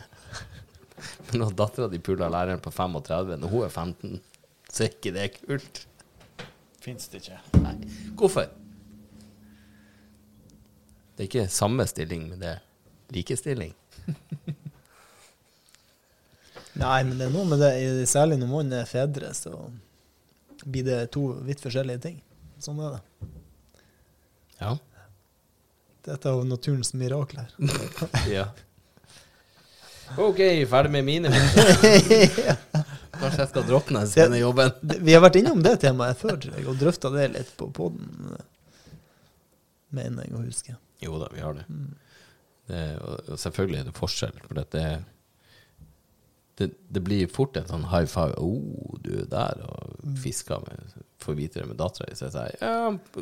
Men når dattera di puler læreren på 35, når hun er 15, så er ikke det kult. Fins det ikke. Nei. Hvorfor? Det er ikke samme stilling, men det er likestilling. Nei, men det er noe med det, særlig når man er fedre, så blir det to vidt forskjellige ting. Sånn er det. Ja. Dette er jo naturens mirakler. ja. OK, ferdig med mine vitser. Kanskje jeg skal droppe den denne jobben. Vi har vært innom det temaet før, jeg, og drøfta det litt på poden. Mener jeg å huske. Jo da, vi har det. det og, selvfølgelig er det forskjell, for det, det, det blir fort en sånn high five. Oh, du er der og fisker med Får vite det med dattera di. Så jeg sier ja,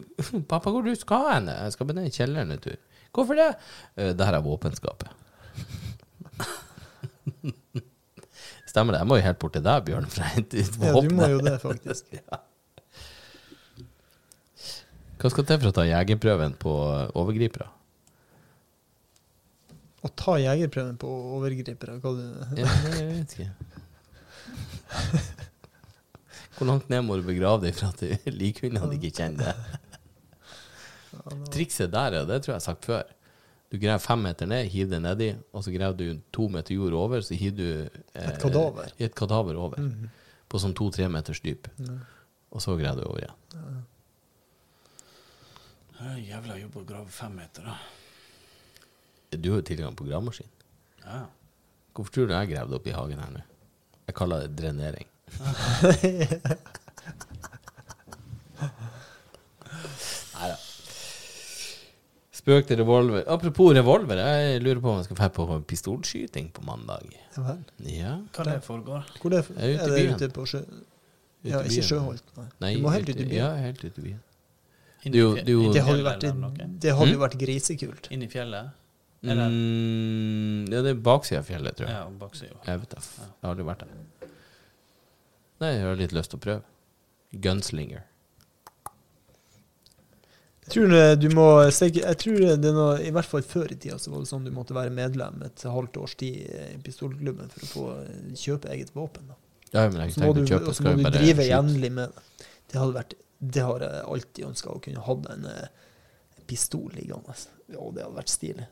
'Pappa, hvor du skal hen?' 'Jeg skal ned i kjelleren en tur.' 'Hvorfor det?' Uh, 'Det her er våpenskapet'. Stemmer det. Jeg må jo helt bort til deg, Bjørn, for å hente ut Ja, du må jo det, faktisk. Ja. Hva skal til for å ta jegerprøven på overgripere? Å ta jegerprøven på overgripere, hva du Ja, jeg vet ikke. Hvor langt ned må du begrave deg for at du- likhundene ikke kjenner det? Trikset der, ja, det tror jeg jeg har sagt før. Du graver fem meter ned, hiver det nedi, og så graver du to meter jord over, så hiver du eh, Et kadaver. Et kadaver over. Mhm. På sånn to-tre meters dyp. Og så graver du over igjen. Det er jævla jobb å grave fem meter, da. Du har jo tilgang på gravemaskin. Ja. Hvorfor tror du jeg gravde opp i hagen her nå? Jeg kaller det drenering. Nei da. Spøk til revolver. Apropos revolver, jeg lurer på om jeg skal dra på pistolskyting på mandag. Ja vel. Ja. Hva det foregår? Hvor det, for? er er det ute på sjø... Ute Ja, ikke. Sjøholt. Nei. Nei, du må helt ut i byen. Ja, helt ut i byen. Det jo- det Det hadde jo vært, eller det hadde jo Mm? vært grisekult. Inn i fjellet? Eller? Mm, ja, det er baksida av fjellet, tror jeg. Ja, baksida. Jeg vet det. Jeg har aldri vært der. Nei, jeg har litt lyst til å prøve. Gunslinger. Jeg tror, du må, jeg tror det er noe, I hvert fall før i tida så var det sånn du måtte være medlem et halvt års tid i pistolklubben for å få eh, kjøpe eget våpen. Da. Ja, men jeg å kjøpe, og så må du drive jevnlig med det. Det, hadde vært, det har jeg alltid ønska, å kunne hatt en eh, pistol liggende. Ja, det hadde vært stilig.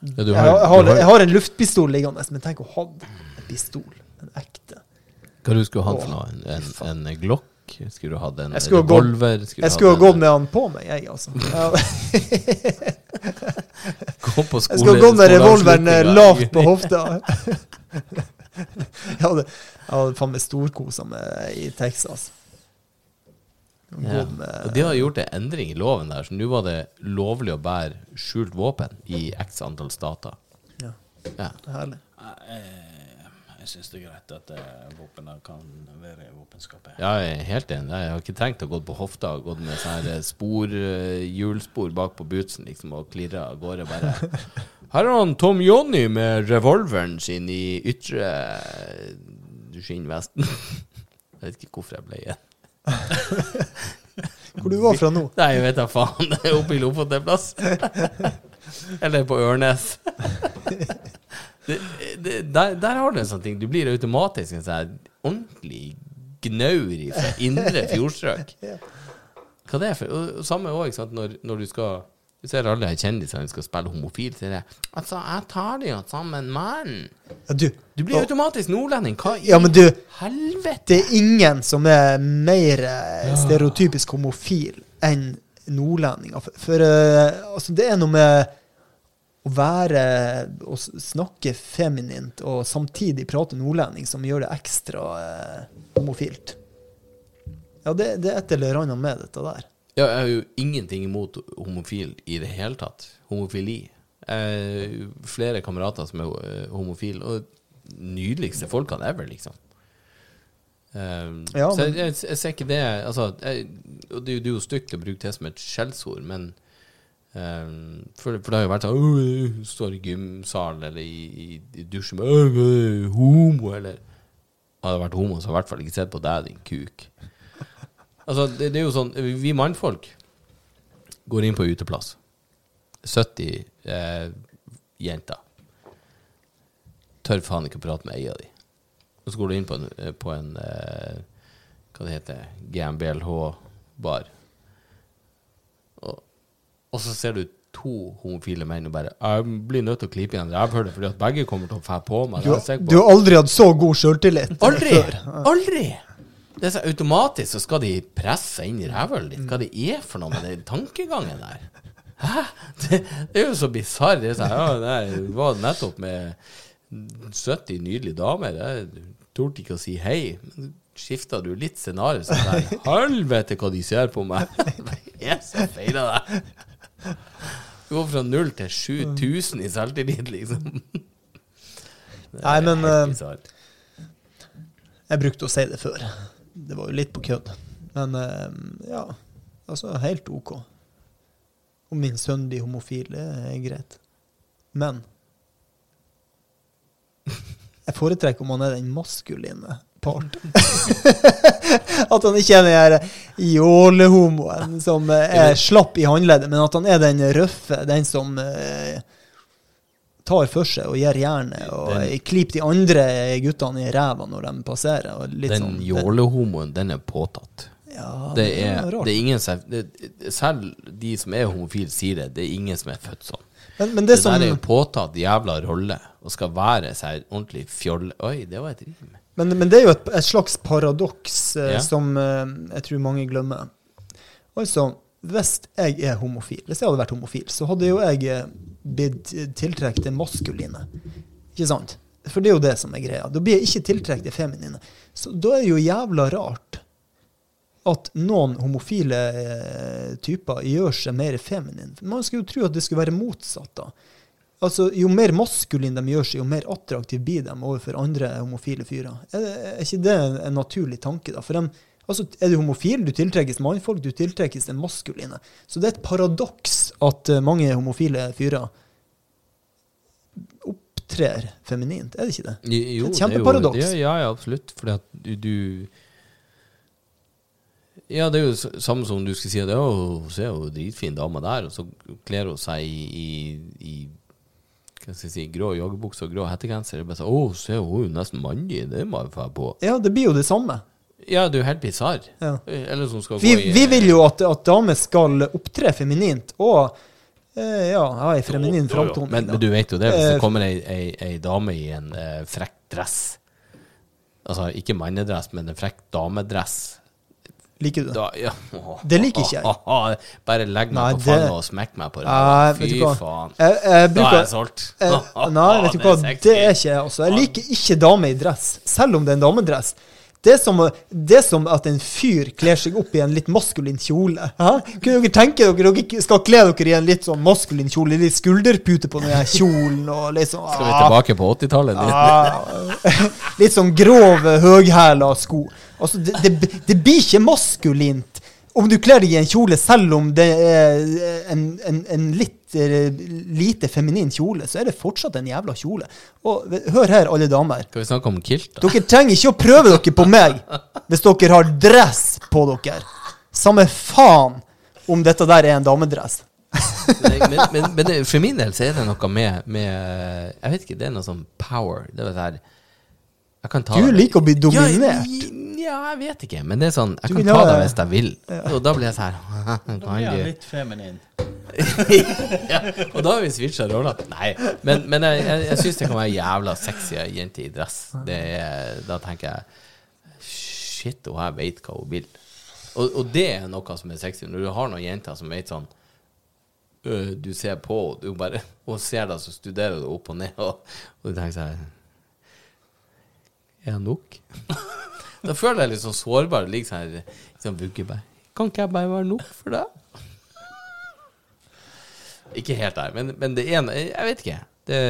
Ja, har, jeg, har, har, jeg har en luftpistol liggende, men tenk å ha en pistol. En ekte. hva du skulle hatt for noe? En, en, en Glock? Skulle du hatt en Jeg skulle revolver? Skulle Jeg skulle ha gått med han på meg, jeg, altså. Gå på jeg skulle gått med revolveren eh, lavt på hofta. Jeg hadde, jeg hadde faen meg storkosa meg i Texas. Ja. Og de har gjort en endring i loven der, så nå var det lovlig å bære skjult våpen i x antall stater. Ja. Ja. Herlig. Jeg, jeg syns det er greit at eh, våpnene kan være i våpenskapet. Ja, jeg er helt enig. Jeg har ikke tenkt å gå på hofta og gått med sånne spor, eh, hjulspor bak på bootsen liksom, og klirra av gårde bare. Her har han Tom Jonny med revolveren sin i ytre eh, skinnvesten. Jeg vet ikke hvorfor jeg ble igjen. Hvor du var fra nå? Nei, jeg vet da faen. Det er oppe i Lofoten en plass. Eller på Ørnes. Det, det, der, der har du en sånn ting. Du blir automatisk en sånn ordentlig gnaur fra indre fjordstrøk. Hva det er for Samme òg, når, når du skal Du ser alle de kjendisene skal spille homofil, er det Altså, jeg tar det jo sammen en mann. Ja, du, Du blir automatisk nordlending. Hva i Ja, men du, helvete? det er ingen som er mer eh, stereotypisk homofil enn nordlendinger. For, for uh, altså, det er noe med å være Å snakke feminint og samtidig prate nordlending som gjør det ekstra uh, homofilt. Ja, det, det er et eller annet med dette der. Ja, jeg har jo ingenting imot homofil i det hele tatt. Homofili. Eh, flere kamerater som er eh, homofile, og nydeligste folkene ever, liksom. Um, Ja, så jeg, men- jeg, jeg ser ikke det Altså, jeg, det, er jo- det er jo stygt å bruke det som et skjellsord, men um, for, for det har jo vært sånn «Åh, du Står i gymsalen eller i, i, dusjen med «Åh, øh, homo, eller Hadde jeg vært homo, så hadde jeg i hvert fall ikke sett på deg, din kuk. Altså, det, det er jo sånn Vi mannfolk går inn på uteplass. 70 eh, jenter. Tør faen ikke å prate med ei av de. Og så går du inn på en, eh, på en eh, Hva det heter GMBLH-bar. Og, og så ser du to homofile menn og bare Jeg blir nødt til å klype igjen rævhullet fordi at begge kommer til å fæ på meg. Du, du har aldri hatt så god sjøltillit Aldri! Aldri! Det er så automatisk så skal de presse inn i rævhølet ditt. Hva det er for noe med den tankegangen der? Hæ? Det, det er jo så bisarr. Det er sånn, ja, nei, var nettopp med 70 nydelige damer. Jeg torde ikke å si hei. Skifta du litt scenario, så jeg helvete hva de ser på meg. Jeg er så feil av deg. Du går fra null til 7000 i selvtillit, liksom. Nei, men, eh. Jeg brukte å si det før. Det var jo litt på kødd. Men eh, ja, altså helt OK. Om min sønn blir homofil, det er greit. Men jeg foretrekker om han er den maskuline part. at han ikke er den her jålehomoen som eh, er slapp i håndleddet, men at han er den røffe, den som eh, tar for seg og gir jernet og Den- de andre guttene i ræva når de passerer. Den sånn, jålehomoen, den er påtatt. Ja, Det er, rart. det er ingen det, Selv de som er homofile, sier det. Det er ingen som er født sånn. Men, men det, Det som der er jo påtatt jævla rolle, og skal være seg ordentlig fjolle... Oi, det var et rim. Men, men det er jo et, et slags paradoks eh, Ja. som eh, jeg tror mange glemmer. Altså, hvis jeg er homofil, hvis jeg hadde vært homofil, så hadde jo jeg eh, blitt tiltrukket det maskuline. Ikke sant? For det er jo det som er greia. Da blir jeg ikke tiltrukket det feminine. Så da er det jo jævla rart at noen homofile eh, typer gjør seg mer feminine. Man skulle jo tro at det skulle være motsatt. da. Altså, Jo mer maskulin de gjør seg, jo mer attraktiv blir de overfor andre homofile fyrer. Er, er ikke det en naturlig tanke? da? For de, altså, Er du homofil, du tiltrekkes mannfolk, du tiltrekkes den maskuline. Så det er et paradoks at eh, mange homofile fyrer opptrer feminint. Er det ikke det? Jo, Et det er jo- kjempeparadoks. det- Ja, ja, absolutt. Fordi at du, du Ja, det er jo samme som du skulle si at hun ser jo dritfin dame der, og så kler hun seg i, i, i hva skal jeg si, grå joggebukse og grå hettegenser. Det er bare sånn, Å, se, hun er jo nesten mannlig, det må jeg få på. Ja, det blir jo det samme. Ja, du er helt bisarr. Ja. Eller som skal Vi, gå i vi vil jo at, at damer skal opptre feminint, og eh, ja, ha ei feminin framtoning. Men, men du vet jo det, hvis Eh, det kommer ei, ei, ei dame i en eh, frekk dress Altså ikke mannedress, men en frekk damedress. Liker du det? Da, ja. Det liker ikke jeg. åh, Bare legg meg Nei, på det- fanget og smekk meg på ræva. Fy faen. Jeg, jeg Da er jeg solgt. Eh, nei, vet du hva, det er ikke jeg. også. Jeg liker ikke damer i dress, selv om det er en damedress. Det er, som, det er som at en fyr kler seg opp i en litt maskulin kjole. Hæ? Kunne dere tenke dere dere skal kle dere i en litt sånn maskulin kjole, litt skulderpute på den kjolen og sånn Skal vi tilbake på 80-tallet? ah, Litt sånn grov, høghæla sko. Altså, det, det, det blir ikke maskulint om du kler deg i en kjole, selv om det er en, en, en litt lite feminin kjole, så er det fortsatt en jævla kjole. Og hør her, alle damer. Skal vi snakke om kilt, da? Dere trenger ikke å prøve dere på meg hvis dere har dress på dere. Samme faen om dette der er en damedress. Men, men, men for min del så er det noe med, med Jeg vet ikke, det er noe sånn power. Det er sånn Jeg kan ta Du liker å bli dominert. Ja, ja, jeg vet ikke, men det er sånn Jeg kan ta det hvis jeg vil. Og da blir jeg sånn Da blir jeg litt feminin. ja, Og da har vi switcha roller. Nei, men, men jeg, jeg, jeg syns det kan være jævla sexy ei jente i dress. Det er, da tenker jeg Shit, og jeg veit hva hun vil. Og, og det er noe som er sexy. Når du har noen jenter som vet sånn øh, Du ser på henne, du bare Hun ser deg, så studerer du opp og ned, og, og du tenker sånn Er det nok? Da føler jeg litt sånn sårbar. liksom ligger sånn her liksom bare Kan ikke jeg bare være nok for deg? Ikke helt der, men, men det ene Jeg vet ikke. Det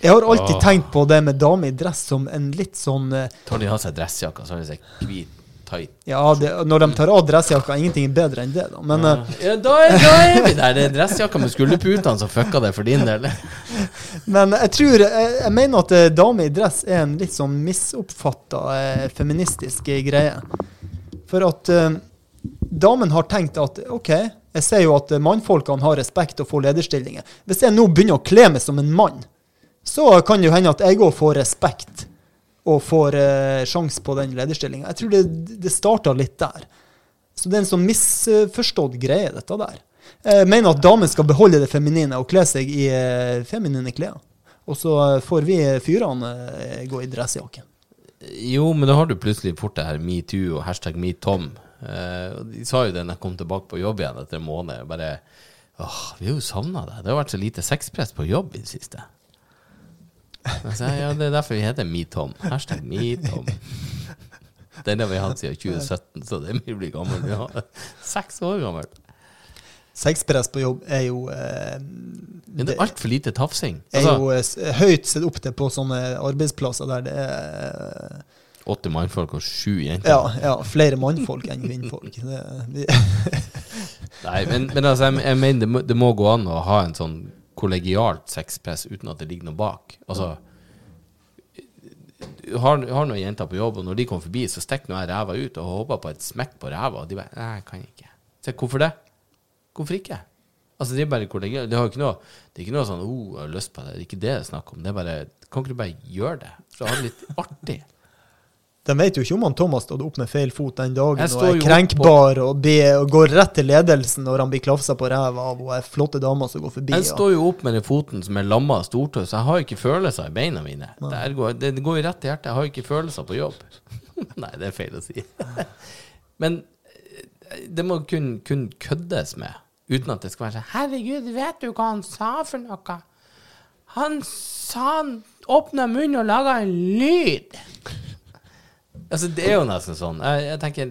Jeg har alltid Åh. tenkt på det med dame i dress som en litt sånn eh, Tar de av seg dressjakka, så har de seg hvit, tight Ja, det, når de tar av dressjakka, ingenting er bedre enn det, da. Men ja. Ja, da er, da er vi der. Det er dressjakka med skulderputene som fucka det for din del. Men jeg tror Jeg, jeg mener at eh, dame i dress er en litt sånn misoppfatta eh, feministisk eh, greie. For at eh, damen har tenkt at OK, jeg ser jo at eh, mannfolkene har respekt og får lederstillinger. Hvis jeg nå begynner å kle meg som en mann, så kan det jo hende at jeg òg får respekt og får eh, sjanse på den lederstillinga. Jeg tror det, det starta litt der. Så det er en sånn misforstått greie, dette der. Jeg mener at damen skal beholde det feminine og kle seg i eh, feminine klær. Og så eh, får vi fyrene eh, gå i dressjakke. Jo, men da har du plutselig fort det her metoo og hashtag metom. De sa jo det når jeg kom tilbake på jobb igjen etter en måned. Bare åh, vi har jo savna deg. Det har vært så lite sexpress på jobb i det siste. Så, ja, det er derfor vi heter metom. Hashtag metom. Den har vi hatt siden 2017, så det er mye blir gammel. Vi har seks år gammel. Sexpress på jobb er jo eh, det det er altfor lite tafsing. er Altså, jo eh, høyt sett opp til på sånne arbeidsplasser der det er åtte mannfolk og sju jenter. ja, ja, flere mannfolk enn kvinnfolk. Det, Nei, men, men altså, jeg, jeg mener det må, det må gå an å ha en sånn kollegialt sexpress uten at det ligger noe bak. Altså har, har noen jenter på jobb, og når de kommer forbi, så stikker nå jeg ræva ut og håper på et smekk på ræva. Og de bare Nei, jeg kan ikke. Så hvorfor det? Hvorfor ikke? Altså, det er bare kollegialt. Det, har ikke noe, det er ikke noe sånn oh, jeg har lyst på det. Det er ikke det det er snakk om. Det er bare Kan ikke du bare gjøre det? For å ha det litt artig. De vet jo ikke om han Thomas stod opp med feil fot den dagen og er krenkbar og, be, og går rett til ledelsen når han blir klafsa på ræva av hun er flotte damer som går forbi. Jeg og- står jo opp med den foten som er lamma av stortå, så jeg har ikke følelser i beina mine. Der går, det, det går jo rett til hjertet. Jeg har ikke følelser på jobb. Nei, det er feil å si. Men eh, det må kun, kun køddes med, uten at det skal være sånn Herregud, vet du hva han sa for noe? Han sa han åpna munnen og laga en lyd. Altså, det er jo nesten sånn. Jeg, jeg tenker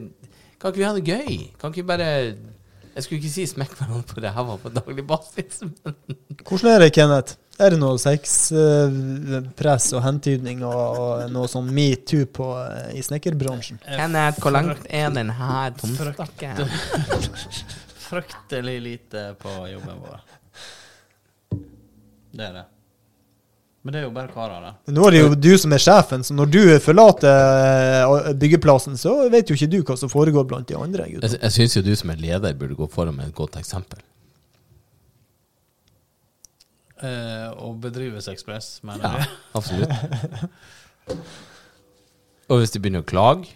Kan ikke vi ha det gøy? Kan ikke vi bare Jeg skulle ikke si smekk hverandre på ræva på daglig basis, men Hvordan er det, Kenneth? Er det noe sexpress og hentydning og, og noe sånn metoo på, eh, i snekkerbransjen? Kenneth, hvor langt er den her tomstakken? Fryktelig lite på jobben vår. Det er det. Men det er jo bare karer. Men Nå er det jo du som er sjefen, så når du forlater eh, byggeplassen, så vet jo ikke du hva som foregår blant de andre gutta. Jeg, jeg syns jo du som er leder burde gå foran med et godt eksempel. Eh, å bedrive ekspress, mener Ja, du? absolutt. Og hvis de begynner å klage,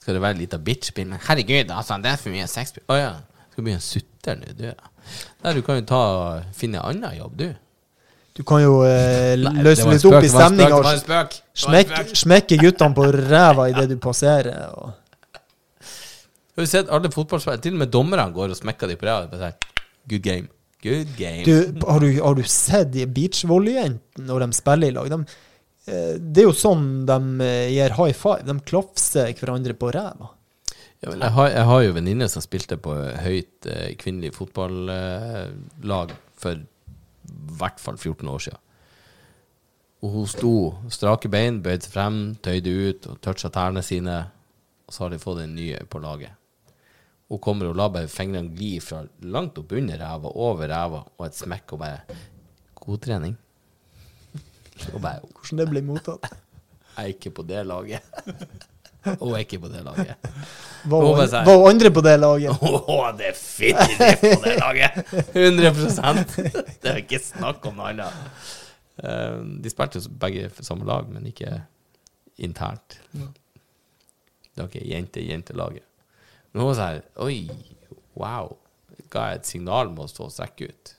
skal det være en liten bitch-spill. Men herregud, altså, det er for mye sex. Å ja. Skal du begynne å sutre nå, du? Nei, du kan jo ta, finne en annen jobb, du. Du kan jo eh, Nei, løse litt spøk, opp i stemninga og smekke, smekke guttene på ræva idet du passerer. Og. Har du sett alle fotballspillere? Til og med dommerne går og smekker de på ræva. Sånn, Good game. Good game. Du, har, du, har du sett de beachvolleyjentene når de spiller i lag? De, eh, det er jo sånn de eh, gir high five. De klafser hverandre på ræva. Ja, jeg, har, jeg har jo venninne som spilte på høyt eh, kvinnelig fotballag for i hvert fall 14 år siden. Og hun sto strake bein, bøyde seg frem, tøyde ut og toucha tærne sine. Og så har de fått en ny på laget. Hun kommer og lar bare fingrene gli fra langt opp under ræva, over ræva, og et smekk og bare God trening. Og bare Hvordan det blir mottatt. Jeg er ikke på det laget. Hun er ikke på det laget. Var hun, hun var hun andre på det laget? Å, definitivt på det laget! 100% Det er ikke snakk om noe annet. Eh, de spilte jo begge samme lag, men ikke internt. Det var ikke jente-jentelaget. Men hun var sånn Oi, wow. Ga jeg et signal med å stå og strekke ut?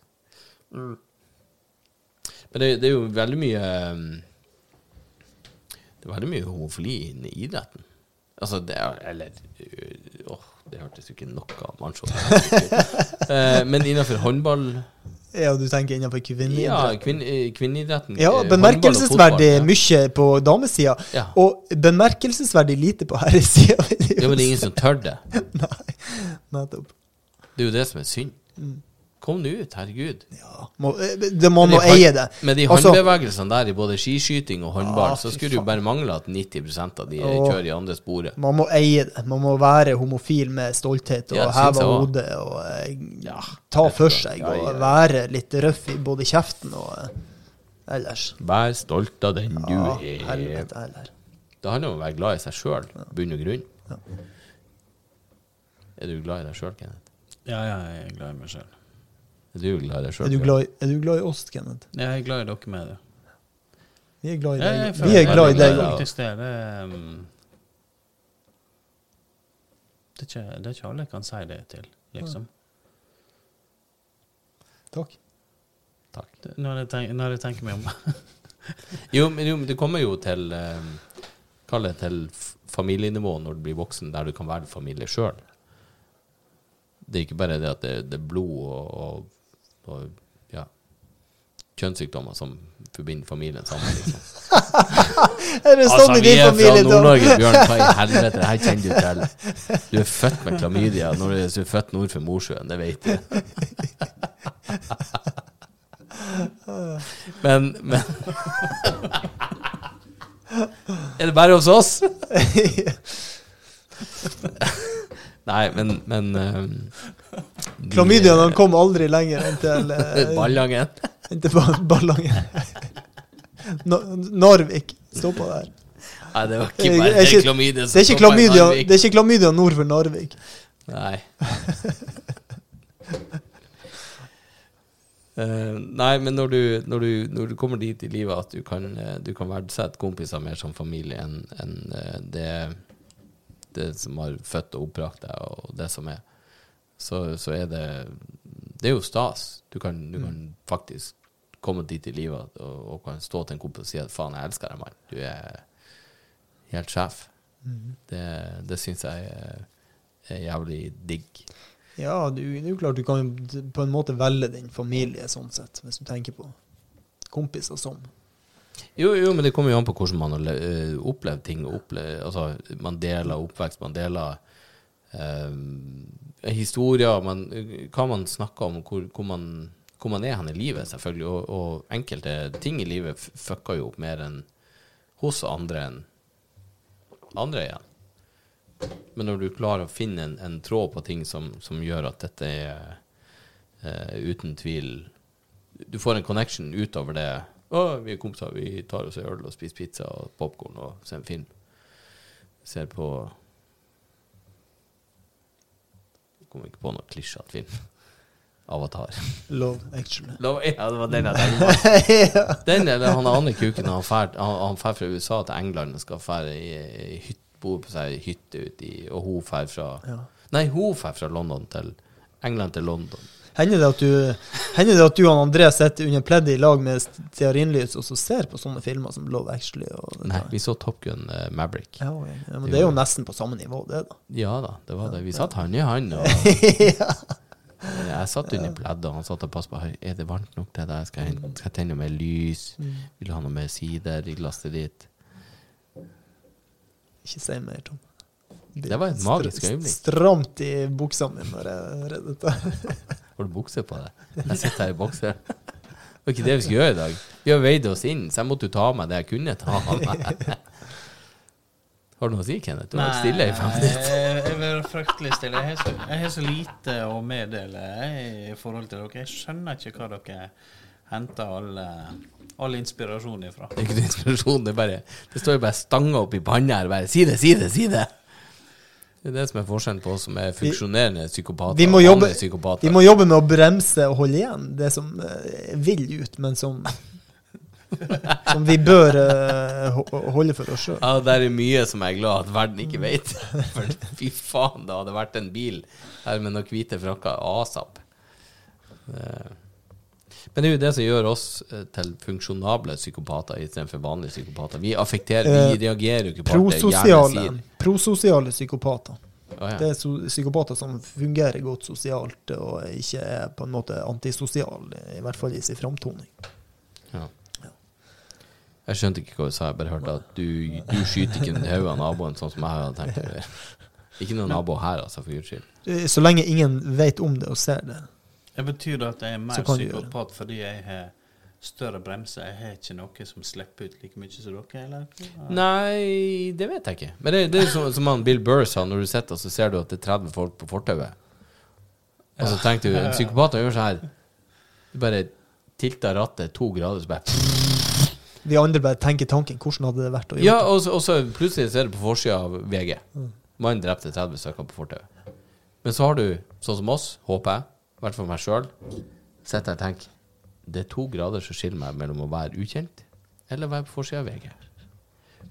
Men det, det er jo veldig mye um, Det er veldig mye homofili i idretten. Altså, det er Eller øh, åh, det hørtes jo ikke noe mansjo ut. Eh, Men innenfor håndball Ja, du tenker innenfor kvinneidretten? Ja, kvinn, eh, kvinneidretten. Ja, bemerkelsesverdig fotball, ja. mye på damesida, Ja. og bemerkelsesverdig lite på herresida. Ja, men det er ingen som tør det. Nei, nettopp. Det er jo det som er synd. Mm. Kom nå ut, herregud. Ja, må, eh, det må nå de eie det. Med de Altså- håndbevegelsene der i både skiskyting og håndball, Ja, så skulle det jo bare mangle at 90% av de og, kjører i andre sporet. Man må eie det. Man må være homofil med stolthet og Ja, heve hodet og eh, Ja, ta for seg Ja, ja, og være litt røff i både kjeften og eh, ellers. Vær stolt av den du Ja, er. helvete heller. Det handler om å være glad i seg sjøl, bunn og grunn. Er du glad i deg sjøl, Kenneth? Ja, ja, jeg er glad i meg sjøl. Er du glad i deg sjøl? Er du glad, i- er du glad i oss, Kenneth? Jeg er glad i dere med det. Vi er glad i deg. Vi er glad i deg òg. deg. Det. Det er, um, det, er ikke, det er ikke alle jeg kan si det til, liksom. Takk. Takk. Når, jeg tenk, når jeg tenker meg om. Jo, men, jo, men det kommer jo til eh, Kall det til familienivå når du blir voksen, der du kan være familie sjøl. Det er ikke bare det at det, det er blod og, og, og ja, kjønnssykdommer som forbinder familien sammen. Liksom. Er det sånn i vi er fra? Nord-Norge, Bjørn. Hva i helvete? Det her kjenner du til. Du er født med klamydia når du er født nord for Mosjøen, det vet du. Men, men Er det bare hos oss? Nei, men, men um, de- Klamydiaen kom aldri lenger enn til, uh, Ballangen. enn til Ballangen. No- Narvik stoppa der. Nei, det var Det ikke er bare ikke- klamydia som stoppa i klamydia, det er ikke klamydia nord for Narvik. Nei. uh, nei, men når du, når, du, når du kommer dit i livet at du kan, eh, du kan verdsette kompiser mer som familie enn en eh, det, det som har født og oppbrakt deg, og det som er, så, så er det Det er jo stas. Du kan, du kan faktisk komme dit i livet og, og kan stå til en kompis og si at 'faen, jeg elsker deg, mann'. Du er helt sjef. Det, det syns jeg er, er jævlig digg. Ja, du, det er jo klart du kan på en måte velge din familie sånn sett, hvis du tenker på kompiser sånn. Jo, jo, men det kommer jo an på hvordan man har eh, opplevd ting. Opplevd, altså, man deler oppvekst, man deler eh, historier, man, hva man snakker om, hvor, hvor, man, hvor man er hen i livet, selvfølgelig. Og, og enkelte ting i livet fucker jo opp mer enn hos andre enn andre igjen. Men når du klarer å finne en, en tråd på ting som, som gjør at dette er eh, uten tvil Du får en connection utover det. Vi er kompiser, vi tar oss en øl og spiser pizza og popkorn og ser en film'. Ser på Jeg kommer ikke på noe klisjete film. Avatar. Love, actually. Love, Ja, det var den jeg tenkte på. Den eller han andre kuken han fær, han, han fær fra USA til England og skal fære i, i hytt, bo på seg hytte uti Og hun fær fra Ja. Nei, hun fær fra London til England til London. Hender det at du, hender det at du og André sitter under pleddet i lag med stearinlys og så ser på sånne filmer som Love Actually? Nei, vi så Top Gun uh, Maverick. Ja, ja, ja, men det er jo nesten på samme nivå, det, da. Ja da, det var det. Vi satt hand i hand. Og jeg satt under pleddet, og han satt og passet på Er det varmt nok til deg? Skal jeg, skal jeg tenne mer lys? Vil du ha noe mer sider i glasset ditt? Ikke si mer, Tom. Det var et magisk øyeblikk. Stramt i buksa mi når jeg reddet dette. Har du bukse på deg? Jeg sitter her i bokser. Det var ikke det vi skulle gjøre i dag. Vi har veid oss inn, så jeg måtte jo ta av meg det jeg kunne ta av meg. Har du noe å si, Kenneth? Du var stille i fem minutter. jeg er fryktelig stille. Jeg har så, jeg har så lite å meddele i forhold til dere. Jeg skjønner ikke hva dere henter all, eh, all inspirasjon ifra. Det er ikke noe inspirasjon, det bare Det står jo bare stanga opp i panna her, bare Si det, si det, si det! Det er det som er forskjellen på oss som er funksjonerende psykopater Vi må, og jobbe, vanlige psykopater. vi må jobbe med å bremse og holde igjen det som eh, vil ut, men som Som vi bør uh, holde for oss sjøl. Ja, det er mye som jeg er glad at verden ikke vet. For fy faen, det hadde vært en bil her med noen hvite frakker asap. Det- Men det er jo det som gjør oss eh, til funksjonable psykopater istedenfor vanlige psykopater. Vi affekterer, vi Eh, reagerer jo ikke på Prososiale, prososiale psykopater. Ja. Det er psykopater som fungerer godt sosialt og ikke er på en måte antisosiale, i hvert fall i sin framtoning. Ja. Jeg skjønte ikke hva du sa, jeg bare hørte at du, du skyter ikke hodet av naboen sånn som jeg hadde tenkt å gjøre. Ikke noen nabo her, altså, for guds skyld. Eh, Så lenge ingen vet om det og ser det. Det betyr at jeg er mer du psykopat fordi jeg har større bremser. Jeg har ikke noe som slipper ut like mye som dere, eller? Nei, det vet jeg ikke. Men det, det er som, som han Bill Burr sa, når du sitter og så ser du at det er 30 folk på fortauet. Og så tenker du En psykopat gjør sånn her. Du bare tilter rattet to grader, så bare Vi andre bare tenker tanken. Hvordan hadde det vært å gjøre Ja, det? og så, og så plutselig så er det på forsida av VG. Mannen drepte 30 stykker på fortauet. Men så har du, sånn som oss, håper jeg, i hvert fall meg sjøl, sitter og tenker Det er to grader som skiller meg mellom å være ukjent eller være på forsida av VG.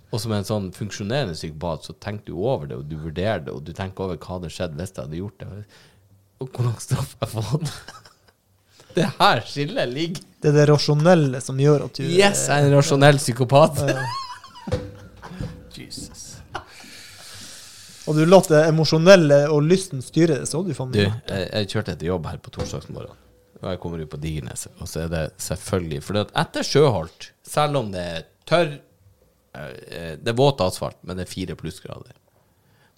Og som en sånn funksjonerende psykopat, så tenker du over det, og du vurderer det, og du tenker over hva hadde skjedd hvis jeg hadde gjort det. Og hvor lang straff jeg fått. Det er her skillet ligger. Det er det rasjonelle som gjør at du Yes, jeg er en rasjonell psykopat. Og du latt det emosjonelle og lysten styre det, så du faen meg gjort det. jeg, jeg kjørte etter jobb her på torsdagsmorgen. Og jeg kommer ut på Digernes, og så er det selvfølgelig For etter Sjøholt, selv om det er tørr eh, Det er våt asfalt, men det er fire plussgrader,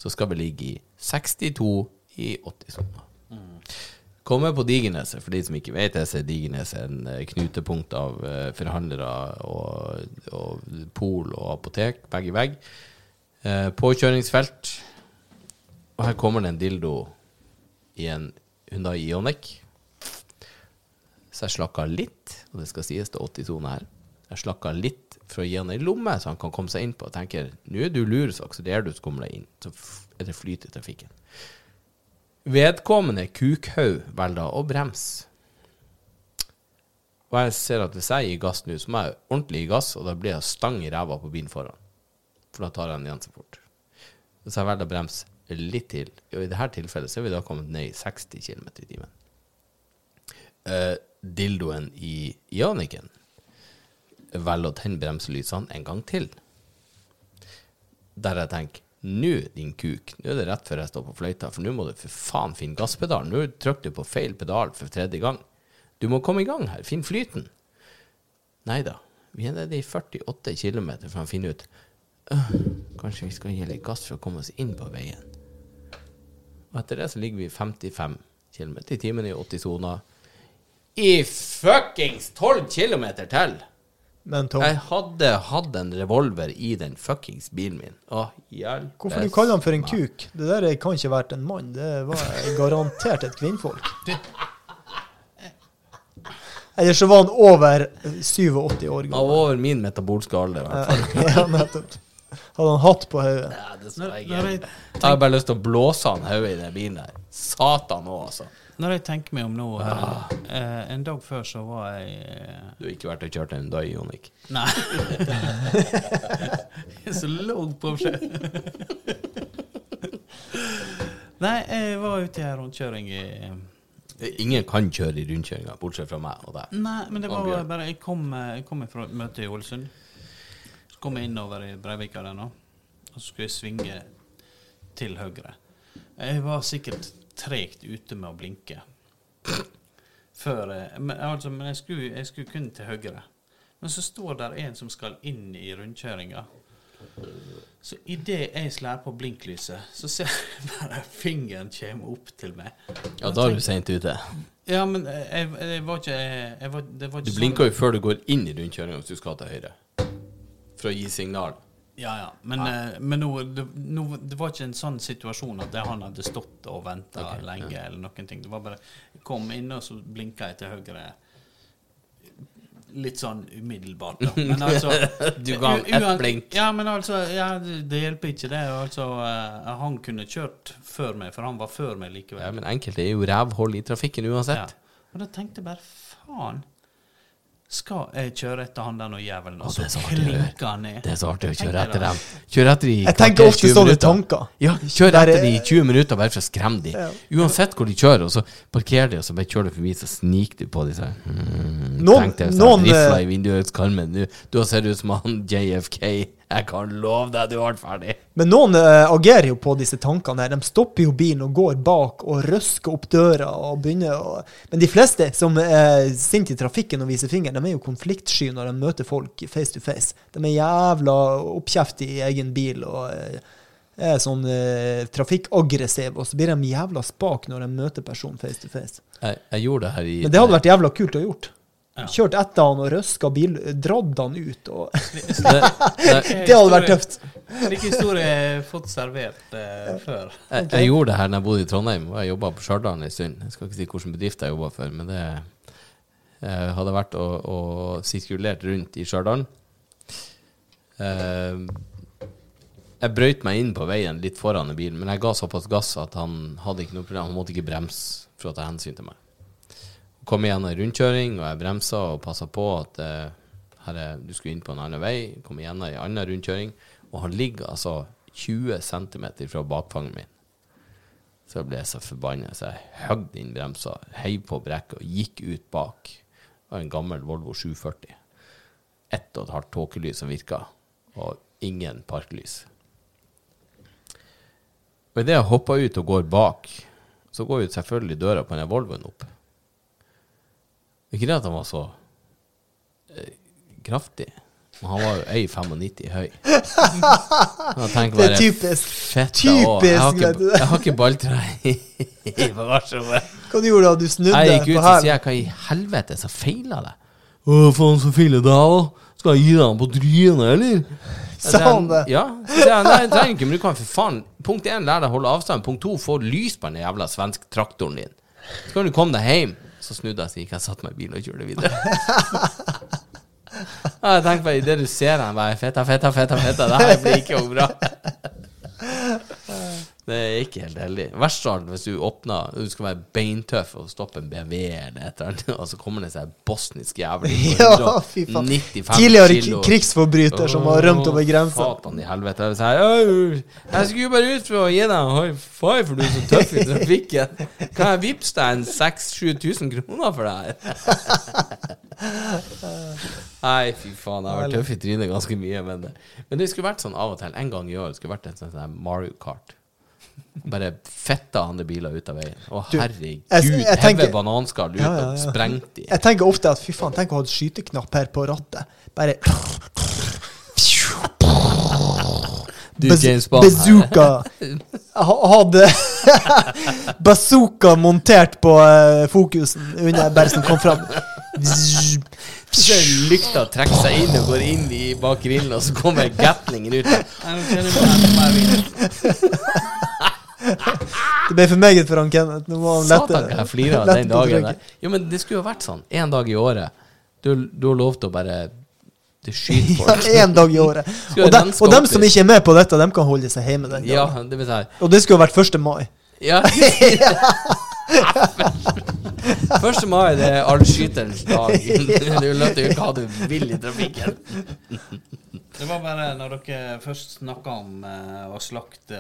så skal vi ligge i 62 i 80 sommer. Kommer på Digerneset, for de som ikke vet det, så er Digerneset en eh, knutepunkt av eh, forhandlere og, og pol og apotek, vegg i vegg. Eh, påkjøringsfelt. Og her kommer det en dildo i en Hyundai Ioniq. Så jeg slakka litt, og det skal sies til 80-sone her. Jeg slakka litt for å gi han ei lomme, så han kan komme seg inn på. Jeg tenker nå er du lur, så akselererer du, så kommer deg inn. Så er det flyt i trafikken. Vedkommende kukhaug velger å bremse. Og jeg ser at hvis jeg gir gass nå, så må jeg ordentlig gi gass, og da blir jeg stang i ræva på bilen foran. For da tar jeg den igjen så fort. Så jeg velger å bremse litt til. Og i dette tilfellet så er vi da kommet ned i 60 km i timen. Uh, dildoen i Janiken velger å tenne bremselysene en gang til. Der jeg tenker nå, din kuk, nå er det rett før jeg står på fløyta, for nå må du for faen finne gasspedalen. Nå trykker du på feil pedal for tredje gang. Du må komme i gang her, finn flyten. Nei da, vi er nede i 48 km for å finne ut «Øh, Kanskje vi skal gi litt gass for å komme oss inn på veien. Og etter det så ligger vi 55 km i timen i 80-sona. I fuckings 12 km til! Men Tom, Jeg hadde hatt en revolver i den fuckings bilen min. Å, hjelp. hvorfor du kaller han for en kuk? Det der kan ikke vært en mann. Det var garantert et kvinnfolk. Eller så var han over 87 år gammel. over min metabolske alder, i hvert fall. Ja, nettopp. Hadde han hatt på hodet? Ja, det jeg ikke. jeg, Jeg har bare lyst til å blåse han hodet i den bilen der. Satan òg, altså. når jeg tenker meg om nå ah. eh, En dag før så var jeg eh, Du har ikke vært og kjørt en dag, Jonik. Nei. Jeg er så lav på seg. Nei, jeg var ute i ei rundkjøring i Ingen kan kjøre i rundkjøringa, bortsett fra meg og deg. Nei, men det var bare Jeg kom, eh, jeg kom fra et møte i Ålesund. Kom jeg innover i Breivika der nå, og så skulle jeg svinge til høyre. Jeg var sikkert tregt ute med å blinke. Før jeg, men, altså, men jeg skulle, jeg skulle kun til høyre. Men så står der en som skal inn i rundkjøringa. Så idet jeg slår på blinklyset, så ser jeg bare fingeren komme opp til meg. Ja, da er du seint ute. Ja, men jeg, jeg var ikke jeg var, Det var Du blinker blinker jo før du går inn i rundkjøringa hvis du skal til høyre. For å gi signal. Ja, ja. Men, eh, men nå, det, nå, det var ikke en sånn situasjon at det han hadde stått og venta okay, lenge, eller noen ting. Det var bare kom inn, og så blinka jeg til høyre. Litt sånn umiddelbart, da. Men altså Du ga ham ett blink. Ja, men altså ja, det, det hjelper ikke, det. Altså, eh, han kunne kjørt før meg, for han var før meg likevel. Ja, men enkelte er jo rævhold i trafikken uansett. Ja. Og da tenkte jeg bare faen. Skal jeg kjøre etter han der nå jævelen, og så er klinker han ned? Det er så artig å kjøre etter dem. Kjøre etter de Jeg tenker ofte sånne tanker. Ja, kjør etter de i 20 minutter bare for å skremme de. Ja. Uansett hvor de kjører, og så parkerer de, og så bare kjører du forbi, så sniker du på de sånn. Mm, Noen- noen, rifla eh, i vinduskarmen. Du, du har sett ut som han JFK. Jeg kan love deg, du ble ferdig. Men noen uh, agerer jo på disse tankene. her. De stopper jo bilen og går bak og røsker opp døra. og begynner å... Men de fleste som er sinte i trafikken og viser finger, de er jo konfliktsky når de møter folk face to face. De er jævla oppkjeftige i egen bil og uh, er sånn uh, trafikkaggressive. Og så blir de jævla spak når de møter personen face to face. Jeg, jeg gjorde det her i Men det hadde vært jævla kult å gjort. Ja. Kjørt etter han og røska bil, dratt han ut. og det, det, Det hadde vært tøft. Slike historier har jeg fått servert eh, før. Jeg, jeg gjorde det her når jeg bodde i Trondheim, og jeg jobba på Stjørdal en stund. Jeg skal ikke si hvilken bedrift jeg jobba for, men det jeg hadde vært og, og sirkulert rundt i Stjørdal. Eh, jeg brøyt meg inn på veien litt foran bilen bil, men jeg ga såpass gass at han hadde ikke noe problem. Han måtte ikke bremse for å ta hensyn til meg. Kom igjen en rundkjøring, og jeg bremsa og passa på at eh, her er, du skulle inn på en annen vei. Kom igjen en annen rundkjøring, og han ligger altså 20 cm fra bakfanget min. Så ble jeg så forbanna, så jeg høgde inn bremsa, heiv på brekket og gikk ut bak. Det var en gammel Volvo 740. Ett og et halvt tåkelys som virka, og ingen parklys. Og idet jeg hopper ut og går bak, så går jo selvfølgelig døra på den Volvoen opp. Ikke det at han var så eh, kraftig, men han var jo 1,95 høy. Det er typisk. Fett, typisk Jeg har du ikke, jeg har ikke balltre i, i bagasjerommet. Hva du gjorde da? Du snudde Jeg gikk ut og sa hva i helvete som feila deg? Å, faen, så feiler deg, da? Skal jeg gi deg den på trynet, eller? Sa han det? Ja. Så jeg, nei, jeg trenger ikke, men du kan for faen Punkt én, lær deg å holde avstand. Punkt to, få lys på den jævla svensk traktoren din. Så kan du komme deg hjem. Så snudde jeg, så gikk jeg, satte meg i bilen og kjørte videre. Ja, jeg tenker bare, idet du ser den, bare feta, feta, feta, feta. Det her blir ikke bra. Det er ikke helt heldig. Verst av alt hvis du åpner Du skal være beintøff og stoppe en BMW eller et eller annet, og så kommer det seg bosnisk jævlig Ja, fy faen. Tidligere kilo. krigsforbryter som har rømt over grensa. Satan i helvete. Jeg, sa, jeg skulle bare ut for å gi deg en high five, for du er så tøff i trafikken. Kan jeg vippse deg en 6000-7000 kroner for det her? Nei, fy faen. Jeg har vært tøff i trynet ganske mye. Men, men det skulle vært sånn av og til. En gang i år skulle vært en sånn sånn Mario Kart. Bare fetta andre biler ut av veien. Å, Du, herregud. Heve bananskall ut Ja, ja, og ja. sprengt de. Jeg tenker ofte at fy faen, tenk å ha et skyteknapp her på rattet. Bare Du, James Bond. Bazooka. Hadde bazooka montert på eh, fokusen under bare som kom fram. Lykta trekker seg inn og går inn i bak grillen, og så kommer gatlingen ut. Det ble for meget for han Kenneth. Nå må han lette. Satan, jeg flirer av den dagen der. Jo, men det skulle jo vært sånn. Én dag i året. Du, du har lov til å bare Det skyter Ja, folk. Én dag i året. Og, de, og dem som ikke er med på dette, dem kan holde seg hjemme den Ja, det vil si Og det skulle jo vært 1. mai. Ja. 1. mai det er allskyterens dag. Du er nødt til å ha det vill i trafikken. Det var bare når dere først snakka om eh, å slakte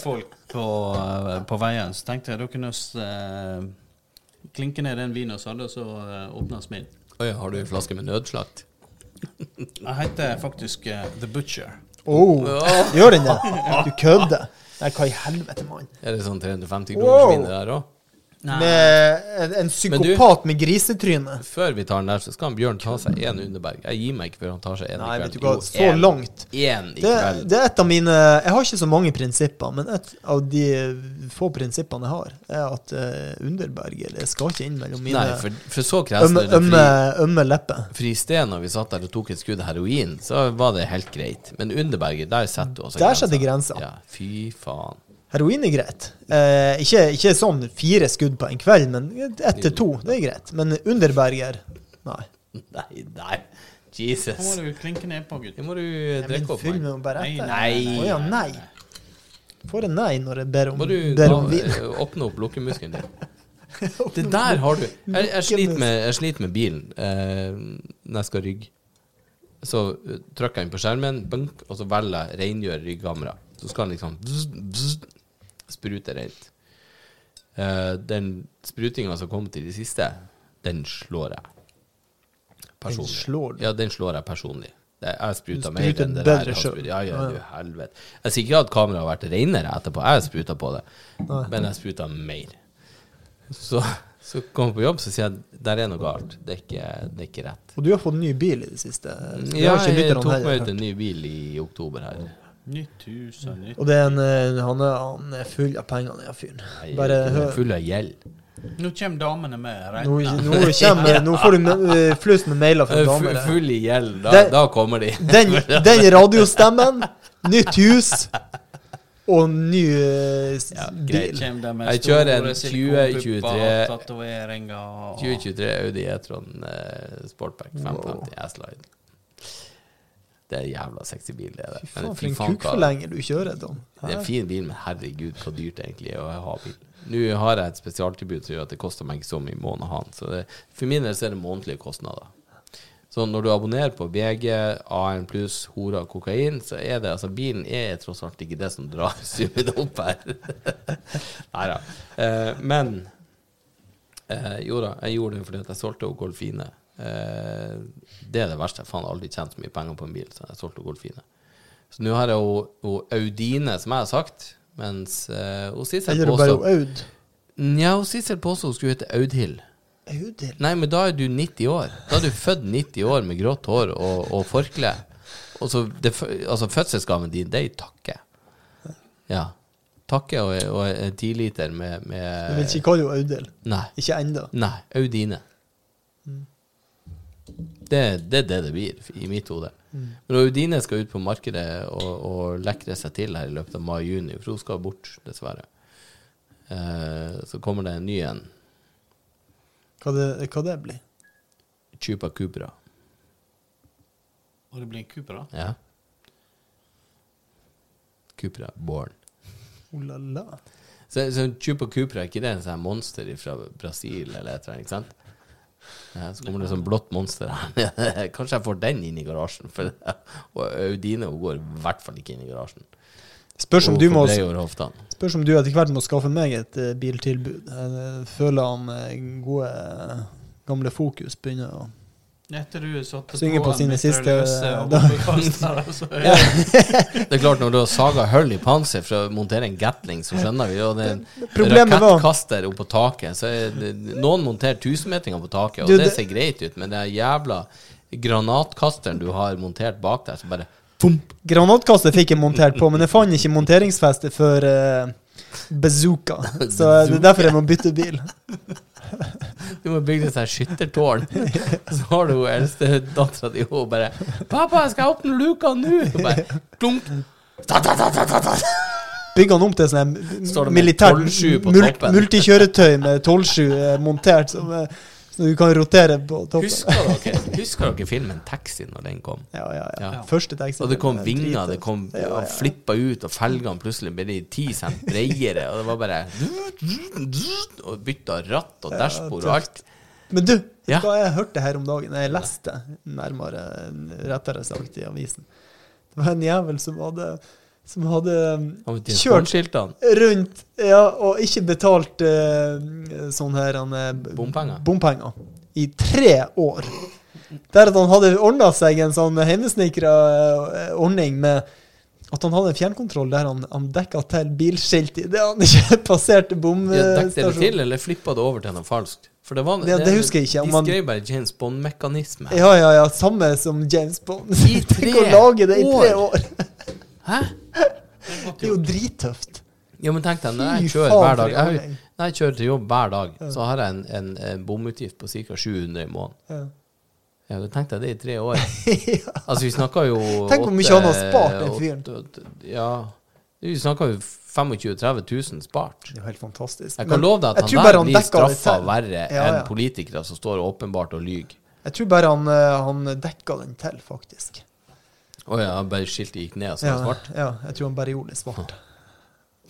folk på, eh, på veien, så tenkte jeg da kunne vi eh, klinke ned den vinen vi hadde, og så uh, åpne min. Oi, har du en flaske med nødslakt? Jeg heter faktisk The Butcher. Oh, gjør den det? Du kødder. Nei, hva i helvete, mann? Er det sånn 350 Wow. kroners vin der òg? Med en, en psykopat med grisetryne. Før vi tar den der, så skal han Bjørn ta seg én Underberg. Jeg gir meg ikke før han tar seg én Nei, i vet kveld. du hva, Jo, så en- langt. En i Det, kveld. det er et av mine Jeg har ikke så mange prinsipper, men et av de få prinsippene jeg har, er at uh, Underberg det skal ikke inn mellom mine Nei, for, for så ømme, ømme, ømme lepper. for i sted når vi satt der og tok et skudd heroin, så var det helt greit. Men Underberget, der setter du også Der setter grensa. Ja, fy faen. Heroin er greit. Eh, ikke, ikke sånn fire skudd på en kveld, men ett til to, det er greit. Men Underberger Nei. Nei, nei. Jesus. Hva må du klinke ned på, gutt? Det må du drikke opp, fylle mann. med bare Nei, etter. nei. Å ja, nei. Får en nei når jeg ber om, Må du ber om vin. eh, åpne opp lukkemuskelen din. Det der har du Jeg, jeg, sliter, med, jeg sliter med bilen eh, når jeg skal rygge. Så eh, trykker jeg inn på skjermen, bunk, og så velger jeg rengjør ryggkamera. Så skal den liksom bzz, bzz, sprute rent. Uh, den sprutinga som kom til de siste, den slår jeg. Personlig. slår du? Ja, den slår jeg personlig. Det, jeg spruta mer enn det der. har. Ja, ja, du helvete. Jeg sier ikke at kameraet har vært renere etterpå. Jeg spruta på det, Nei. men jeg spruta mer. Så, så kom jeg på jobb, så sier jeg der er noe galt. Det er ikke, det er ikke rett. Og du har fått ny bil i det siste. Det Ja, har jeg tok meg ut en ny bil i oktober her. Nytt hus og nytt Og det er en, eh, han, er, han er full av penger, den fyren. Bare hør. full av gjeld. Nå kommer damene med. Nå, nå, kommer, nå får du eh, flust med mailer fra er damer. Full i gjeld. Da, da kommer de. Den, den radiostemmen, nytt hus og ny eh, Ja, bil. Med Jeg kjører en 2023 2023 Audi E-tron eh, Sportback 550 S-Line. Det er en jævla sexy bil, det er det. Fy faen, for en kukforlenger du kjører, Tom. Det er en fin bil, men herregud, hvor dyrt det egentlig er å ha bil. Nå har jeg et spesialtilbud som gjør at det koster meg ikke så mye i måneden å ha den. Så det, for min del så er det månedlige kostnader. Så når du abonnerer på VG, AN pluss, Hora og kokain, så er det altså Bilen er tross alt ikke det som drar summen opp her. Nei da. Eh, men eh, jo da, jeg gjorde det fordi at jeg solgte Golfine. Eh, det er det verste. Jeg har aldri tjent så mye penger på en bil, så jeg solgte Golfine. Så nå har jeg jo jo Audine, som jeg har sagt, mens uh, hun Sissel Eller bare Aud. Nja, Sissel påstår hun skulle hete Audhild. Audhild? Nei, men da er du 90 år. Da er du født 90 år med grått hår og, og forkle. Og så det, altså Fødselsgaven din, det er i takke. Ja. Takke og, og en tiliter med, Jeg vil med ikke kalle henne Audhild. Nei. Ikke ennå. Nei. Audine. Det, det er det det blir i mitt hode. Men Udine skal ut på markedet og, og lekre seg til her i løpet av mai-juni, for hun skal bort, dessverre. Eh, så kommer det en ny en. Hva det, hva det blir? Chupa Cupra. Og det blir en Cupra? Ja. Cupra Born. Oh la la. Så, så Chupa Cupra, er ikke det en sånn monster fra Brasil eller et eller annet, ikke sant? Ja, så kommer det sånn blått monster her. Kanskje jeg får den inn i garasjen. For, Audine hun går i hvert fall ikke inn i garasjen. Spørs om, du må, spørs om du etter hvert må skaffe meg et eh, biltilbud. Jeg føler han eh, gode gamle Fokus begynner å Etter du satte Synger på på sine siste- da- bombekaster, så er Ja. Det er klart, når du har saga hull i panser for å montere en Gatling, så skjønner vi jo det er en rakettkaster oppå taket. Så er det, noen monterer tusenmetringer på taket, og Du, det ser greit ut, men det er jævla granatkasteren du har montert bak deg, så bare Granatkastet fikk jeg montert på, men jeg fant ikke monteringsfeste for uh, bazooka. Så det er derfor jeg må bytte bil. Du må bygge deg et skyttertårn. Så har du hun eldste dattera di og bare 'Pappa, jeg åpne luka nå!' Og bare klunk. Ta, ta, ta, ta, ta, ta. Bygge han om til sånn militært 12-7 på mul toppen? multikjøretøy med 12-7 eh, montert, som, eh, så du kan rotere på toppen. Husker dere, husker dere filmen 'Taxi' når den kom? Ja, ja, ja. Ja. Første taxi. Og det kom vinger, det kom Ja, ja, flippa ut, og felgene plutselig ble de ti cent bredere, og det var bare Og bytta ratt og dashbord og alt. Men du, Ja. hva jeg hørte her om dagen? Jeg leste, nærmere, rettere sagt, i avisen. Det var en jævel som hadde, som hadde kjørt rundt ja, og ikke betalt uh, sånn her han, eh, Bompenger. bompenger i tre år. Der at han hadde ordna seg en sånn hjemmesnekra eh, ordning med at han hadde en fjernkontroll der han, han dekka til bilskilt i det han ikke passerte Ja, dekket det til, eller flippa det over til noe falskt? For det var Ja, det husker jeg ikke, De man- skrev bare James Bond-mekanisme. Ja, ja, ja. Samme som James Bond. I tre å lage det i tre år. Hæ? Det er jo drittøft. Ja, men tenk deg, når jeg kjører hver dag jeg, jo-. Når jeg kjører til jobb hver dag, så har jeg en, en, en bomutgift på ca. 700 i måneden. Ja. Ja, da tenkte det i tre år. ja. Altså, vi snakka jo Tenk hvor mye han har spart, den fyren. Ja. Vi snakker jo 25 000-30 000 spart. Det er jo helt fantastisk. Jeg kan love deg at han der han blir straffa verre Ja, ja. enn politikere som står åpenbart og lyver. Jeg tror bare han, eh, han dekka den til, faktisk. Å ja, bare skiltet gikk ned, så var det svart. ja, jeg tror han bare gjorde det svart.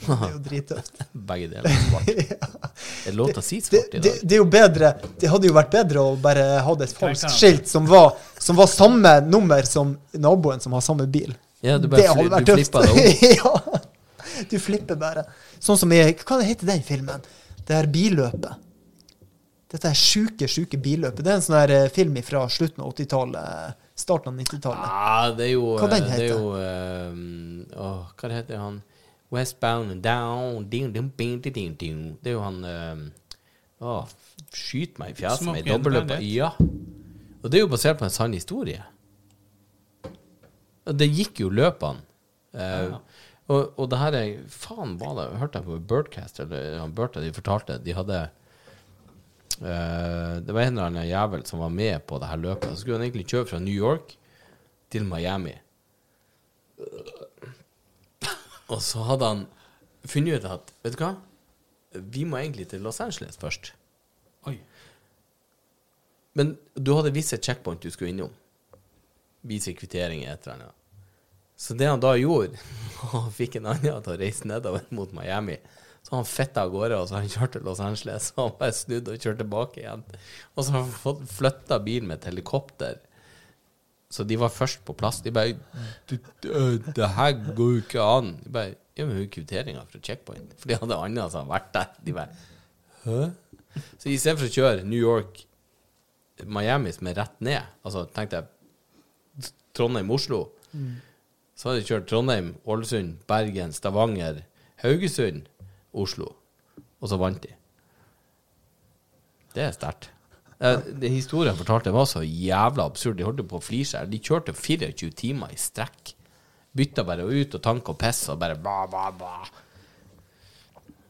Det er jo drittøft. Begge deler er svart. Er det lov til å si svart i det, dag? det er jo bedre Det hadde jo vært bedre å bare ha et falskt skilt som var, som var samme nummer som naboen som har samme bil. Ja, du det hadde vært tøft. det ja. Du flipper bare. Sånn som i Hva det heter den filmen? Det her billøpet. Dette er sjuke, sjuke billøpet. Det er en sånn her eh, film fra slutten av 80-tallet. Starten av 90-tallet. Ja, det er jo Hva den Det er heter? jo um, Åh, hva det heter han? Westbound and down ding, ding, ding, ding, ding, ding. Det er jo han um, Åh, skyt meg i fjeset med dobbeltløper. Ja. Og det er jo basert på en sann historie. Og det gikk jo løpene. Eh, og, og det her er Faen, var det Hørte jeg på Birdcast, eller han Bird, de fortalte De hadde Det var en eller annen jævel som var med på det her løpet. Så skulle han egentlig kjøre fra New York til Miami. Og så hadde han funnet ut at Vet du hva? Vi må egentlig til Los Angeles først. Oi. Men du hadde visse checkpoint du skulle innom. Vise kvitteringer etter et eller annet. Så det han da gjorde, han fikk en annen til å reise nedover mot Miami. Så han fitta av gårde, og så han kjørte til Los Angeles. Så han bare snudde og kjørte tilbake igjen. Og så har han fått flytta bilen med et helikopter. Så de var først på plass. De bare «Du, øh, Det her går jo ikke an. De bare Ja, men kvitteringa fra checkpoint. For de hadde andre som hadde vært der. De bare Hæ? Så i stedet for å kjøre New York Miami som er rett ned, altså tenkte jeg Trondheim-Oslo, så hadde jeg kjørt Trondheim, Ålesund, Bergen, Stavanger, Haugesund, Oslo, og så vant de. Det er sterkt. Eh, det historien fortalte var så jævla absurd. De holdt på å flire seg. De kjørte 24 timer i strekk. Bytta bare ut og tank og piss og bare bla, bla, bla.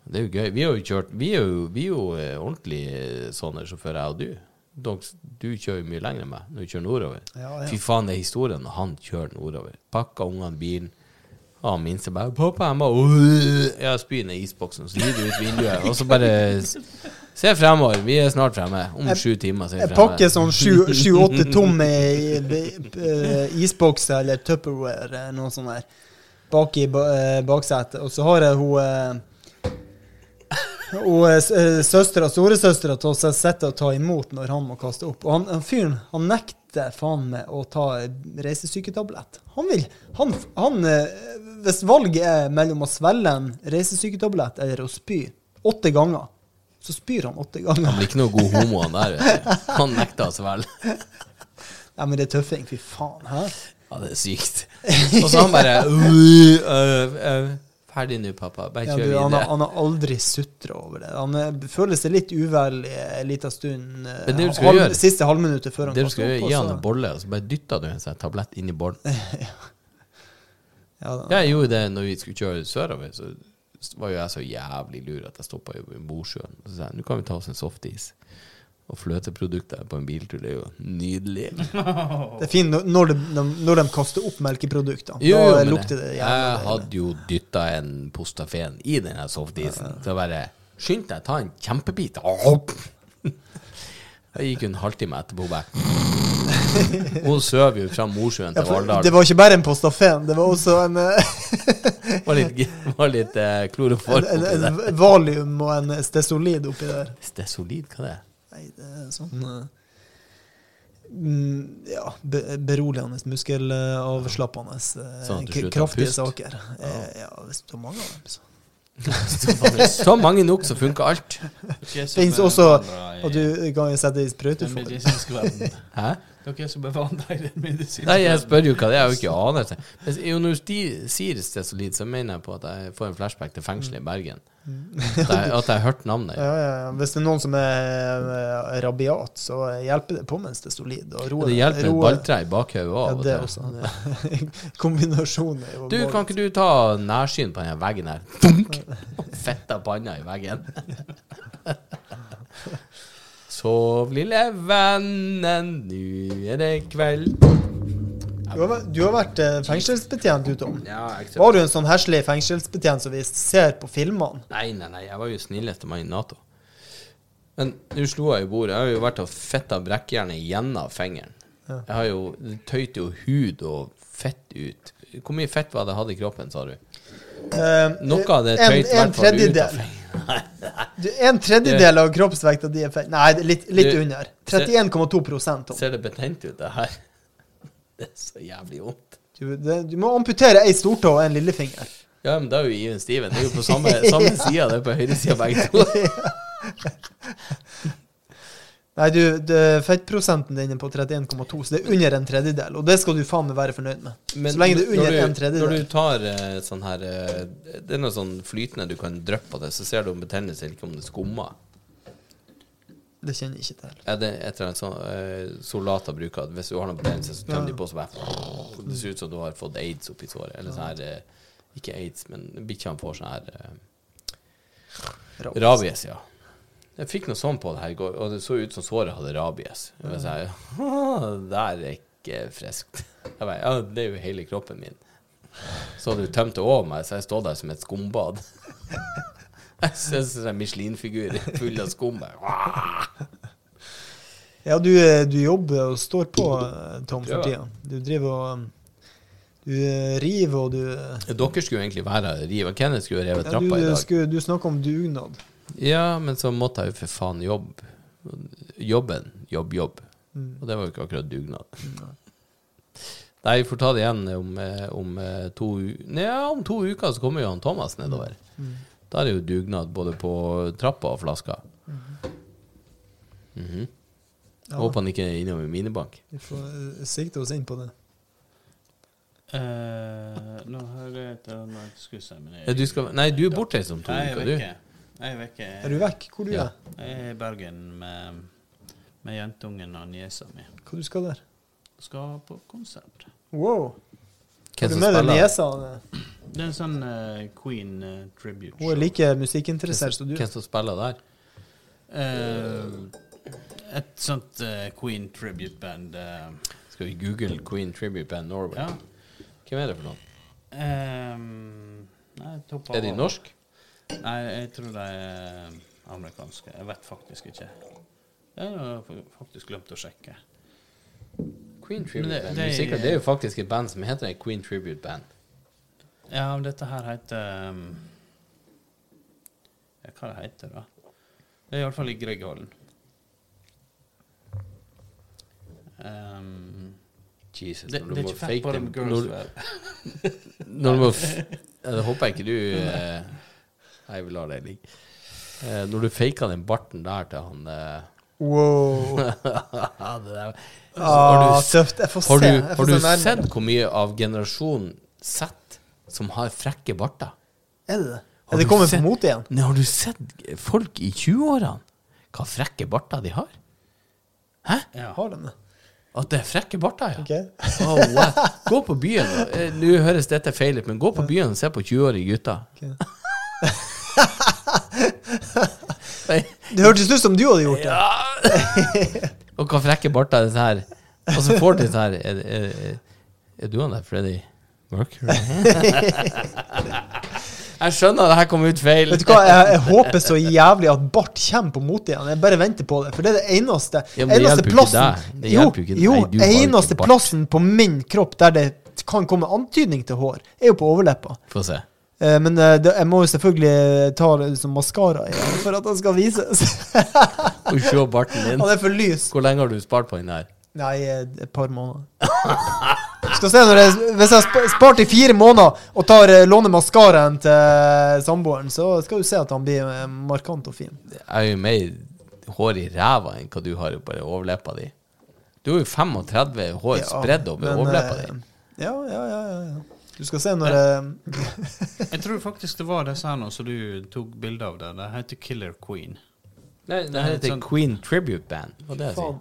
Det er jo gøy. Vi har jo kjørt Vi er jo, vi er jo eh, ordentlig eh, sånne sjåfører, jeg og du. Dogs, du kjører jo mye lenger enn meg når du kjører nordover. Ja, ja. Fy faen, det er historien når han kjører nordover. Pakka ungene bilen. Han minste bare 'Pappa, jeg må Jeg spyr ned isboksen, så lyder ut vinduet, og så bare Se fremover. Vi er snart fremme. Om sju timer så er Jeg pakker sånn sju-åtte tomme eh, isbokser eller Tupperware, eh, noe sånt der, bak i eh, baksetet. Og så har jeg hun og søstera, storesøstera til å sitter og ta imot når han må kaste opp. Og han, han fyren han nekter faen meg å ta reisesyketablett. Han vil han, han, eh, Hvis valget er mellom å svelge en reisesyketablett eller å spy åtte ganger, så spyr han åtte ganger. Han blir ikke noe god homo, han der. Vet du. Han nekter å vel. Ja, men det er tøffing. Fy faen. Hæ? Ja, det er sykt. Og så han bare «Øh, øh, øh, Ferdig nå, pappa. Bare Ja, kjør du, han, har, videre. han har aldri sutra over det. Han eh, føler seg litt uvel en liten stund. eh, Men det du skal gjøre- Siste halvminuttet før han Det du skal gjøre, gi han en bolle, og så bare dytter du en sånn tablett inn i bollen. Ja, da. Jeg gjorde det når vi skulle kjøre sørover, så var jo jeg så jævlig lur at jeg stoppa i Mosjøen. Og så sa jeg nå kan vi ta oss en softis. Og fløteprodukter på en biltur, det er jo nydelig. Det er fint når- de, når de kaster opp melkeprodukter. Jo, da lukter det jeg hadde jo dytta en Postafen i den softisen. Så bare Skynd deg, ta en kjempebit. Jeg gikk en halvtime etterpå bare Hun søv jo fra Mosjøen til Valdal det var ikke bare en Postafen, det var også en, eh, var litt, var litt eh, kloroform en, oppi en, der. en valium og en Stesolid oppi der. Det er hva det er Nei, det er sånn Ja, beroligende, muskelavslappende, Sånn kraftige saker. Ja, hvis du tar mange av dem, så. Så mange nok, så funker alt. Det er også Og du kan jo sette i sprøyteform. Hæ? Dere som er vant til den medisinen. Nei, jeg spør jo hva det er, jeg har jo ikke anelse. Når de sier Stesolid, så mener jeg på at jeg får en flashback til fengselet i Bergen. At jeg, at jeg har hørt navnet. Ja, ja, ja. Hvis det er noen som er eh, rabiat, så hjelper det på mens det er solid. Og roer, Det hjelper et roer- balltre i bakhodet Ja, og det til. også. Kombinasjonen er jo Du, kan ikke du ta nærsyn på denne veggen her? Dunk! Fetta panna i veggen. Sov, lille vennen, nu er det kveld. Du har, vært- du har vært eh, fengselsbetjent, du, Tom. Ja, Var du en sånn heslig fengselsbetjent som vi ser på filmene? Nei, nei, nei, jeg var jo snilleste mann i Nato. Men nå slo jeg i bordet. Jeg har jo vært og fitta brekkjernet gjennom fingeren. Ja. Jeg har jo Det tøyte jo hud og fett ut. Hvor mye fett var det jeg hadde i kroppen, sa du? Eh, Noe av det tøyt i hvert fall ut av tredjedel. Du, en tredjedel av kroppsvekta di er feil. Nei, litt, litt Du- under. 31,2% Ser det betent ut, det her? Det er så jævlig vondt. Du, det, du må amputere ei stortå og en lillefinger. Ja, men da er jo Even Steven. Det er jo på samme, samme side. Det er på høyresida begge to. Nei, du, det, fettprosenten din er på 31,2, så det er under en tredjedel. Og det skal du faen meg være fornøyd med. så lenge det er under du, en tredjedel. Når du tar uh, sånn her uh, Det er noe sånn flytende du kan dryppe på det, så ser du om betennelse eller ikke om det skummer. Det kjenner jeg ikke til. Ja, det et eller annet sånn uh, soldater bruker at hvis du har noe betennelse, så tømmer Ja. de på så bare Det ser ut som du har fått aids oppi såret. Eller sånn her eh, Ikke aids, men bikkjene får sånn her eh. Rabies, ja. Jeg fikk noe sånn på det her i går, og det så ut som såret hadde rabies. Jeg var sånn, det er ikke friskt. Jeg bare, ja, det er jo hele kroppen min. Så hadde du tømt det over meg, så jeg stod der som et skumbad. Jeg ser ut som en Michelin-figur full av skum. Ja, du, eh, du jobber og står på, eh, Tom, for tida. Du driver og um, Du eh, river og du Dere skulle egentlig være her og rive. Kenneth skulle revet trappa ja, trappa i dag. skulle, du snakker om dugnad. Ja, men så måtte jeg jo for faen jobbe. Jobben. Jobb, jobb. Mm. Og det var jo ikke akkurat dugnad. Nei, vi får ta det igjen om, eh, om eh, to Nei, om to uker så kommer jo han Thomas nedover. Da er det jo dugnad både på trappa og flaska. Mhm. Ja, Håper han ikke er innom i minibank. vi får eh, sikte oss inn på det. Eh, nå hører jeg til Ja, nei, du er bortreist om to er uker, du. vekke. Jeg er vekke. Er du vekk? Hvor du Ja. er? Jeg er i Bergen med, med jentungen og niesa mi. Hva du skal der? Skal på konsert. Wow. Har Hvem du med deg niesa? Det er en sånn uh, Queen uh, tribute. Hun er like musikkinteressert som du. Hvem som spiller der? Uh, et sånt Queen tribute-band. eh, Skal vi google Queen Tribute Band Norway? ja. Hvem er det for noe? Um, nei, Er de norsk? Nei, jeg tror de er amerikanske. Jeg vet faktisk ikke. Jeg har faktisk glemt å sjekke. Queen Tribute det- Band. det- Det, er det er jo faktisk et band som heter Queen Tribute Band. Ja, men dette her heter um, ja, Hva det heter da? Det er iallfall i Grieghallen. Um, Jesus, det, når du det må fake dem- når- Når du må f Det håper jeg ikke du eh, Nei, vi lar det ligge. Eh, når du faker den barten der til han eh, Wow. der. Ah, Har du. Jeg har du, har du sett hvor mye av generasjon Z som har frekke barter? Er det det? Har Er det kommet på mote igjen? Nei, har du sett folk i 20-årene? Hva frekke barter de har? Hæ? Ja. Har de det? At det er frekke barter, ja. Okay. Oh, wow. Gå på byen. eh, Nå høres dette feil ut, men gå på byen og se på 20-årige gutter. Nei, Det hørtes ut som du hadde gjort det. Og hva frekke barter er dette her? Og så får du dette her Er, er, er, du han der, Freddy Mercury? Jeg skjønner det her kom ut feil. Vet du hva, jeg, jeg håper så jævlig at bart kommer på mote igjen. Jeg bare venter på det. For det er det eneste Ja, men det eneste plassen ikke. Det Jo, jo jo eneste plassen på min kropp der det kan komme antydning til hår, er jo på overleppa. Få se. Eh, Men eh, jeg må jo selvfølgelig ta liksom, maskara i den for at den skal vises. Og se barten din. Han er for lys. Hvor lenge har du spart på den der? Nei, eh, et par måneder. Skal se når jeg, Hvis jeg har spart i fire måneder og tar eh, låner maskaraen til samboeren, så skal du se at han blir eh, markant og fin. Jeg har jo mer hår i ræva enn hva du har på overleppa di. Du har jo 35 hår Ja, spredd over overleppa eh, di. Ja, ja, ja, ja. Du skal se når jeg Jeg tror faktisk det var disse her nå som du tok bilde av Det Det heter Killer Queen. Nei, det det heter sånn- Queen Tribute Band. Hva det? Faen.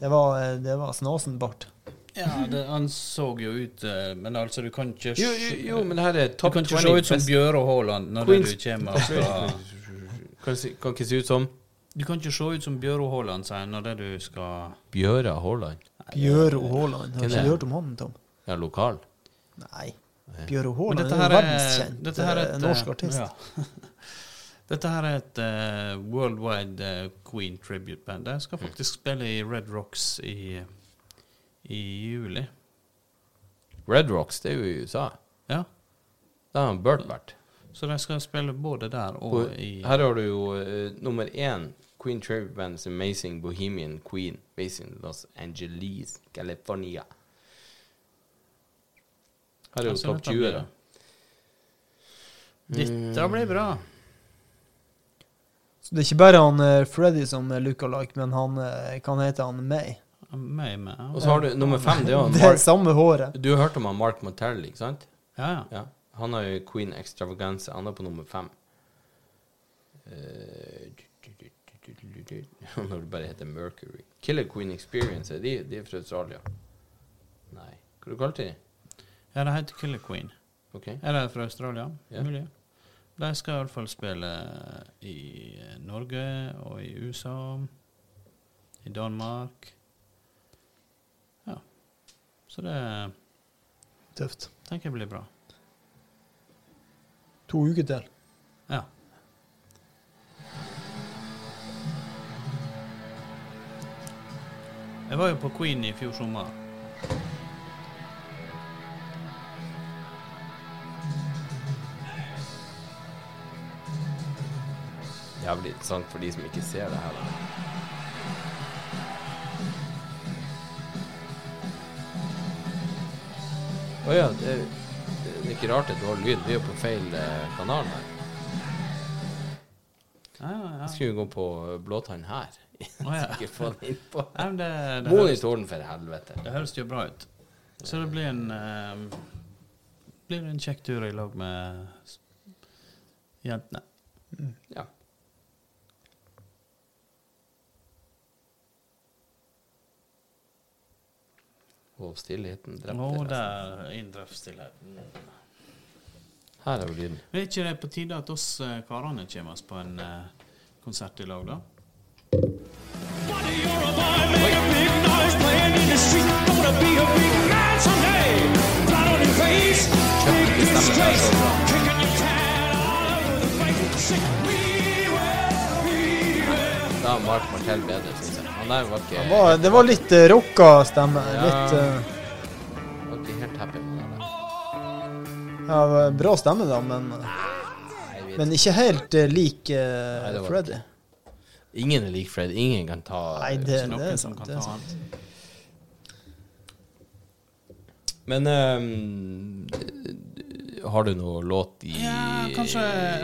Det var, eh, det var snasenbart. Ja, det, han så jo ut eh, Men altså, du kan ikke Jo, jo, jo, men her er Du kan ikke 20 se ut som Bjøre Haaland når Queens- du kommer fra kan, si- kan ikke se ut som Du kan ikke se ut som Bjøre Haaland sier når det du skal Bjøre Haaland. Bjøre Haaland. Har ikke det? hørt om han, Tom? Ja, lokal. Nei. Bjøro Haaland er jo er, verdenskjent dette her er eh, et, norsk eh, artist. ja. Dette her er et uh, worldwide uh, Queen tribute band. De Mm. skal faktisk spille i Red Rocks i, i juli. Red Rocks, det er jo i USA. Ja, Der har Bert vært. så de skal spille både der og Og i her har du jo uh, nummer én Queen Tribute Band's Amazing Bohemian Queen based in Los Angeles, California. Her er jo Altså, topp 20, da. Dette blir bra. Så det er ikke bare han eh, Freddy som er lookalike, men han eh, kan hete han May. May, May. Og så har du nummer fem, det er han Det er samme håret. Du har hørt om han Mark Montell, ikke sant? Ja, ja. Ja. Han har jo Queen Extravaganza. Han er på nummer fem. Eh, Når det bare heter Mercury. Killer Queen Experience, er de, de er fra Australia? Nei. Hva du kalte de? Ja, det heter Killer Queen. Okay. Er det fra Australia? Yeah. Mulig. De skal iallfall spille i eh, Norge og i USA. I Danmark. Ja. Så det Tøft. tenker jeg blir bra. To uker til. Ja. Jeg var jo på Queen i fjor sommer. Jævlig interessant for de som ikke ser det her. Å ja, det, det er ikke rart at du har lyd. Vi er på feil eh, kanal her. Ja, ja, ja. Jeg skulle gå på blåtann her. Oh, ja. Nei, det, det, Monitoren, for helvete. det høres jo bra ut. Så det blir en eh, Blir en kjekk tur i lag med jentene. jentene. Ja. Og stillheten drepte resten. der inntraff stillheten. Her er jo lyden. Er ikke det på tide at oss eh, karene kommer oss på en eh, konsert i lag, da? Da er Mark Martell bedre, syns jeg. Han der var ikke, Han var, det var litt uh, rocka stemme. Ja. Litt uh, var ikke helt happy med det ja, Bra stemme, da, men, Nei, men ikke helt uh, lik uh, Nei, Freddy. Ingen er lik Fred. Ingen kan ta Nei, det, Ikke det som kan Det ta han. Men ehm, har du noe låt i Ja, kanskje,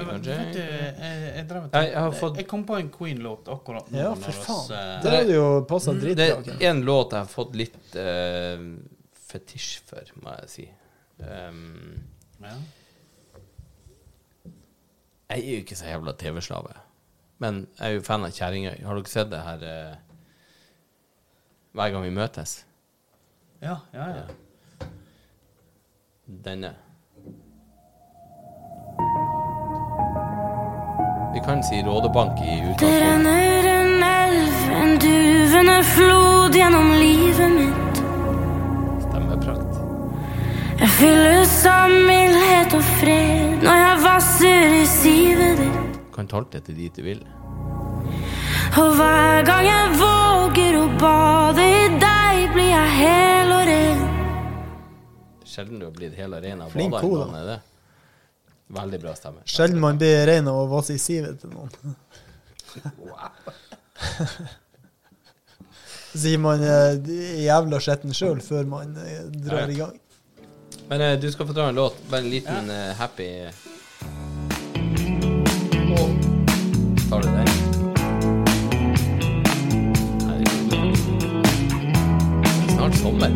kanskje? Vet du, jeg, jeg, drev og Jeg- jeg fått- jeg kom på en Queen-låt akkurat nå. Ja, for oss, faen. eh, Det hadde jo passa Det dritbra. er Ken. en låt jeg har fått litt uh, fetisj for, må jeg si. Um, ja. jeg er jo ikke så jævla TV-slave. Men jeg er jo fan av Kjerringøy. Har dere sett det her uh, hver gang vi møtes? Ja, ja, ja. Denne. Vi kan si Rådebank i utgangspunktet. Det renner en elv, en duvende flod gjennom livet mitt. Stemmeprakt. Jeg fylles av mildhet og fred når jeg vasser i sivet ditt. Kan tolke det dit du vil. Og hver gang jeg våger å bade i deg, blir jeg hel og ren. Sjelden du har blitt hel og ren av Flink baderen, kone. Anne, er det? Veldig bra stemme. Sjelden man blir rein av å vasse i sivet til noen. Så sier man eh, jævla skitten sjøl før man eh, drar Ja, ja. i gang. Men eh, du skal få dra en låt. Bare en liten eh, happy Tar du den? Snart sommer.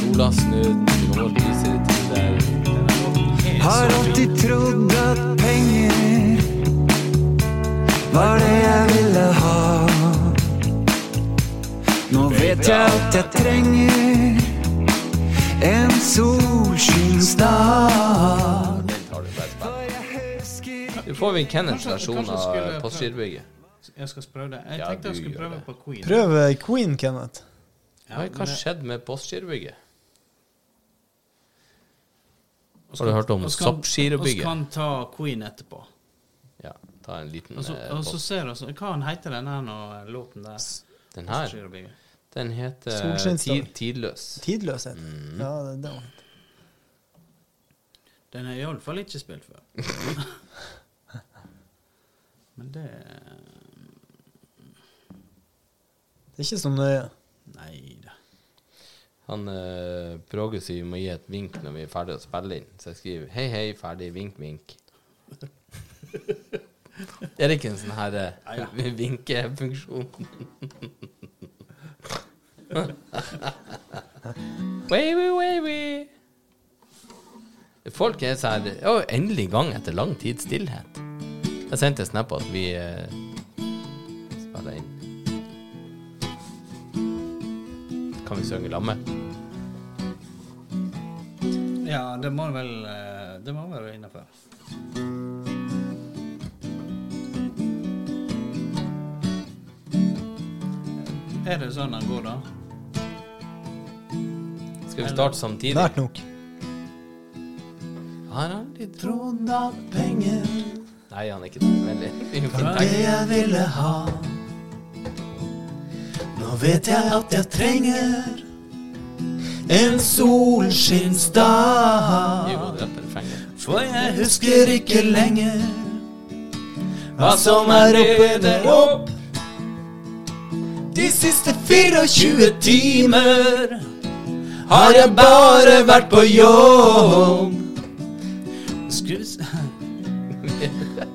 Sola snur, det kommer til lysere tider. Har alltid trodd at penger var det jeg ville ha. Nå vet jeg at jeg trenger en solskinnsdag. Nå får vi en Kenneth-versjon av Postgirobygget. Jeg skal prøve det. Jeg Ja, tenkte jeg du skulle gjør prøve det. på Queen. Prøv eh, Queen, Kenneth. Ja, Hva men har skjedd med Postgirobygget? Og Har du hørt om og Vi kan ta Queen etterpå. Ja, ta en liten Og så, eh, og så ser du Hva han heter den her nå, låten der? Den her, den heter tid, Tidløs. Tidløs. heter Mm. Ja, det det det. Den er iallfall ikke spilt før. Men det Det er ikke så nøye. Han uh, Bråge sier vi må gi et vink når vi er ferdig å spille inn. Så jeg skriver hei, hei, ferdig, vink, vink. er det ikke en sånn her eh, vinkefunksjon? wavy, wavy. Folk er sånn Å, endelig gang etter lang tids stillhet. Jeg sendte en snap at vi uh, Kan vi synge sammen? Ja, det må vel eh, Det må være innafor. Er det sånn han går, da? Skal vi starte samtidig? Nært nok. Har aldri trodd at penger Nei, han er ikke det. Veldig Det jeg ville ha. Nå vet jeg at jeg trenger en solskinnsdag. For jeg husker ikke lenger hva som er oppe der opp. De siste 24 timer har jeg bare vært på jobb. Skulle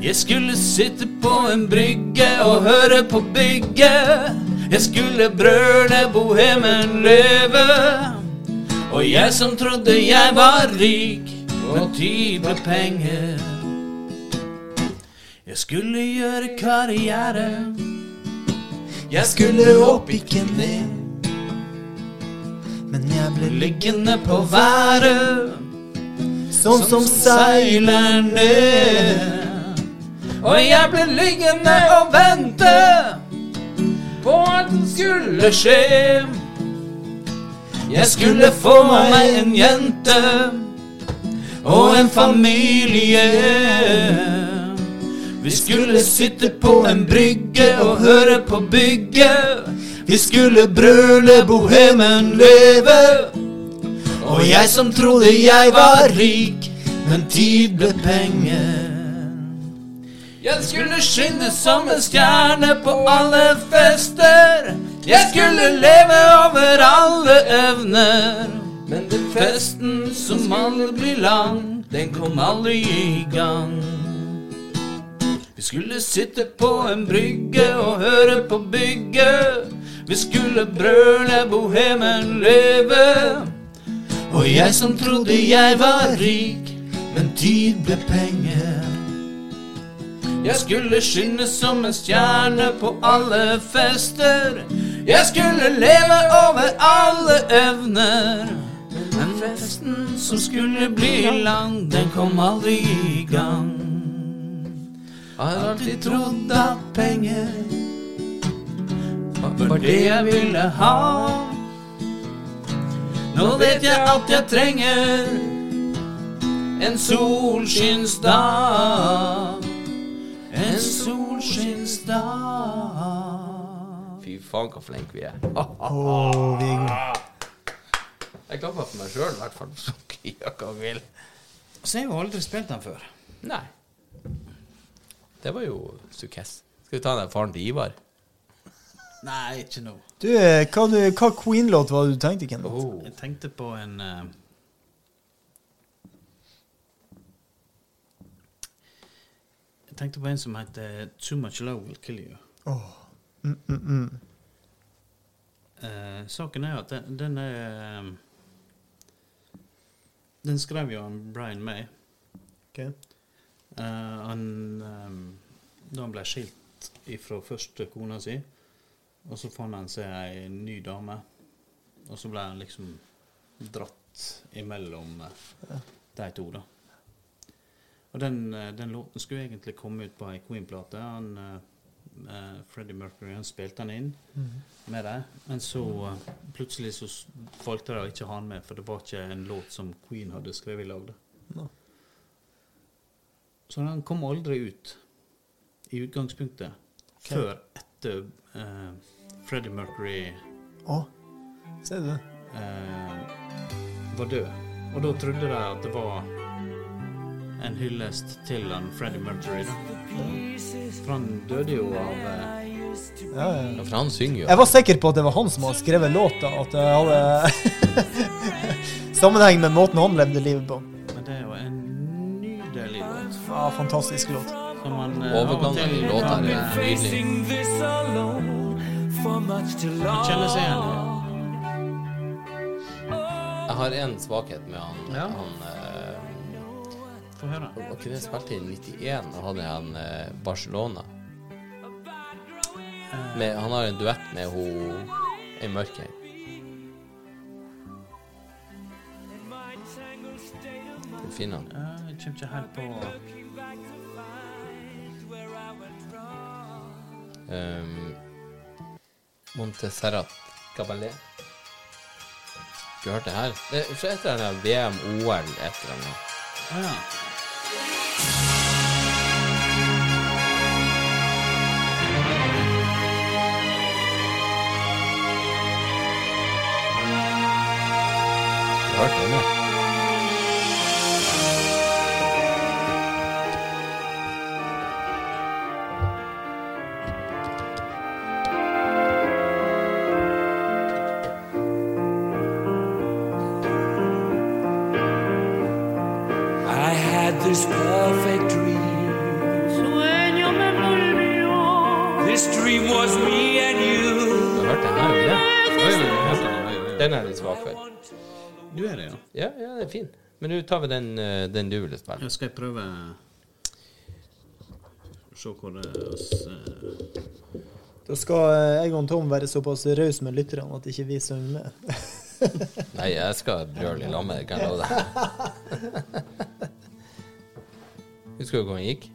Jeg skulle sitte på en brygge og høre på bygget. Jeg skulle brøle bohemen leve. Og jeg som trodde jeg var rik, og tid penger. Jeg skulle gjøre karriere. Jeg skulle opp, ikke ned. Men jeg ble Liggende på været, sånn som seiler ned. Og jeg ble liggende og vente på at det skulle skje. Jeg skulle få meg en jente og en familie. Vi skulle sitte på en brygge og høre på bygget. Vi skulle brøle bohemen leve. Og jeg som trodde jeg var rik, men tid ble penger. Jeg skulle skinne som en stjerne på alle fester. Jeg skulle leve over alle evner. Men den festen som aldri blir lang, den kom aldri i gang. Vi skulle sitte på en brygge og høre på bygget. Vi skulle brøle bohemen leve. Og jeg som trodde jeg var rik, men tid ble penger. Jeg skulle skinne som en stjerne på alle fester. Jeg skulle leve over alle evner. Men festen som skulle bli lang, den kom aldri i gang. Har alltid trodd at penger var det jeg ville ha. Nå vet jeg at jeg trenger en solskinnsdag. En solskinnsdag. Fy faen, så flinke vi er. Oh. Jeg klapper for meg sjøl, i hvert fall. Så jeg vil. Så jeg har jo aldri spilt den før. Nei. Det var jo sukkess. Skal vi ta den faren til Ivar? Nei, ikke nå. Du, eh, hva, hva Queen-låt var det du tenkte, Kenneth? Oh. Jeg tenkte på en eh, tenkte på en som heter Too Much Love Will Kill You. Åh. Mm, mm, mm. Eh, saken er at den, den er eh, Den skrev jo han Brian May. Ok. Eh, han eh, Da han ble skilt ifra første kona si, og så fant han seg ei ny dame, og så ble han liksom dratt imellom eh, de to, da. Og den, eh, den låten skulle egentlig komme ut på ei Queen-plate. Han eh, Freddie Mercury han spilte den inn med det, men så uh, plutselig så valgte de å ikke ha han med, for det var ikke en låt som Queen hadde skrevet i lag. da. Nå. Så den kom aldri ut i utgangspunktet før etter uh, Freddie Mercury Å, ser du det? var død. Og da trodde de at det var en hyllest til han Freddie Mercury. da. For han døde jo av eh, Ja, ja. For han synger jo. Jeg var sikker på at det var han som hadde skrevet låta, at det hadde sammenheng med måten han levde livet på. Men det er jo en nydelig låt. Ja, fantastisk låt. Som man eh, Overgangen i til låta er nydelig. Man this alone for much too long. kjenne seg igjen. Jeg har en svakhet med han. Ja. han eh, Få høre. var ikke det spilte i 91? Da hadde han eh, Barcelona. Med, han har en duett med hun i mørket. Hvor finner han. Ja, jeg kommer ikke helt på Um, Montserrat Cabalet. Du hørte det her? Det er fra et eller annet VM, OL, et eller annet. Ah, ja. Du hørte det? I had this perfect dream. Sueño me volvió. This dream was me and you. Du hørte det her? Ja. Oi, oi, oi, oi, oi, oi. Den er jeg litt svak for. Ja. Ja, ja, det er fin. Men nå tar vi den, eh, den du ville spille. Jeg skal prøve Se hvor det er oss eh, Da skal eh, jeg og Tom være såpass rause med lytterne at ikke vi synger med. Nei, jeg skal brøle i lag med deg, kan jeg love deg. Husker du hvor han gikk?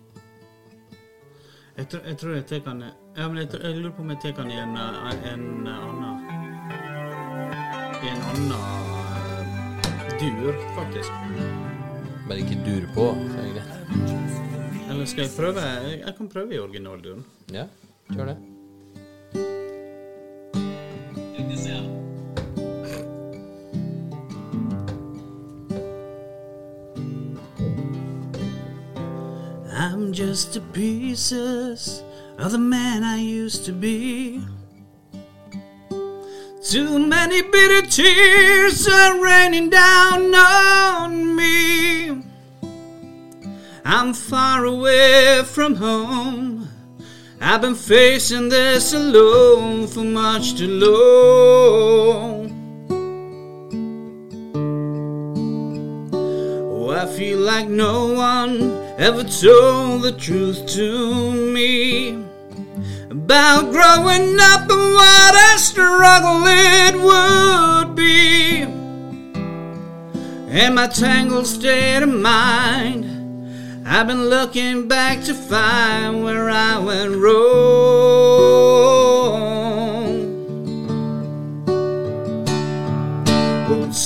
Jeg, tror- jeg tror jeg tar den Ja, men jeg, tror- jeg lurer på om jeg tar den i en, en annen I en annen dur, faktisk. Bare ikke dur på, så er det greit. Eller skal jeg prøve Jeg, jeg kan prøve i originalduren. Ja, kjør det. I'm just the pieces of the man I used to be. Too many bitter tears are raining down on me. I'm far away from home. I've been facing this alone for much too long. Oh, I feel like no one ever told the truth to me. About growing up and what a struggle it would be. In my tangled state of mind, I've been looking back to find where I went wrong.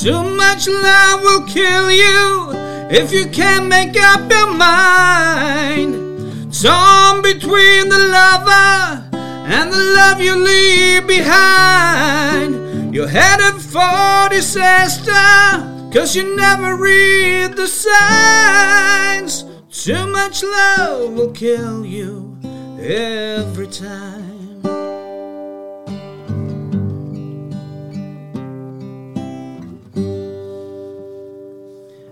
Too much love will kill you if you can't make up your mind. Torn between the lover and the love you leave behind. You're headed for disaster, cause you never read the signs. Too much love will kill you every time.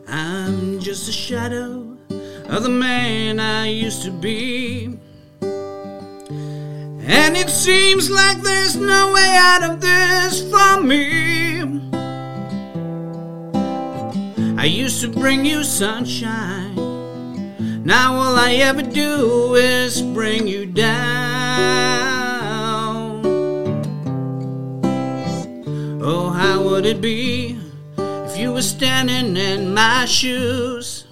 I'm just a shadow of the man I used to be. And it seems like there's no way out of this for me. I used to bring you sunshine. Now all I ever do is bring you down. Oh, how would it be if you were standing in my shoes?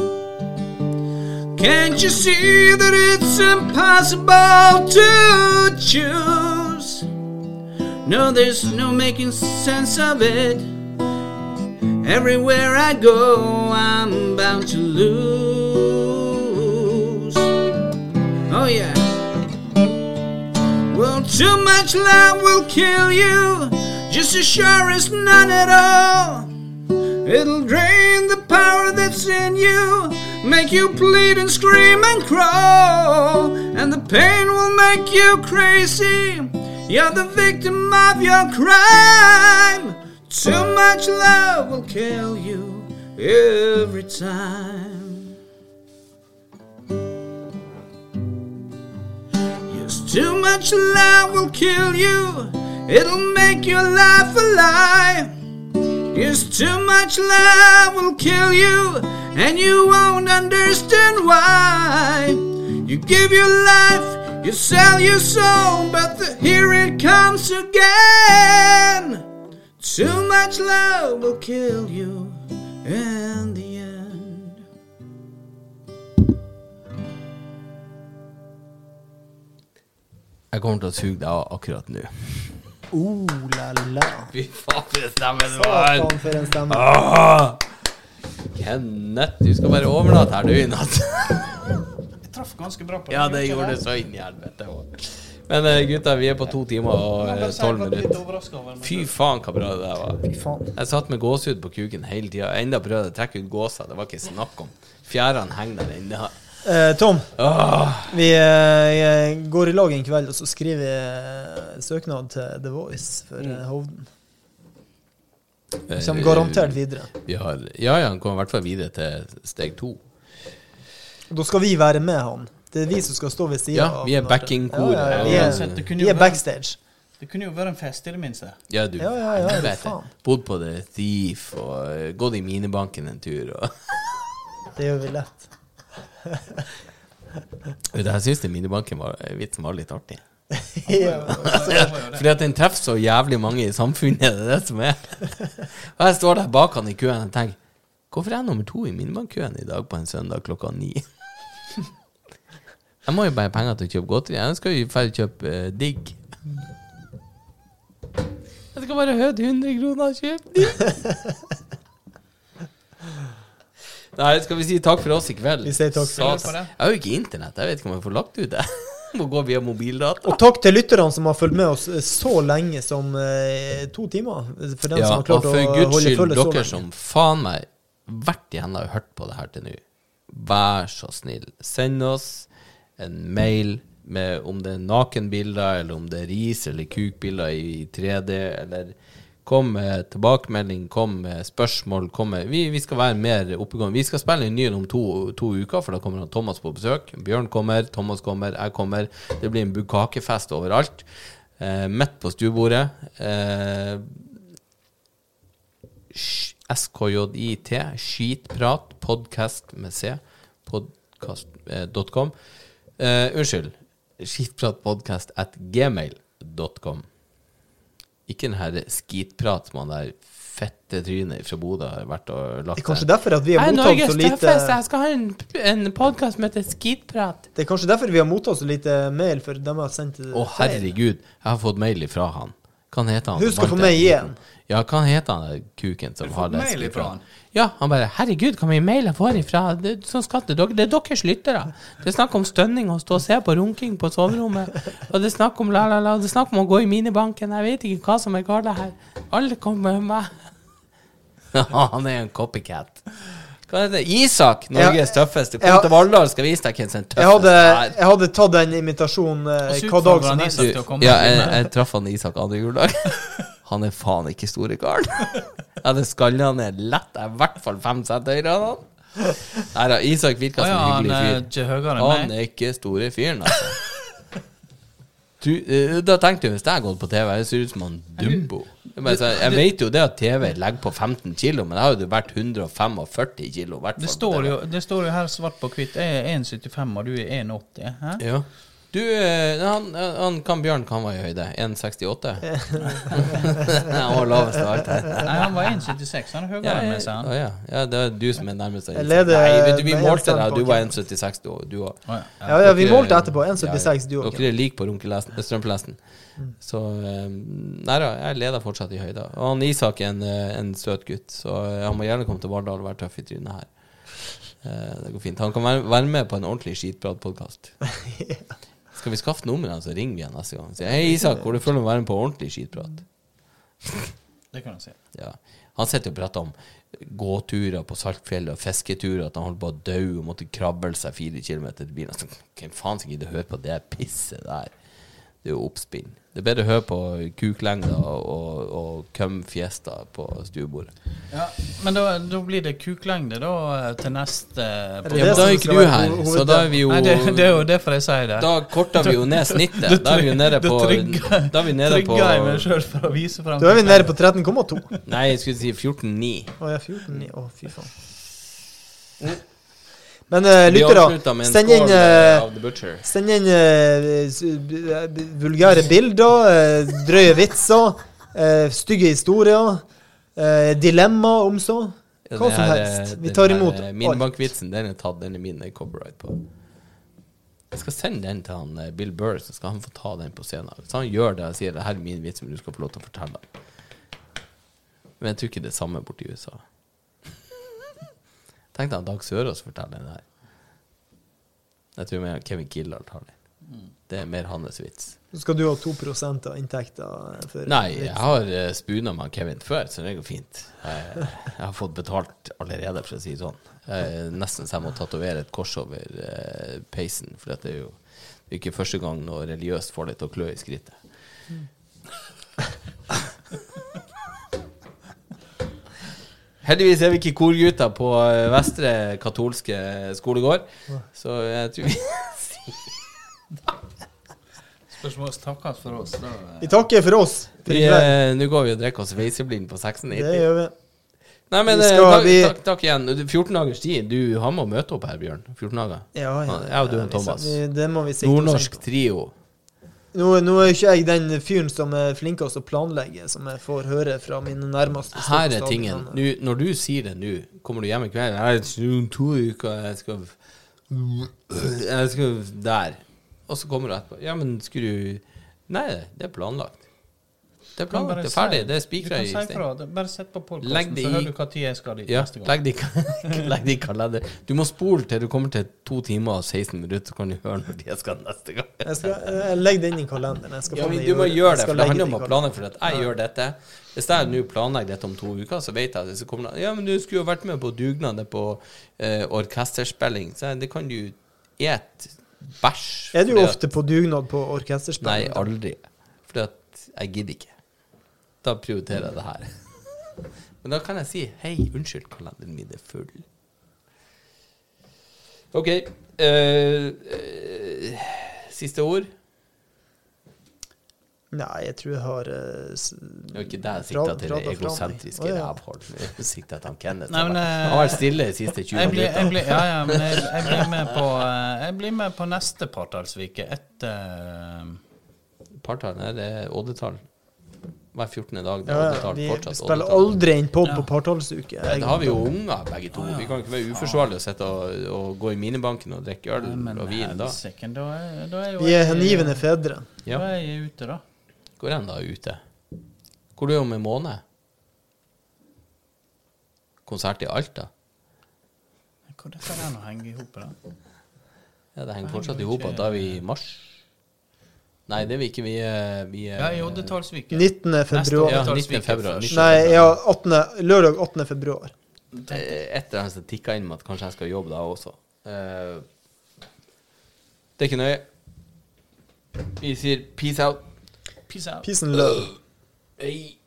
Can't you see that it's impossible to choose? No, there's no making sense of it. Everywhere I go, I'm bound to lose. Oh, yeah. Well, too much love will kill you, just as sure as none at all. It'll drain the power that's in you, make you bleed and scream and crawl, and the pain will make you crazy. You're the victim of your crime. Too much love will kill you every time. Yes, too much love will kill you. It'll make your life a lie. Yes, too much love will kill you, and you won't understand why. You give your life, you sell your soul, but the, here it comes again. Too much love will kill you in the end. Jeg kommer til å suge deg av akkurat nå. Oh la la. Fy faen, for en stemme du har! Satan, for en stemme. Ah! Kenneth, du skal bare overnatte her du i natt. Jeg traff ganske bra på det. Ja, det gjorde gjorde det så inn i helvete òg. Men eh, gutta, vi er på to timer og Jeg eh, tolv jeg minutter. Fy faen, hva bra det der var. Fy faen. Jeg satt med gåsehud på kuken hele tida. Enda prøvde å trekke ut gåsa. Det var ikke snakk om. Fjærene henger der inne. Eh, Tom, Åh, vi eh, går i lag en kveld, og så skriver vi søknad til The Voice for mm. Hovden. Kommer garantert videre. Vi har, ja, ja, han kommer i hvert fall videre til steg to. Da skal vi være med han. Det er vi som skal stå ved sida. Ja, vi er backing-koret. Ja, ja, Ja, vi vi er backstage. Det kunne jo vært en fest, i det minste. Ja, du Ja, ja, ja, vet faen. Bodd på The Thief og eh, gått i minibanken en tur. Og. Det gjør vi lett. Jeg syns minibanken var, vitsen var litt artig. ja. Fordi at den treffer så jævlig mange i samfunnet, det er det som er. Og jeg står der bak han i køen og tenker Hvorfor er jeg nummer to i minibankkøen i dag på en søndag klokka ni? Jeg må jo bare penger til å kjøpe godteri. Jeg skal jo ferdig kjøpe uh, digg. Jeg skal bare ha 100 kroner og kjøpe digg. Nei, skal vi si takk for oss i kveld? Vi sier takk for oss. Jeg har jo ikke internett. Jeg vet ikke om jeg får lagt ut det. Må gå via mobildata. Og takk til lytterne som har fulgt med oss eh, så lenge som eh, to timer. For den Ja, som har klart å for guds holde skyld, følge så dere som faen meg hvert igjen har hørt på det her til nå, vær så snill, send oss en mail med om det er nakenbilder, eller om det er ris eller kukbilder i 3D, eller kom med tilbakemelding, kom med spørsmål, kom med Vi, vi skal være mer oppegående. Vi skal spille en ny om to, to uker, for da kommer han Thomas på besøk. Bjørn kommer, Thomas kommer, jeg kommer. Det blir en bukakefest overalt. Eh, midt på stuebordet. Eh, SKJIT, skitprat, podkast med C, podcast.com. Eh, unnskyld. skitpratpodkast at gmail.com. Ikke den her skitprat som han der fette trynet fra Bodø har vært og Det lagt er kanskje derfor at vi har mottatt så lite tøffeste, jeg skal ha en, en podkast som heter Skitprat. Det er kanskje derfor vi har mottatt så lite mail, for de har sendt det Å, herregud, jeg har fått mail ifra han. Hva heter han? Husk å få meg igjen. Ja, hva heter han der kuken som har det Ja, han bare 'Herregud, hva mye mail jeg får ifra det, sånn skal det, det er deres lyttere'. Det er snakk om stønning og stå og se på runking på soverommet. Og det er snakk om la, la, la. Det er snakk om å gå i minibanken. Jeg vet ikke hva som er galt her. Alle kommer med meg. han er en copycat. Hva heter det? Isak, Norges tøffeste. Kom Ja. til Valldal, skal vise deg hvem som er Jeg hadde, jeg hadde tatt den invitasjonen eh, hva dag som helst. Ja, jeg, jeg traff han Isak andre juledag. Han er faen ikke store karen. det skal jeg ned lett. Jeg er i hvert fall fem cent høyere enn han. Nei da, Isak virka som ja, en han hyggelig er fyr. ikke høyere enn Han er ikke store fyren, altså. Du, eh, da tenkte jeg hvis jeg hadde gått på TV, jeg ser ut som han Dumbo. Jeg, jeg vet jo det at TV legger på 15 kilo, men jeg har jo vært 145 kilo. Det står, jo, det står jo her svart på hvitt. Jeg er 1,75 og du er 1,80. Hæ? Ja. Du, eh, han, han kan Bjørn kan være i høyde. 1,68? han var lavest av alt her. Nei, han var 1,76. Han er høyere Ja, enn ja, meg, sa han. ja, ja. ja, det er du som er nærmest. Jeg leder Nei, vet du, vi målte deg, du var 1,76 du du òg. Å, ja. Ja, ja, vi målte etterpå. 1,76 du òg. Dere er like på runkelesten- strømpelesten. Så eh, Nei da, jeg leder fortsatt i høyda. Og han Isak er en, eh, en søt gutt, så eh, han må gjerne komme til Vardal og være tøff i trynet her. Eh, Det går fint. Han kan være, med på en ordentlig skitpratpodkast. Skal vi skaffe nummeret, så ringer vi igjen neste gang. Sier, Hei, Isak, hvor du føler å være med på ordentlig skitprat? Det kan jeg si. Ja. Han sitter og prater om gåturer på Saltfjellet og fisketurer, at han holdt på å dø og måtte krabbe seg fire kilometer til bilen. Hvem faen skal gidde å høre på det pisset der? Det er jo oppspinn. Det er bedre å høre på kuklengder og, og, kømfiesta på stuebordet. Ja, men da, da blir det kuklengde da til neste det Ja, men da er ikke du her, så da er vi jo Nei, det, det er jo derfor jeg sier det. Da korter vi jo ned snittet. Da er vi jo nede på Da trygger- Da er vi nede på Trygger jeg meg sjøl for å vise fram Da er vi nede på 13,2. Nei, jeg skulle si 14,9. Å ja, 14,9. Å, fy faen. Men uh, Vi lyttere, send inn, eh, eh, send inn eh, s- b- b- vulgære bilder, uh, drøye vitser, eh, stygge historier, eh, dilemma om så. Hva det som helst. eh, Vi tar imot alt. Min bankvitsen, den er tatt. Den er min eh, copyright på. Jeg skal sende den til han eh, Bill Burr, så skal han få ta den på scenen. Hvis han gjør det og sier det her er min vits, men du skal få lov til å fortelle den. Men jeg tror ikke det er samme borti USA. Tenk deg at Dag Sørås forteller den her. Jeg tror mer Kevin Kildahl tar den. Det er mer hans vits. Så skal du ha 2% av inntekta. Nei, jeg har uh, spuna med Kevin før, så det går fint. Jeg, jeg har fått betalt allerede, for å si det sånn. Jeg nesten så jeg må tatovere et kors over eh, peisen, for det er jo ikke første gang noe religiøst får deg til å klø i skrittet. Heldigvis er vi ikke korgutter på eh, Vestre katolske skolegård, så jeg tror vi Spørsmål takkes for oss. Da. Vi takker for oss. Eh, Nå går vi og drikker oss veiseblind på 96. Det gjør vi. Nei, men Vi eh, skal- takk, vi- takk, takk igjen. 14 dagers tid. Du har med å møte opp her, Bjørn. 14 dager. Ja, ja, Jeg og du og Thomas. vi- Det må vi sikte Nordnorsk trio. Nå, nå er ikke jeg den fyren som er flinkest å planlegge, som jeg får høre fra mine nærmeste. Her er tingen. Nå, når du sier det nå, kommer du hjem i kveld Jeg er om to uker, jeg skal Jeg skal der. Og så kommer du etterpå. Ja, men skulle du Nei, det er planlagt. Det er planlagt. Det er ferdig. Det er spikra i stein. Bare sett på Legg podkasten, så hører du når jeg skal dit Ja, neste gang. legg det i- legg kalender. Du må spole til du kommer til to timer og 16 minutter, så kan du høre når jeg skal neste gang. Jeg skal jeg legger det inn i kalenderen. Jeg skal Ja, men du må gjøre det, for det handler om å planlegge for at jeg gjør dette. Hvis jeg nå planlegger dette om to uker, så vet jeg at det kommer Ja, men du skulle jo vært med på dugnaden på eh, orkesterspilling. Så det kan du et bæsj. Er du ofte på dugnad på orkesterspill? Nei, aldri. Fordi at jeg gidder ikke. Da prioriterer jeg det her. Men da kan jeg si hei, unnskyld, kalenderen min er full. OK. Uh, uh, siste ord? Nei, jeg tror jeg har eh, Det jo ikke der jeg sikta til det egosentriske fra Oh, ja. rævhold. Jeg til Kenneth. Nei, men, Han har vært stille de siste 20 Jeg jeg minuttene. blir, ja, ja, men jeg, jeg, blir med på, jeg blir med på neste partallsvike etter Partall, nei, det er oddetall. Hver 14. dag. Det er ja, Vi spiller aldri inn pod på partallsuke. Ja, Da har vi jo unger, begge to. Vi kan ikke være uforsvarlige og sitte og, og gå i minibanken og drikke øl Men og vin da. helsike, da, er- da er jo Vi er hengivne fedre. Ja. Da er jeg ute, da. Hvor enn da ute? Hvor er du om en måned? Konsert i Alta? Hvordan kan nå henge i hop, da? Ja, det henger fortsatt i hop. at Da er vi i mars. Nei, det vil ikke. Vi Ja, vi det Ja, i ikke. 19. Februar. Ja, 19. februar. Nei, ja, 8. lørdag 8. februar. Etter er Et eller annet tikka inn med at kanskje jeg skal jobbe da også. Eh, det er ikke nøye. Vi sier peace out. Peace out. Peace and love. Hei.